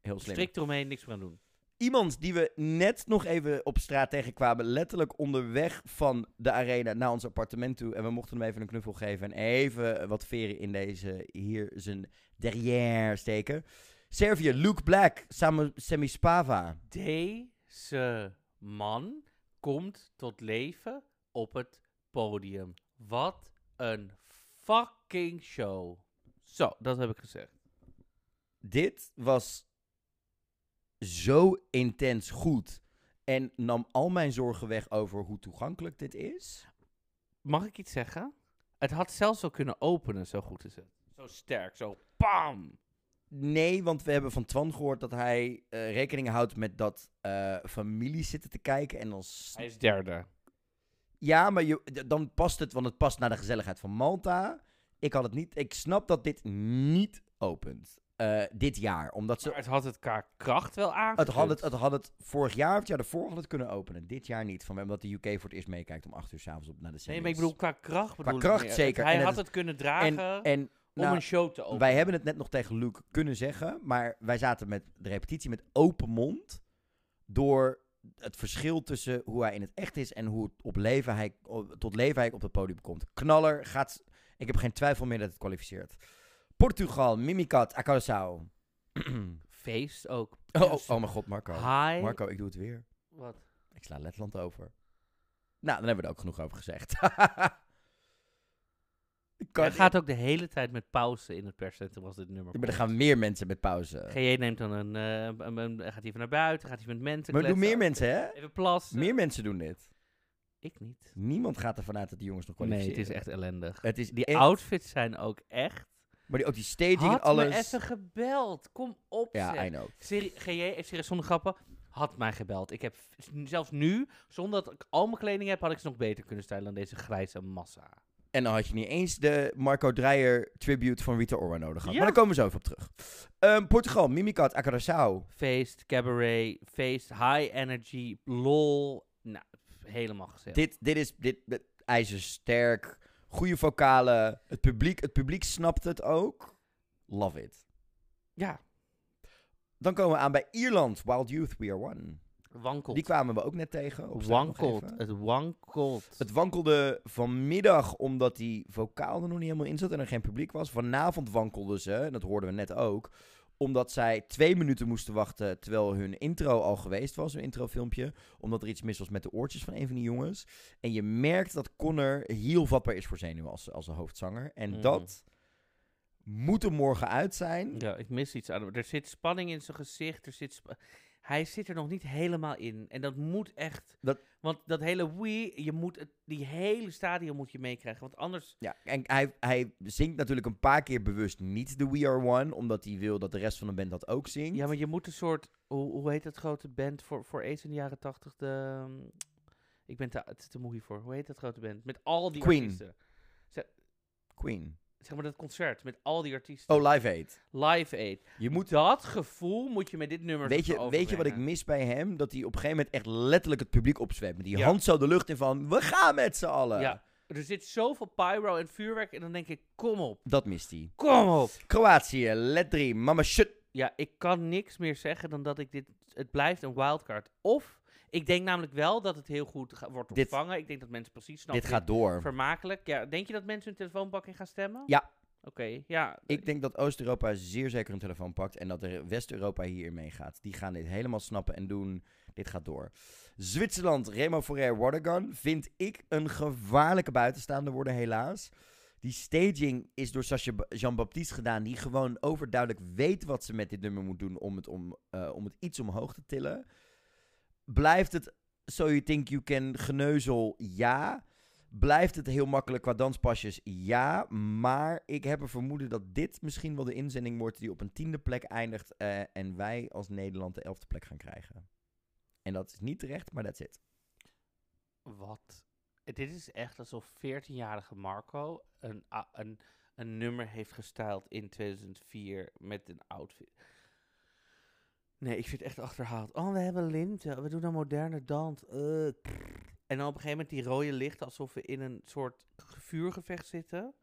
Heel slim. Strikt eromheen, niks meer aan doen. Iemand die we net nog even op straat tegenkwamen, letterlijk onderweg van de arena naar ons appartement toe. En we mochten hem even een knuffel geven en even wat veren in deze hier zijn derrière steken. Servië, Luke Black, samen Semi Spava. Deze man komt tot leven op het podium. Wat een fucking show. Zo, dat heb ik gezegd. Dit was zo intens goed en nam al mijn zorgen weg over hoe toegankelijk dit is. Mag ik iets zeggen? Het had zelfs wel kunnen openen, zo goed is het. Zo sterk, zo bam. Nee, want we hebben van Twan gehoord dat hij eh, rekening houdt met dat eh families zitten te kijken. En dan s- Hij is derde. Ja, maar je, dan past het, want het past naar de gezelligheid van Malta. Ik had het niet. Ik snap dat dit niet opent. Eh, dit jaar. Omdat ze. Maar het had het qua kracht wel Het aangekund. had het, het had het vorig jaar of het jaar daarvoor had het kunnen openen. Dit jaar niet. Van, omdat de UK voor het eerst meekijkt om 8 uur s'avonds op naar de Nee, semis. maar ik bedoel qua kracht. Bedoel kracht zeker. Hij En had het- het kunnen dragen En, en om nou, een show te openen. Wij hebben het net nog tegen Luke kunnen zeggen. Maar wij zaten met de repetitie met open mond. Door het verschil tussen hoe hij in het echt is en hoe het op leven hij, tot leven hij op het podium komt. Knaller gaat. Ik heb geen twijfel meer dat het kwalificeert. Portugal, Mimikat, Acaraçao. Feest ook. Oh, oh, oh mijn god, Marco. Hi. Marco, ik doe het weer. Wat? Ik sla Letland over. Nou, dan hebben we er ook genoeg over gezegd. Hij gaat ook de hele tijd met pauze in het perscentrum als dit nummer Ja, maar er gaan meer mensen met pauze. GJ neemt dan een, een, een- gaat even naar buiten, gaat even met mensen Maar doen meer mensen, hè? Even plassen. Meer mensen doen dit. Ik niet. Niemand gaat ervan uit dat die jongens nog Nee, kwalificeren. het is echt ellendig. Het is Die echt- outfits zijn ook echt... Maar die, ook die staging en Had alles. me even gebeld. Kom op, Ja, zeg. I know. Serie, GJ, serieus zonder grappen, had mij gebeld. Ik heb f- zelfs nu, zonder dat ik al mijn kleding heb, had ik ze nog beter kunnen stijlen dan deze grijze massa. En dan had je niet eens de Marco Dreyer tribute van Rita Ora nodig gehad. Ja. Maar daar komen we zo even op terug. Ehm, Portugal, Mimikat, Acaraçao. Feest, cabaret, feest, high energy, lol. Nou, helemaal gezellig. Dit, dit is dit, dit, ijzersterk, goede vocalen. Het publiek, het publiek snapt het ook. Love it. Ja. Dan komen we aan bij Ierland, Wild Youth, We Are One. Wankelt. Die kwamen we ook net tegen. wankelt. Het wankelt. Het wankelde vanmiddag omdat die vocaal er nog niet helemaal in zat en er geen publiek was. Vanavond wankelden ze, en dat hoorden we net ook, omdat zij twee minuten moesten wachten terwijl hun intro al geweest was, een introfilmpje. Omdat er iets mis was met de oortjes van een van die jongens. En je merkt dat Connor heel vatbaar is voor zenuwen als, als een hoofdzanger. En Mhm. dat moet er morgen uit zijn. Ja, ik mis iets aan. Er zit spanning in zijn gezicht. Er zit hij zit er nog niet helemaal in. En dat moet echt. Dat- Want dat hele wie, je moet het, die hele stadion moet je meekrijgen. Want anders. Ja, en hij, hij zingt natuurlijk een paar keer bewust niet de We Are One, omdat hij wil dat de rest van de band dat ook zingt. Ja, maar je moet een soort. Hoe, hoe heet dat grote band voor, voor Ace in de jaren tachtig? De. ehm, ik ben te, te, moe hiervoor. Hoe heet dat grote band? Met al die Queen. artiesten. Queen. Zeg maar dat concert met al die artiesten. Oh, Live Aid. Live Aid. Je moet Dat gevoel moet je met dit nummer Weet je, weet je wat ik mis bij hem? Dat hij op een gegeven moment echt letterlijk het publiek opzweept. Met die Ja. hand zo de lucht in van, we gaan met z'n allen. Ja, er zit zoveel pyro en vuurwerk en dan denk ik, kom op, Dat mist hij. kom op. Kroatië, let 3, mama shut. Ja, ik kan niks meer zeggen dan dat ik dit, het blijft een wildcard. Of, ik denk namelijk wel dat het heel goed wordt Dit- ontvangen. ik denk dat mensen precies snappen. Dit gaat door. Vermakelijk. Ja, denk je dat mensen hun telefoon pakken en gaan stemmen? Ja. Oké, ja. Ik denk dat Oost-Europa zeer zeker een telefoon pakt en dat West-Europa hier meegaat. Die gaan dit helemaal snappen en doen. Dit gaat door. Zwitserland, Remo Ferrer, Watergun. Vind ik een gevaarlijke buitenstaander worden, helaas. Die staging is door Sacha Ba- Jean-Baptiste gedaan, die gewoon overduidelijk weet wat ze met dit nummer moet doen om het, om, eh, om het iets omhoog te tillen. Blijft het So You Think You Can geneuzel? Ja. Blijft het heel makkelijk qua danspasjes? Ja. Maar ik heb een vermoeden dat dit misschien wel de inzending wordt die op een tiende plek eindigt. eh, en wij als Nederland de elfde plek gaan krijgen. En dat is niet terecht, maar that's it. Wat? Dit is echt alsof 14-jarige Marco een, een, een nummer heeft gestyled in 2004 met een outfit. Nee, ik vind het echt achterhaald. Oh, we hebben linten. We doen een moderne dans. Eh, En dan op een gegeven moment die rode lichten alsof we in een soort vuurgevecht zitten.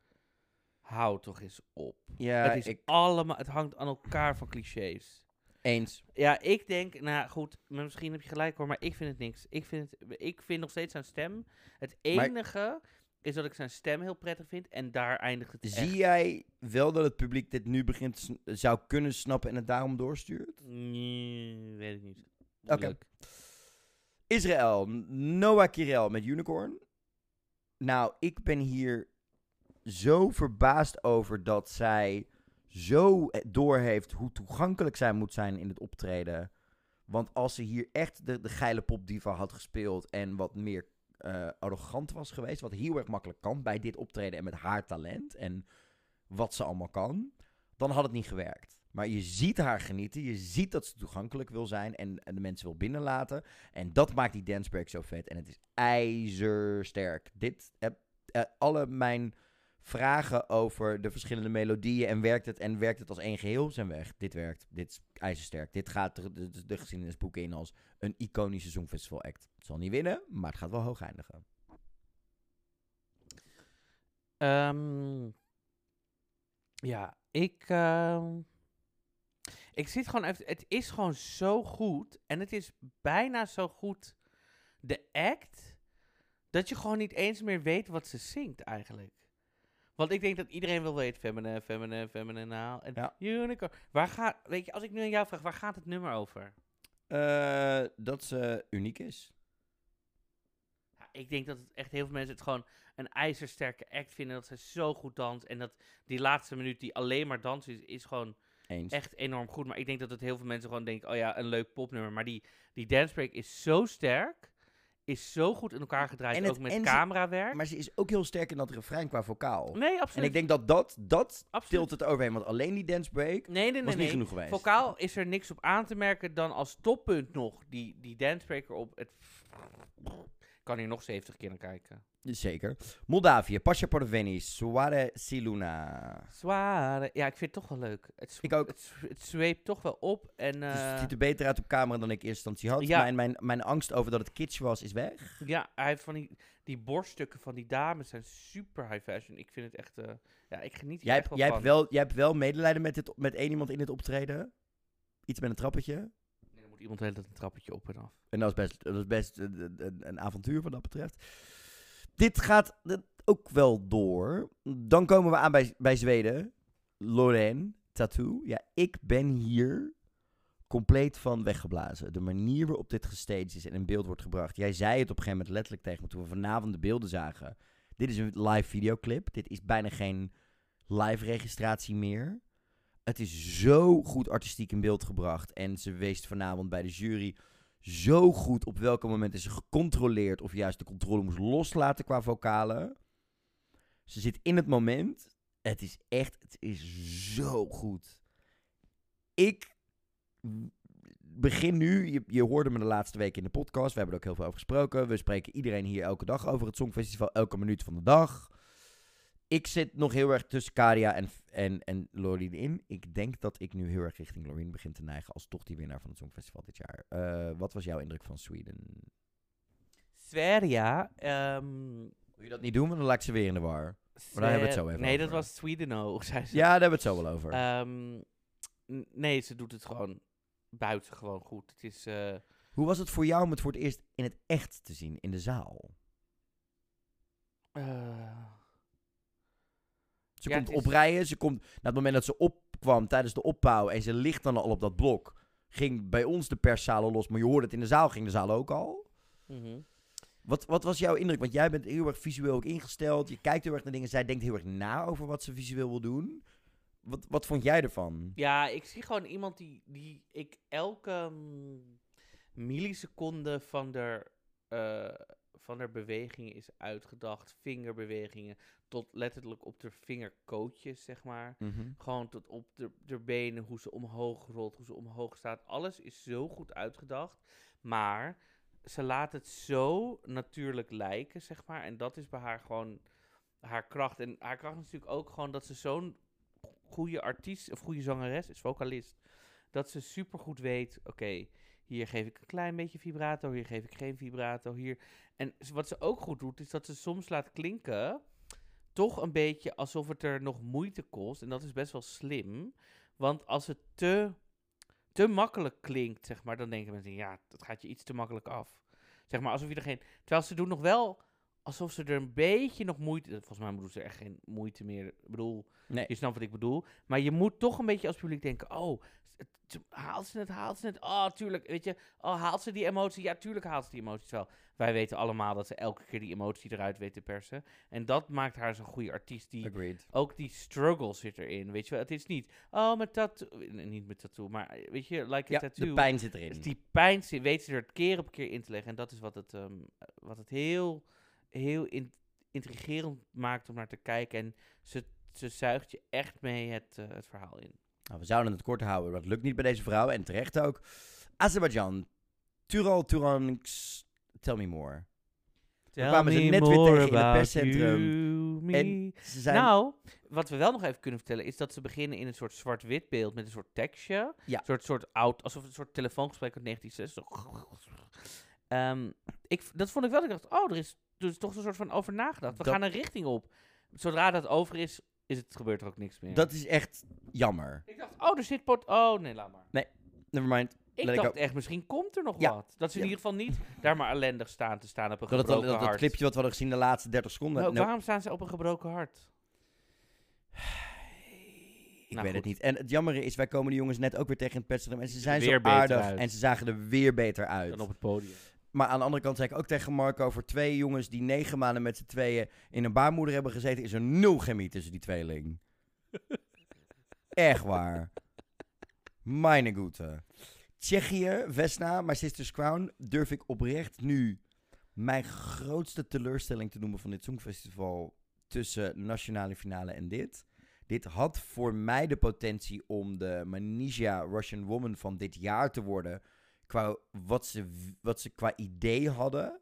Hou toch eens op. Ja, het is ik- allemaal, het hangt aan elkaar van clichés. Eens. Ja, ik denk, nou goed, misschien heb je gelijk hoor, maar ik vind het niks. Ik vind, het, ik vind nog steeds zijn stem. Het Maar- enige is dat ik zijn stem heel prettig vind en daar eindigt het Zie jij wel dat het publiek dit nu begint zou kunnen snappen en het daarom doorstuurt? Nee, weet ik niet. Oké. Israël, Noah Kirel met Unicorn. Nou, ik ben hier zo verbaasd over dat zij zo doorheeft hoe toegankelijk zij moet zijn in het optreden. Want als ze hier echt de, de geile popdiva had gespeeld en wat meer eh, arrogant was geweest, wat heel erg makkelijk kan bij dit optreden en met haar talent en wat ze allemaal kan, dan had het niet gewerkt. Maar je ziet haar genieten, je ziet dat ze toegankelijk wil zijn en, de mensen wil binnenlaten. En dat maakt die dancebreak zo vet. En het is ijzersterk. Dit, eh, alle mijn vragen over de verschillende melodieën en werkt het en werkt het als één geheel zijn weg. Dit werkt. Dit is ijzersterk. Dit gaat de, de, de geschiedenisboeken in als een iconische Songfestival act. Het zal niet winnen, maar het gaat wel hoog eindigen. Ehm, ja, ik. ehm, ik zit gewoon even. Het is gewoon zo goed. En het is bijna zo goed. De act. Dat je gewoon niet eens meer weet wat ze zingt eigenlijk. Want ik denk dat iedereen wil weten. Feminine, feminine, feminine. nou, En unicorn. Waar gaat. Weet je, als ik nu aan jou vraag, waar gaat het nummer over? Eh, dat ze uniek is. Ja, ik denk dat het echt heel veel mensen het gewoon een ijzersterke act vinden. Dat ze zo goed danst. En dat die laatste minuut die alleen maar dansen is, is gewoon Eens. echt enorm goed. Maar ik denk dat het heel veel mensen gewoon denken, oh ja, een leuk popnummer. Maar die, die dancebreak is zo sterk. Is zo goed in elkaar gedraaid, En het- ook met en ze- camerawerk. Maar ze is ook heel sterk in dat refrein qua vocaal. Nee, En absoluut. ik denk dat dat, dat Absoluut. tilt het overheen. Want alleen die dance break Nee, nee, nee. was niet nee. genoeg geweest. Vocaal is er niks op aan te merken dan als toppunt nog die, die dancebreaker op. Het kan hier nog 70 keer naar kijken. Zeker. Moldavië, Pasha Portoveni, Soare Siluna. Zware. Ja, ik vind het toch wel leuk. Het, Ik ook. Het, het zweept toch wel op. En, Dus het eh, ziet er beter uit op camera dan ik in eerste instantie had. Ja. Mijn, mijn, mijn angst over dat het kitsch was, is weg. ja, hij heeft van die, die borststukken van die dames zijn super high fashion. Ik vind het echt... eh, ja, ik geniet hier Jij, echt hebt- wel jij, van. hebt wel, jij hebt wel medelijden met, dit, met één iemand in dit optreden. Iets met een trappetje. Iemand hele tijd een trappetje op en af. En dat is best, dat is best een, een, avontuur wat dat betreft. Dit gaat ook wel door. Dan komen we aan bij, bij Zweden. Lorraine, Tattoo. Ja, ik ben hier compleet van weggeblazen. De manier waarop dit gestaged is en in beeld wordt gebracht. Jij zei het op een gegeven moment letterlijk tegen me toen we vanavond de beelden zagen. Dit is een live videoclip. Dit is bijna geen live registratie meer. Het is zo goed artistiek in beeld gebracht. En ze wees vanavond bij de jury zo goed op welke momenten ze gecontroleerd of juist de controle moest loslaten qua vocalen. Ze zit in het moment. Het is echt, het is zo goed. Ik begin nu, je, je hoorde me de laatste week in de podcast, we hebben er ook heel veel over gesproken. We spreken iedereen hier elke dag over het Songfestival, elke minuut van de dag. Ik zit nog heel erg tussen Kadia en, en, en Loreen in. Ik denk dat ik nu heel erg richting Loreen begin te neigen als toch die winnaar van het Songfestival dit jaar. Eh, wat was jouw indruk van Sweden? Sverige. ehm Wil je dat niet doen, want dan laat ik ze weer in de war. Maar daar hebben we het zo even Nee, over. dat was Swedeno, zei ze. Ja, daar hebben we het zo wel over. Ehm, nee, ze doet het gewoon buitengewoon goed. Het is... eh, Hoe was het voor jou om het voor het eerst in het echt te zien, in de zaal? eh, Ze Ja, komt is- oprijden, ze komt... Na het moment dat ze opkwam tijdens de opbouw en ze ligt dan al op dat blok... ging bij ons de perszalen los, maar je hoorde het in de zaal, ging de zaal ook al. mhm. Wat, wat was jouw indruk? Want jij bent heel erg visueel ook ingesteld. Je kijkt heel erg naar dingen. Zij denkt heel erg na over wat ze visueel wil doen. Wat, wat vond jij ervan? Ja, ik zie gewoon iemand die, die ik elke mm, milliseconde van de, eh, van de bewegingen is uitgedacht. Vingerbewegingen tot letterlijk op de vingerkootjes, zeg maar. Mhm. Gewoon tot op de, de benen, hoe ze omhoog rolt, hoe ze omhoog staat. Alles is zo goed uitgedacht. Maar ze laat het zo natuurlijk lijken, zeg maar. En dat is bij haar gewoon haar kracht. En haar kracht is natuurlijk ook gewoon dat ze zo'n goede artiest of goede zangeres is, vocalist. Dat ze supergoed weet, oké, hier geef ik een klein beetje vibrato, hier geef ik geen vibrato, hier. En wat ze ook goed doet, is dat ze soms laat klinken, toch een beetje alsof het er nog moeite kost. En dat is best wel slim, want als het te, te makkelijk klinkt, zeg maar, dan denken mensen, ja, dat gaat je iets te makkelijk af. Zeg maar, alsof je er geen... Terwijl ze doen nog wel alsof ze er een beetje nog moeite... Volgens mij doen ze echt geen moeite meer. Ik bedoel, Nee. je snapt wat ik bedoel. Maar je moet toch een beetje als publiek denken, oh, haalt ze het, haalt ze het? Oh, tuurlijk, weet je, oh, haalt ze die emotie? Ja, tuurlijk haalt ze die emotie. Terwijl wij weten allemaal dat ze elke keer die emotie eruit weet te persen. En dat maakt haar zo'n goede artiest. Die, Agreed. ook die struggle zit erin, weet je wel. Het is niet, oh, met tattoo, nee, niet met tattoo, maar weet je, like a Ja, tattoo. de pijn zit erin. Dus die pijn zit- weet ze er keer op keer in te leggen. En dat is wat het, ehm, wat het heel, heel in- intrigerend maakt om naar te kijken. En ze, ze zuigt je echt mee het, eh, het verhaal in. Nou, we zouden het kort houden, maar dat lukt niet bij deze vrouw. En terecht ook. Azerbeidzjan. Tural Turanx. Tell me more. Daar kwamen ze net weer tegen in het perscentrum. En ze zijn... Nou, wat we wel nog even kunnen vertellen is dat ze beginnen in een soort zwart-wit beeld met een soort tekstje. Ja. Een soort, soort oud, alsof het een soort telefoongesprek uit 1960. Ehm, ik, dat vond ik wel. Ik dacht, oh, er is, is toch een soort van over nagedacht. We Dat- gaan een richting op. Zodra dat over is, is het, gebeurt er ook niks meer. Dat is echt jammer. Ik dacht, oh, er zit pot. Oh, nee, laat maar. Nee, nevermind. Ik Let dacht echt, misschien komt er nog Ja. wat. Dat ze in Ja. ieder geval niet daar maar ellendig staan te staan op een Dat, het, gebroken dat, dat, hart. clipje wat we hadden gezien de laatste 30 seconden. Ook Nou, waarom staan ze op een gebroken hart? ik Nou, weet het niet. En het jammere is, wij komen de jongens net ook weer tegen in het perscentrum. En ze zijn weer zo aardig. uit. En ze zagen er weer beter uit. Dan op het podium. Maar aan de andere kant zei ik ook tegen Marco... voor twee jongens die negen maanden met z'n tweeën in een baarmoeder hebben gezeten... is er nul chemie tussen die tweeling. Echt waar. Meine Goete. Tsjechië, Vesna, My Sister's Crown... durf ik oprecht nu mijn grootste teleurstelling te noemen van dit Songfestival tussen nationale finale en dit. Dit had voor mij de potentie om de Manisia Russian Woman van dit jaar te worden. Qua wat ze, wat ze qua idee hadden.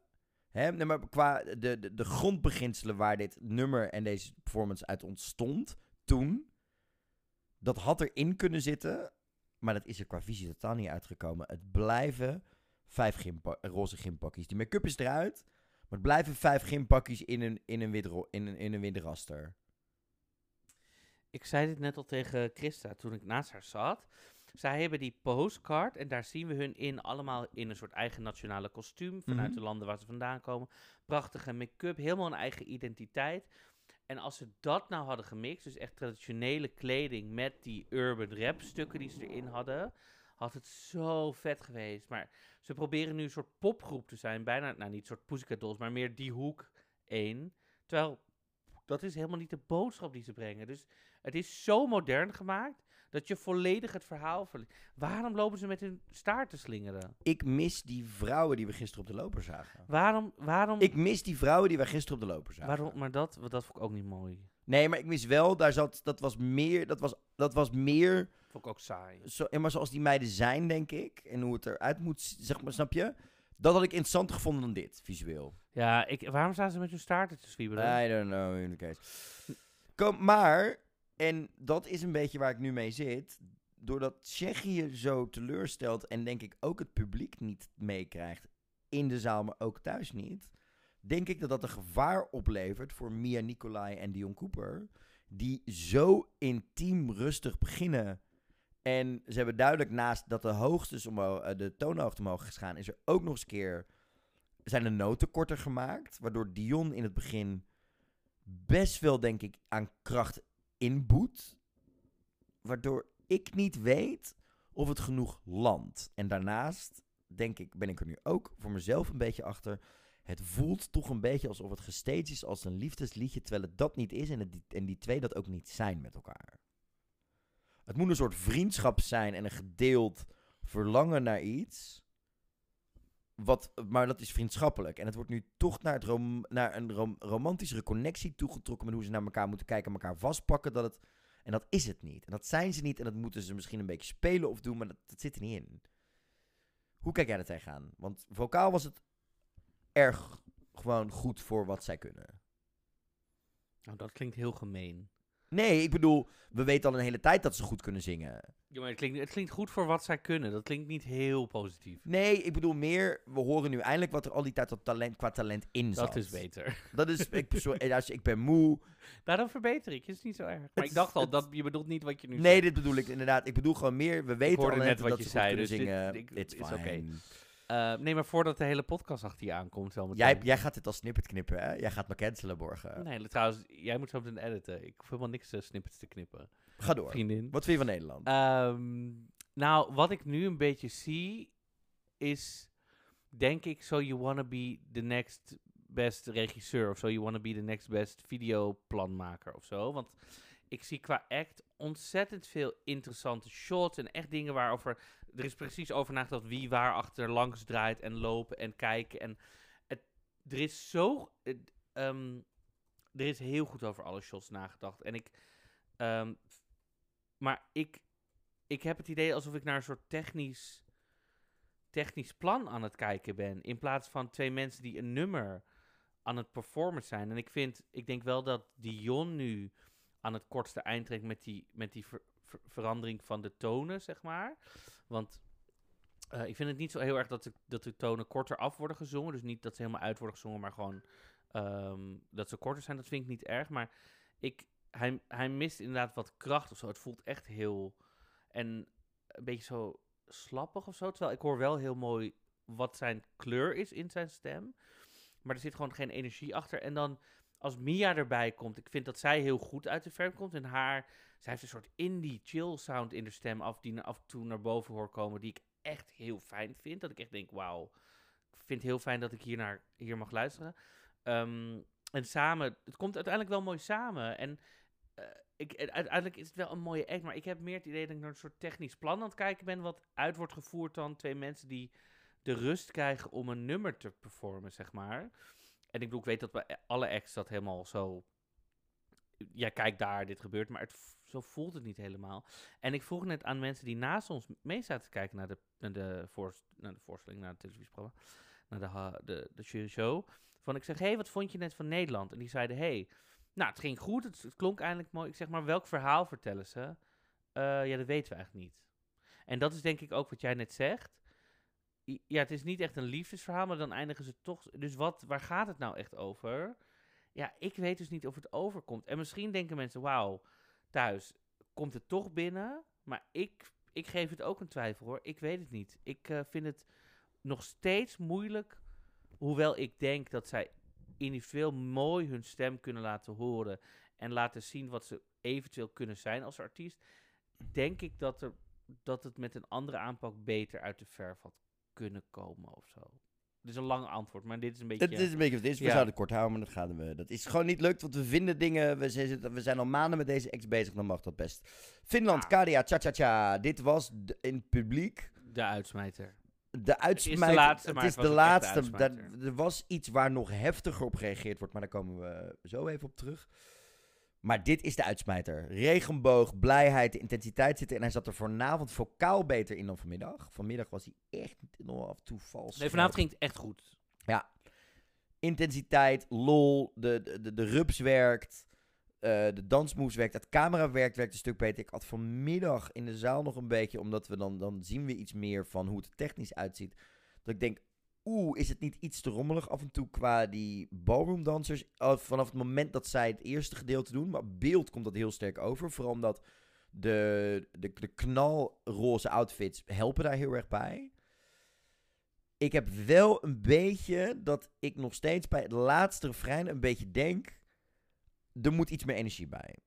Hè? Maar qua de, de, de grondbeginselen waar dit nummer en deze performance uit ontstond toen. Dat had erin kunnen zitten. Maar dat is er qua visie totaal niet uitgekomen. Het blijven vijf roze gympakjes. Die make-up is eruit. Maar het blijven vijf gympakjes in een, in een, in een, in een wit raster. Ik zei dit net al tegen Christa toen ik naast haar zat. Zij hebben die postcard en daar zien we hun in allemaal in een soort eigen nationale kostuum vanuit Mhm. de landen waar ze vandaan komen. Prachtige make-up, helemaal een eigen identiteit. En als ze dat nou hadden gemixt, dus echt traditionele kleding met die urban rap stukken die ze erin hadden, had het zo vet geweest. Maar ze proberen nu een soort popgroep te zijn, bijna, nou niet een soort Pussycat Dolls, maar meer die hoek één. Terwijl dat is helemaal niet de boodschap die ze brengen. Dus het is zo modern gemaakt dat je volledig het verhaal verliest. Waarom lopen ze met hun staart te slingeren? Ik mis die vrouwen die we gisteren op de loper zagen. Waarom? waarom Ik mis die vrouwen die we gisteren op de loper zagen. waarom maar dat, dat vond ik ook niet mooi. Nee, maar ik mis wel, daar zat, dat was meer, dat was, dat was meer, Vond ik ook saai. zo, maar zoals die meiden zijn, denk ik, en hoe het eruit moet, zeg maar, snap je? Dat had ik interessanter gevonden dan dit, visueel. Ja, ik, waarom staan ze met hun staarten te zwiebelen? I don't know, in the case. Kom, maar, en dat is een beetje waar ik nu mee zit, doordat Tsjechië zo teleurstelt en denk ik ook het publiek niet meekrijgt in de zaal, maar ook thuis niet, denk ik dat dat een gevaar oplevert voor Mia Nicolai en Dion Cooper, die zo intiem rustig beginnen. En ze hebben duidelijk naast dat de hoogtes omhoog, eh, de toonhoogte omhoog is is er ook nog eens een keer zijn de noten korter gemaakt, waardoor Dion in het begin best wel, denk ik, aan kracht inboet. Waardoor ik niet weet of het genoeg landt. En daarnaast, denk ik, ben ik er nu ook voor mezelf een beetje achter. Het voelt toch een beetje alsof het gestaged is als een liefdesliedje, terwijl het dat niet is en, het, en die twee dat ook niet zijn met elkaar. Het moet een soort vriendschap zijn en een gedeeld verlangen naar iets. Wat, maar dat is vriendschappelijk. En het wordt nu toch naar, het naar een rom- romantischere connectie toegetrokken met hoe ze naar elkaar moeten kijken en elkaar vastpakken. Dat het, en dat is het niet. En dat zijn ze niet. En dat moeten ze misschien een beetje spelen of doen, maar dat, dat zit er niet in. Hoe kijk jij er tegenaan? Want vocaal was het erg gewoon goed voor wat zij kunnen. Nou, dat klinkt heel gemeen. Nee, ik bedoel, we weten al een hele tijd dat ze goed kunnen zingen. Ja, maar het klinkt, het klinkt goed voor wat zij kunnen. Dat klinkt niet heel positief. Nee, ik bedoel meer, we horen nu eindelijk wat er al die tijd op talent, qua talent in zat. Dat is beter. Dat is, ik, sorry, als- ik ben moe. Daarom verbeter ik. is niet zo erg. Maar Het ik dacht al, het- dat, je bedoelt niet wat je nu Nee, zegt. dit bedoel ik inderdaad. Ik bedoel gewoon meer, we weten al net dat wat ze je goed kunnen dus dit- zingen. ik- It's is oké. fine. Eh, nee, maar voordat de hele podcast achter je aankomt, zo meteen. Jij, jij gaat dit als snippet knippen, hè? Jij gaat me cancelen morgen. Nee, trouwens, jij moet zo meteen editen. Ik hoef helemaal niks uh, snippets te knippen. Ga door. Vriendin. Wat vind je van Nederland? Ehm, nou, wat ik nu een beetje zie, is denk ik, so you wanna be the next best regisseur of so you wanna be the next best videoplanmaker of zo. Want ik zie qua act ontzettend veel interessante shots en echt dingen waarover er is precies over nagedacht wie waar achter langs draait en lopen en kijken en het, er is zo ehm, er is heel goed over alle shots nagedacht en ik ehm, maar ik ik heb het idee alsof ik naar een soort technisch, technisch plan aan het kijken ben. In plaats van twee mensen die een nummer aan het performen zijn. En ik vind, ik denk wel dat Dion nu aan het kortste eind trekt met die, met die ver- ver- verandering van de tonen, zeg maar. Want eh, ik vind het niet zo heel erg dat de, dat de tonen korter af worden gezongen. Dus niet dat ze helemaal uit worden gezongen, maar gewoon ehm, dat ze korter zijn. Dat vind ik niet erg. Maar ik, hij, hij mist inderdaad wat kracht of zo. Het voelt echt heel... En een beetje zo slappig of zo. Terwijl ik hoor wel heel mooi wat zijn kleur is in zijn stem. Maar er zit gewoon geen energie achter. En dan als Mia erbij komt, ik vind dat zij heel goed uit de verf komt. En haar, zij heeft een soort indie chill sound in de stem af, die af en toe naar boven hoor komen. Die ik echt heel fijn vind. Dat ik echt denk, wauw. Ik vind het heel fijn dat ik hier naar hier mag luisteren. Ehm, en samen, het komt uiteindelijk wel mooi samen. En eh, ik, uiteindelijk is het wel een mooie act, maar ik heb meer het idee dat ik naar een soort technisch plan aan het kijken ben, wat uit wordt gevoerd dan twee mensen die de rust krijgen om een nummer te performen, zeg maar. En ik bedoel, ik weet dat bij alle acts dat helemaal zo... Ja, kijk daar, dit gebeurt, maar het, zo voelt het niet helemaal. En ik vroeg net aan mensen die naast ons mee zaten te kijken naar de, naar de, voors- naar de voorstelling, naar het televisieprogramma, naar de, de, show. Van ik zeg, hé, hey, wat vond je net van Nederland? En die zeiden, hé, hey, nou, het ging goed, het, klonk eindelijk mooi. Ik zeg, maar welk verhaal vertellen ze? Eh, ja, dat weten we eigenlijk niet. En dat is denk ik ook wat jij net zegt. Ja, het is niet echt een liefdesverhaal, maar dan eindigen ze toch. Dus wat, waar gaat het nou echt over? Ja, ik weet dus niet of het overkomt. En misschien denken mensen, wauw, thuis komt het toch binnen. Maar ik, ik geef het ook een twijfel hoor. Ik weet het niet. Ik eh, vind het nog steeds moeilijk. Hoewel ik denk dat zij individueel mooi hun stem kunnen laten horen. En laten zien wat ze eventueel kunnen zijn als artiest. Denk ik dat, er, dat het met een andere aanpak beter uit de verf had kunnen komen of zo. Het is een lang antwoord, maar dit is een beetje... Het is een beetje wat het is. We Ja. zouden het kort houden, maar dat gaan we. Dat is gewoon niet lukt, want we vinden dingen. We zijn, we zijn al maanden met deze ex bezig, dan mag dat best. Finland, Kadia, cha cha cha. Dit was de- in het publiek. De uitsmijter. De uitsmijter. Het is de laatste, maar het is het was de laatste. Daar- er was iets waar nog heftiger op gereageerd wordt, maar daar komen we zo even op terug. Maar dit is de uitsmijter. Regenboog, blijheid, de intensiteit zit er. En hij zat er vanavond vocaal beter in dan vanmiddag. Vanmiddag was hij echt nog af en toe vals. Nee, vanavond ging het echt goed. Ja. Intensiteit, lol, de, de, de, de rups werkt, eh, de dansmoves werkt, het camera werkt, werkt een stuk beter. Ik had vanmiddag in de zaal nog een beetje, omdat we dan, dan zien we iets meer van hoe het technisch uitziet. Dat ik denk, oeh, is het niet iets te rommelig af en toe qua die ballroomdansers? Uh, vanaf het moment dat zij het eerste gedeelte doen, maar beeld komt dat heel sterk over. Vooral omdat de, de, de knalroze outfits helpen daar heel erg bij. Ik heb wel een beetje dat ik nog steeds bij het laatste refrein een beetje denk... Er moet iets meer energie bij.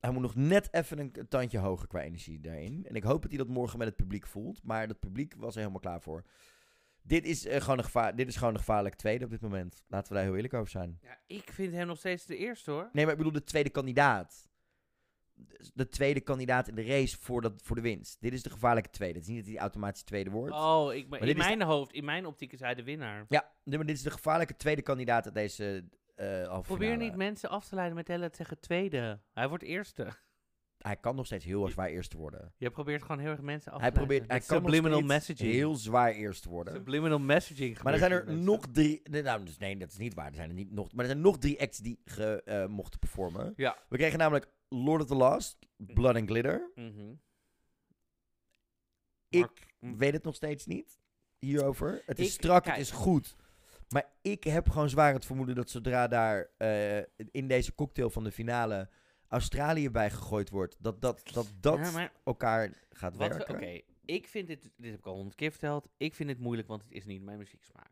Hij moet nog net even een, een tandje hoger qua energie daarin. En ik hoop dat hij dat morgen met het publiek voelt. Maar het publiek was er helemaal klaar voor. Dit is, eh, gewoon, een gevaar, dit is gewoon een gevaarlijk tweede op dit moment. Laten we daar heel eerlijk over zijn. Ja, ik vind hem nog steeds de eerste hoor. Nee, maar ik bedoel de tweede kandidaat. De- De tweede kandidaat in de race voor, dat, voor de winst. Dit is de gevaarlijke tweede. Het is niet dat hij automatisch tweede wordt. Oh, ik, maar Maar in de- mijn hoofd, in mijn optiek is hij de winnaar. Ja, maar dit is de gevaarlijke tweede kandidaat uit deze halve Probeer niet mensen af te leiden met hele te zeggen tweede. Hij wordt eerste. Hij kan nog steeds heel erg zwaar eerst worden. Je probeert gewoon heel erg mensen af Hij te leiden. probeert, hij kan subliminal messaging. heel zwaar eerst worden. Subliminal messaging. Maar er zijn er nog drie. nee, Nou, dus nee, dat is niet waar. Er zijn er niet nog. Maar er zijn nog drie acts die ge, eh, mochten performen. Ja. We kregen namelijk Lord of the Lost, Blood and Glitter. Mhm. Ik weet het nog steeds niet hierover. Het is Ik- strak, kijk. het is goed. Maar ik heb gewoon zwaar het vermoeden dat zodra daar eh, in deze cocktail van de finale Australië bij gegooid wordt, dat dat, dat, dat Ja, maar- elkaar gaat werken. Oké, ik vind dit, dit heb ik al honderd keer verteld, ik vind het moeilijk, want het is niet mijn muzieksmaak.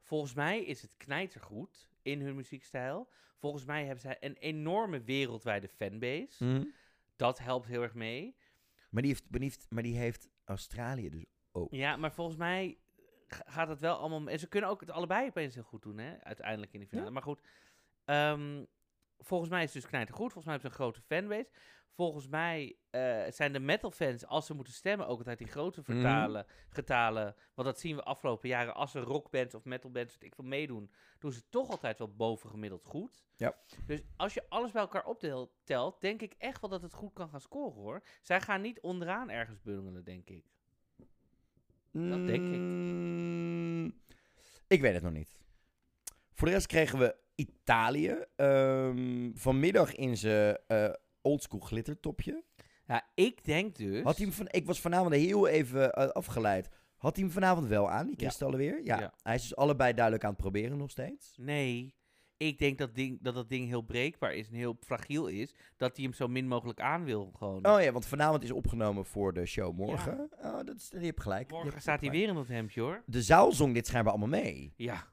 Volgens mij is het knijtergoed in hun muziekstijl. Volgens mij hebben zij een enorme wereldwijde fanbase. Mhm. Dat helpt heel erg mee. Maar, die heeft, maar, die heeft, maar die heeft Australië dus ook. Ja, maar volgens mij gaat het wel allemaal... En ze kunnen ook het allebei opeens heel goed doen, hè? Uiteindelijk in de finale. Maar goed, ehm, volgens mij is het dus knijtergoed. Volgens mij hebben ze een grote fanbase. Volgens mij eh, zijn de metalfans, als ze moeten stemmen, ook altijd die grote vertalen, getalen. Want dat zien we afgelopen jaren. Als er rockbands of metalbands, wat ik wil meedoen, doen ze toch altijd wel bovengemiddeld goed. Ja. Dus als je alles bij elkaar optelt, denk ik echt wel dat het goed kan gaan scoren, hoor. Zij gaan niet onderaan ergens bungelen, denk ik. Dat denk ik. Mm, Ik weet het nog niet. Voor de rest kregen we Italië. ehm, vanmiddag in zijn eh oldschool glittertopje. Ja, ik denk dus... Had hij hem van, ik was vanavond heel even eh, afgeleid. Had hij hem vanavond wel aan, die Ja. kristallen weer? Ja. Ja. Hij is dus allebei duidelijk aan het proberen nog steeds. Nee, ik denk dat, ding, dat dat ding heel breekbaar is en heel fragiel is. Dat hij hem zo min mogelijk aan wil gewoon. Oh ja, want vanavond is opgenomen voor de show morgen. Oh, dat is, je hebt gelijk. Morgen hebt staat hij weer in dat hemdje hoor. De zaal zong dit schijnbaar allemaal mee. Ja.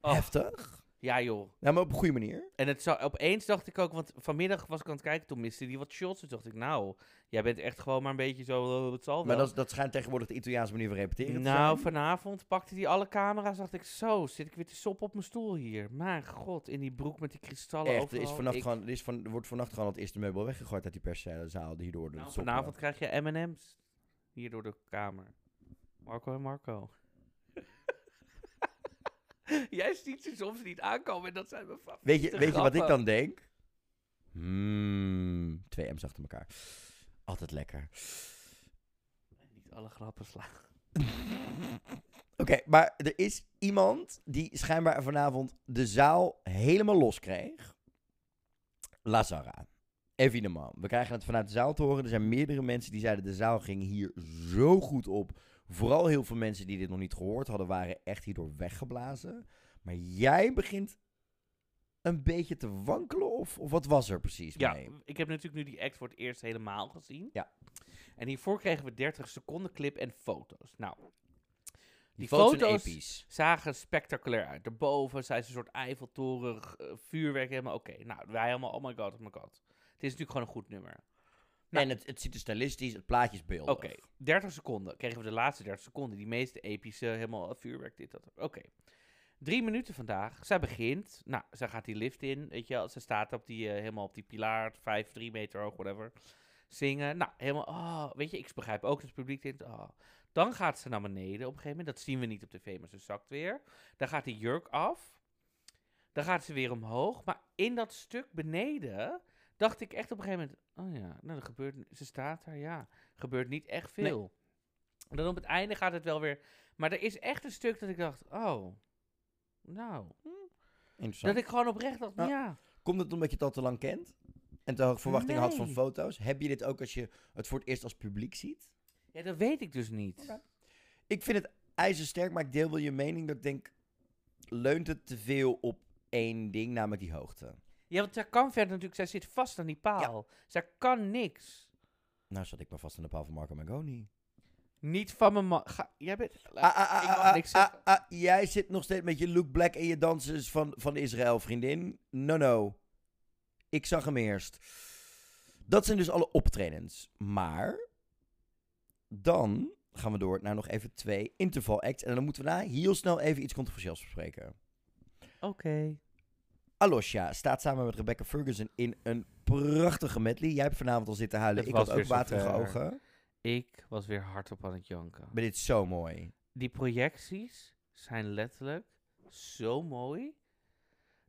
Heftig. Ja joh. Ja, maar op een goede manier. En het zou, opeens dacht ik ook, want vanmiddag was ik aan het kijken, toen miste die wat shots. Toen dacht ik, nou, jij bent echt gewoon maar een beetje zo, het zal wel. Maar dat, dat schijnt tegenwoordig de Italiaanse manier van repeteren te nou, vanavond pakte hij alle camera's, dacht ik, zo, zit ik weer te sop op mijn stoel hier. Mijn god, in die broek met die kristallen Echt, er, is vannacht Ik- gewoon, er, is van, er wordt vannacht gewoon het eerste meubel weggegooid uit die perszaal hierdoor. door Nou, vanavond krijg je M&M's hier door de kamer. Marco en Marco. Jij ziet ze soms niet aankomen en dat zijn mijn favoriete Weet je, weet je wat ik dan denk? Hmm, twee M's achter elkaar. Altijd lekker. Niet alle grappen slaan. Oké, maar er is iemand die schijnbaar vanavond de zaal helemaal los kreeg. Lazara. Evidemment. We krijgen het vanuit de zaal te horen. Er zijn meerdere mensen die zeiden de zaal ging hier zo goed op. Vooral heel veel mensen die dit nog niet gehoord hadden, waren echt hierdoor weggeblazen. Maar jij begint een beetje te wankelen, of, of wat was er precies Ja, mee? ik heb natuurlijk nu die act voor het eerst helemaal gezien. Ja. En hiervoor kregen we 30 seconden clip en foto's. Nou, die, foto's zagen spectaculair uit. Daarboven zijn ze een soort Eiffeltoren, eh, vuurwerk helemaal. Oké, nou, wij helemaal, oh my god, oh my god. Het is natuurlijk gewoon een goed nummer. En het, het ziet er stylistisch, het plaatje is beeldig. Oké, 30 seconden. Kregen we de laatste 30 seconden. Die meeste epische, helemaal eh, vuurwerk, dit, dat. Oké. Drie minuten vandaag. Zij begint. Nou, zij gaat die lift in. Weet je wel. Ze staat op die, eh, helemaal op die pilaar. Vijf, drie meter hoog, whatever. Zingen. Nou, helemaal. Oh, weet je, ik begrijp ook dat het publiek denkt. Oh. Dan gaat ze naar beneden op een gegeven moment. Dat zien we niet op tv, maar ze zakt weer. Dan gaat die jurk af. Dan gaat ze weer omhoog. Maar in dat stuk beneden dacht ik echt op een gegeven moment... Oh ja, nou, er gebeurt, ze staat daar, ja. gebeurt niet echt veel. En dan op het einde gaat het wel weer... Maar er is echt een stuk dat ik dacht... Oh, nou... hm. Interessant. Dat ik gewoon oprecht dacht, Nou, ja. Komt het omdat je het al te lang kent? En te hoge verwachtingen had van foto's? Heb je dit ook als je het voor het eerst als publiek ziet? Ja, dat weet ik dus niet. Ik vind het ijzersterk, maar ik deel wel je mening dat ik denk... Leunt het te veel op één ding, namelijk die hoogte? Ja, want zij kan verder natuurlijk... Zij zit vast aan die paal. Zij kan niks. Nou zat ik maar vast aan de paal van Marco Magoni. Niet van mijn man... Ga, jij bent... Ah, ah, ah, ik mag ah, niks zeggen. jij zit nog steeds met je Luke Black en je dansers van, van Israël, vriendin. No, no. Ik zag hem eerst. Dat zijn dus alle optredens. Maar dan gaan we door naar nog even twee interval acts. En dan moeten we daar heel snel even iets controversieels bespreken. Oké. Alosja staat samen met Rebecca Ferguson in een prachtige medley. Jij hebt vanavond al zitten huilen. Het ik had ook waterige ogen. Ik was weer hardop aan het janken. Maar dit is zo mooi. Die projecties zijn letterlijk zo mooi.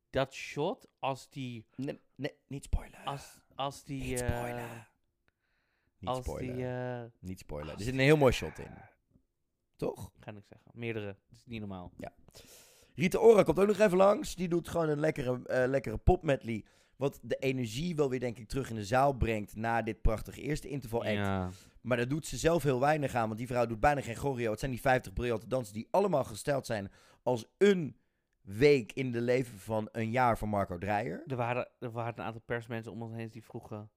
Dat shot als die... Nee, nee niet spoilen. Als, als die... Niet eh, spoilen. Niet als spoilen. die... eh, Niet spoilen. Er zit een heel mooi shot in. Toch? Ga ik zeggen. Meerdere. Dat is niet normaal. Ja. Rita Ora komt ook nog even langs. Die doet gewoon een lekkere, eh lekkere pop medley. Wat de energie wel weer, denk ik, terug in de zaal brengt na dit prachtige eerste interval act. Ja. Maar daar doet ze zelf heel weinig aan, want die vrouw doet bijna geen choreo. Het zijn die 50 briljante dansen die allemaal gesteld zijn als een week in de leven van een jaar van Marco Dreyer. Er waren, er waren een aantal persmensen om ons heen die vroegen...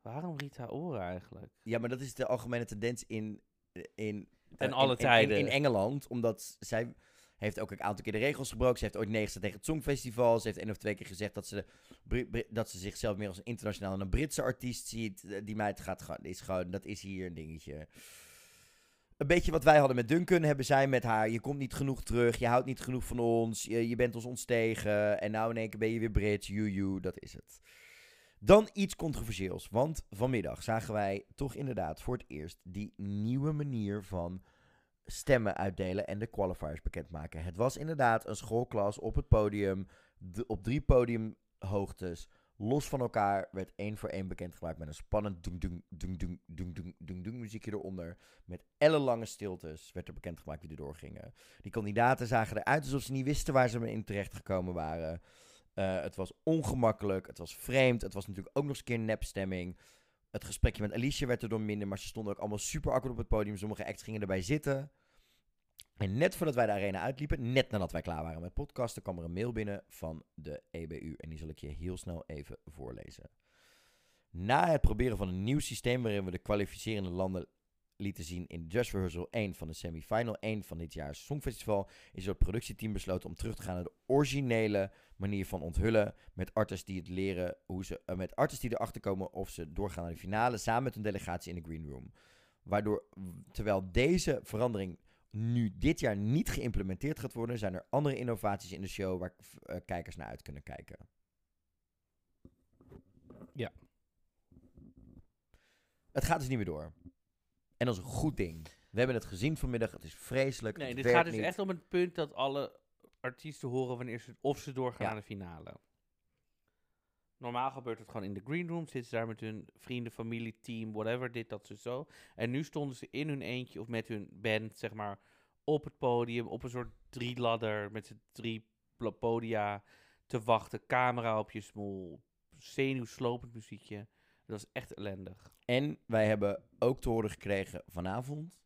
Waarom Rita Ora eigenlijk? Ja, maar dat is de algemene tendens in... in Ten eh, alle in- tijden. In, in Engeland, omdat zij heeft ook een aantal keer de regels gebroken. Ze heeft ooit gezegd tegen het Songfestival. Ze heeft één of twee keer gezegd dat ze, dat ze zichzelf meer als een internationaal en een Britse artiest ziet. Eh, Die meid gaat gewoon, is gewoon, dat is hier een dingetje. Een beetje wat wij hadden met Duncan, hebben zij met haar. Je komt niet genoeg terug, je houdt niet genoeg van ons, je, je bent ons ontstegen. En nou in één keer ben je weer Brits, you, dat is het. Dan iets controversieels, want vanmiddag zagen wij toch inderdaad voor het eerst die nieuwe manier van stemmen uitdelen en de qualifiers bekendmaken. Het was inderdaad een schoolklas op het podium, op drie podiumhoogtes, los van elkaar, werd één voor één bekendgemaakt met een spannend dung dung dung dung dung dung dung muziekje eronder. Met ellenlange stiltes werd er bekendgemaakt wie er doorgingen. Die kandidaten zagen eruit alsof ze niet wisten waar ze in terecht gekomen waren. Eh, het was ongemakkelijk, het was vreemd, het was natuurlijk ook nog eens een keer nepstemming. Het gesprekje met Alicia werd er door minder, maar ze stonden ook allemaal super awkward op het podium. Sommige acts gingen erbij zitten. En net voordat wij de arena uitliepen, net nadat wij klaar waren met podcasten, kwam er een mail binnen van de EBU. En die zal ik je heel snel even voorlezen. Na het proberen van een nieuw systeem waarin we de kwalificerende landen lieten zien in Just Rehearsal 1 van de semifinal 1 van dit jaar Songfestival, is het productieteam besloten om terug te gaan naar de originele manier van onthullen met artists die het leren hoe ze eh, met artists die erachter komen of ze doorgaan naar de finale samen met een delegatie in de green room. Waardoor terwijl deze verandering nu dit jaar niet geïmplementeerd gaat worden, zijn er andere innovaties in de show waar eh, kijkers naar uit kunnen kijken. Ja. Het gaat dus niet meer door. En dat is een goed ding. We hebben het gezien vanmiddag. Het is vreselijk. Nee, het dit gaat dus niet. echt om het punt dat alle artiesten horen wanneer ze, of ze doorgaan Ja. naar de finale. Normaal gebeurt het gewoon in de green room. Zitten ze daar met hun vrienden, familie, team, whatever, dit, dat, zo, zo. En nu stonden ze in hun eentje of met hun band, zeg maar, op het podium. Op een soort drieladder met z'n drie podia te wachten. Camera op je smoel. Zenuwslopend muziekje. Dat was echt ellendig. En wij hebben ook te horen gekregen vanavond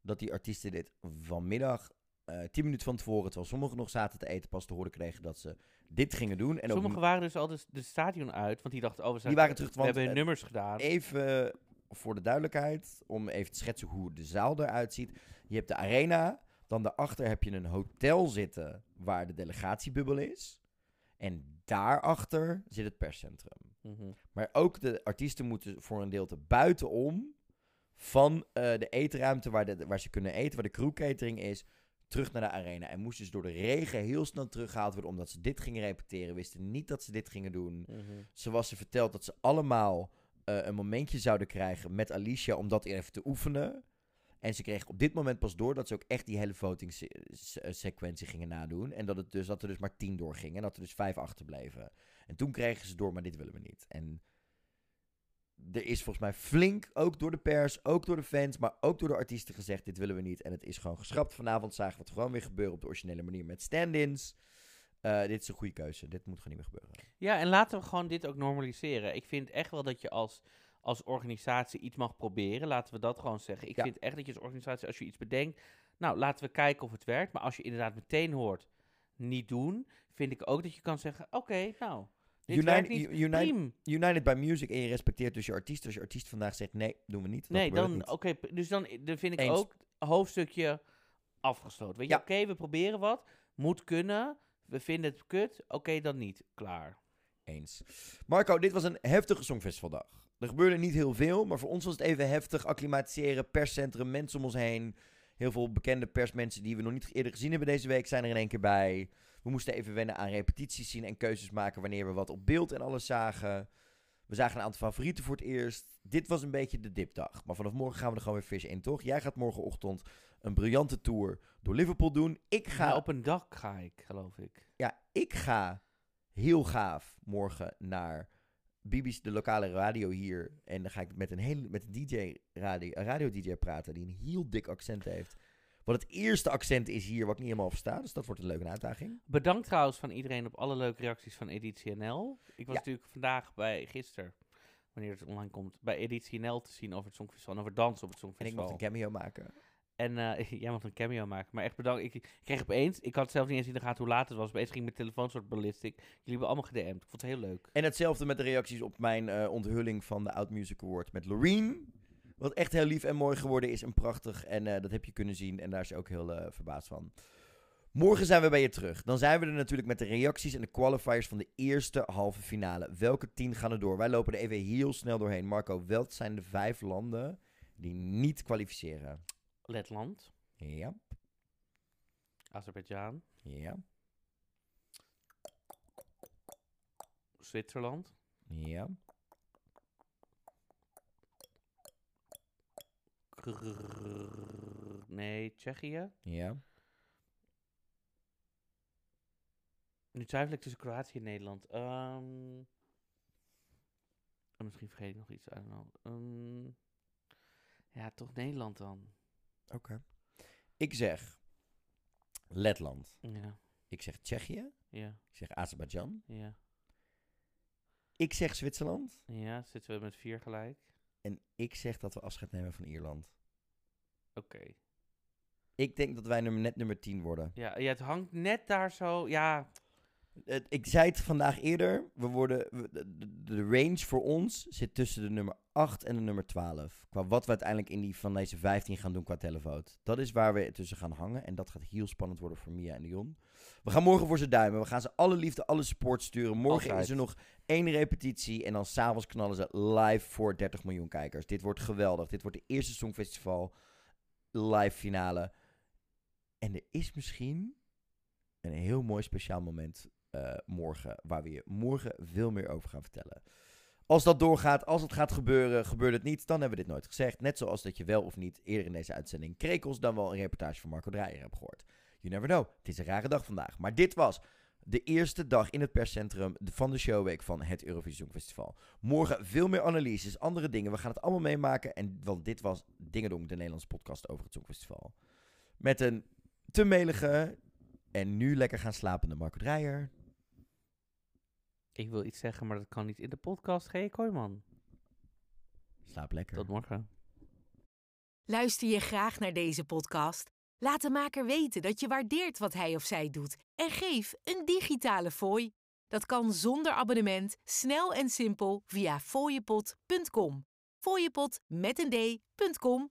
dat die artiesten dit vanmiddag, eh 10 minuten van tevoren, terwijl sommigen nog zaten te eten, pas te horen kregen dat ze dit gingen doen. En ook Sommigen waren dus al de, de stadion uit, want die dachten, oh, we, zijn, Die waren terug, we hebben nummers gedaan. Even voor de duidelijkheid, om even te schetsen hoe de zaal eruit ziet. Je hebt de arena, dan daarachter heb je een hotel zitten waar de delegatiebubbel is. En daarachter zit het perscentrum. Mhm. Maar ook de artiesten moeten voor een deelte buitenom van eh, de eetruimte waar, de, waar ze kunnen eten, waar de crewcatering is, terug naar de arena. En moesten dus door de regen heel snel teruggehaald worden omdat ze dit gingen repeteren. Wisten niet dat ze dit gingen doen. Mhm. Ze was ze verteld dat ze allemaal eh, een momentje zouden krijgen met Alicia om dat even te oefenen. En ze kregen op dit moment pas door dat ze ook echt die hele voting se- se- sequentie gingen nadoen. En dat, het dus, dat er dus maar tien doorgingen en dat er dus vijf achterbleven. En toen kregen ze door, maar dit willen we niet. En er is volgens mij flink, ook door de pers, ook door de fans, maar ook door de artiesten gezegd, dit willen we niet. En het is gewoon geschrapt. Vanavond zagen we het gewoon weer gebeuren op de originele manier met stand-ins. Eh, dit is een goede keuze. Dit moet gewoon niet meer gebeuren. Ja, en laten we gewoon dit ook normaliseren. Ik vind echt wel dat je als, als organisatie iets mag proberen. Laten we dat gewoon zeggen. Ik Ja. vind echt dat je als organisatie, als je iets bedenkt, nou, laten we kijken of het werkt. Maar als je inderdaad meteen hoort, niet doen, vind ik ook dat je kan zeggen, oké, nou, United, Prima. United by Music en je respecteert dus je artiest. Als je artiest vandaag zegt, nee, doen we niet. Nee, dan, oké, dus dan, dan vind ik Eens. ook hoofdstukje afgesloten. Weet je, Ja. oké, we proberen wat, moet kunnen, we vinden het kut, oké, dan niet, klaar. Eens. Marco, dit was een heftige Songfestivaldag. Er gebeurde niet heel veel, maar voor ons was het even heftig. Acclimatiseren, perscentrum, mensen om ons heen. Heel veel bekende persmensen die we nog niet eerder gezien hebben deze week zijn er in één keer bij. We moesten even wennen aan repetities zien en keuzes maken wanneer we wat op beeld en alles zagen. We zagen een aantal favorieten voor het eerst. Dit was een beetje de dipdag. Maar vanaf morgen gaan we er gewoon weer vis in, toch? Jij gaat morgenochtend een briljante tour door Liverpool doen. Ik ga Ja, op een dak ga ik, geloof ik. ja, ik ga heel gaaf morgen naar BBC, de lokale radio hier. En dan ga ik met een, hele, met een DJ, radio, een radio-dj praten die een heel dik accent heeft. Wat het eerste accent is hier, wat ik niet helemaal versta. Dus dat wordt een leuke uitdaging. Bedankt trouwens van iedereen op alle leuke reacties van Editie NL. Ik was Ja. natuurlijk vandaag bij, gisteren, wanneer het online komt, bij Editie NL te zien over het Songfestival en over dansen op het En ik Songfestival. mocht een cameo maken. En eh, jij mocht een cameo maken. Maar echt bedankt. Ik, ik kreeg opeens, ik had zelf niet eens in de gaten hoe laat het was. Opeens ging mijn telefoon soort ballistic. Jullie hebben allemaal gedM'd. Ik vond het heel leuk. En hetzelfde met de reacties op mijn eh, onthulling van de Oud Music Award met Loreen. Wat echt heel lief en mooi geworden is en prachtig. En eh, dat heb je kunnen zien. En daar is ook heel verbaasd van. Morgen zijn we bij je terug. Dan zijn we er natuurlijk met de reacties en de qualifiers van de eerste halve finale. Welke tien gaan er door? Wij lopen er even heel snel doorheen. Marco, welk zijn de vijf landen die niet kwalificeren? Letland, Ja, Azerbeidzjan, ja, Zwitserland, ja. Krrrr, nee, Tsjechië. Ja. Nu twijfel ik tussen Kroatië en Nederland. Oh, misschien vergeet ik nog iets. I don't know. Ehm, ja, toch Nederland dan. Oké. Ik zeg Letland. Ja, Ik zeg Tsjechië. ja, Ik zeg Azerbeidzjan. ja. Ik zeg Zwitserland. Ja, zitten we met vier gelijk? En ik zeg dat we afscheid nemen van Ierland. Oké. Ik denk dat wij nummer, net nummer 10 worden. Ja, ja, het hangt net daar zo. Ja, Het- ik zei het vandaag eerder. We worden, we- de, range voor ons zit tussen de nummer 8 en de nummer 12. Qua wat we uiteindelijk in die van deze 15 gaan doen qua televote. Dat is waar we tussen gaan hangen. En dat gaat heel spannend worden voor Mia en Dion. We gaan morgen voor ze duimen. We gaan ze alle liefde, alle support sturen. Morgen Altijd. is er nog één repetitie. En dan s'avonds knallen ze live voor 30 miljoen kijkers. Dit wordt geweldig. Dit wordt de eerste Songfestival live finale. En er is misschien een heel mooi speciaal moment eh, morgen, waar we je morgen veel meer over gaan vertellen. Als dat doorgaat, als het gaat gebeuren, gebeurt het niet, dan hebben we dit nooit gezegd. Net zoals dat je wel of niet eerder in deze uitzending Krekels dan wel een reportage van Marco Dreyer hebt gehoord. You never know. Het is een rare dag vandaag. Maar dit was de eerste dag in het perscentrum van de showweek van het Eurovisie Songfestival. Morgen veel meer analyses, andere dingen. We gaan het allemaal meemaken. En, want dit was Dingedong, de Nederlandse podcast over het Songfestival. Met een te melige en nu lekker gaan slapende Marco Dreyer. Ik wil iets zeggen, maar dat kan niet in de podcast. G. Kooijman. Slaap lekker. Tot morgen. Luister je graag naar deze podcast? Laat de maker weten dat je waardeert wat hij of zij doet en geef een digitale fooi. Dat kan zonder abonnement, snel en simpel via fooiepot.com. Fooiepot met een d.com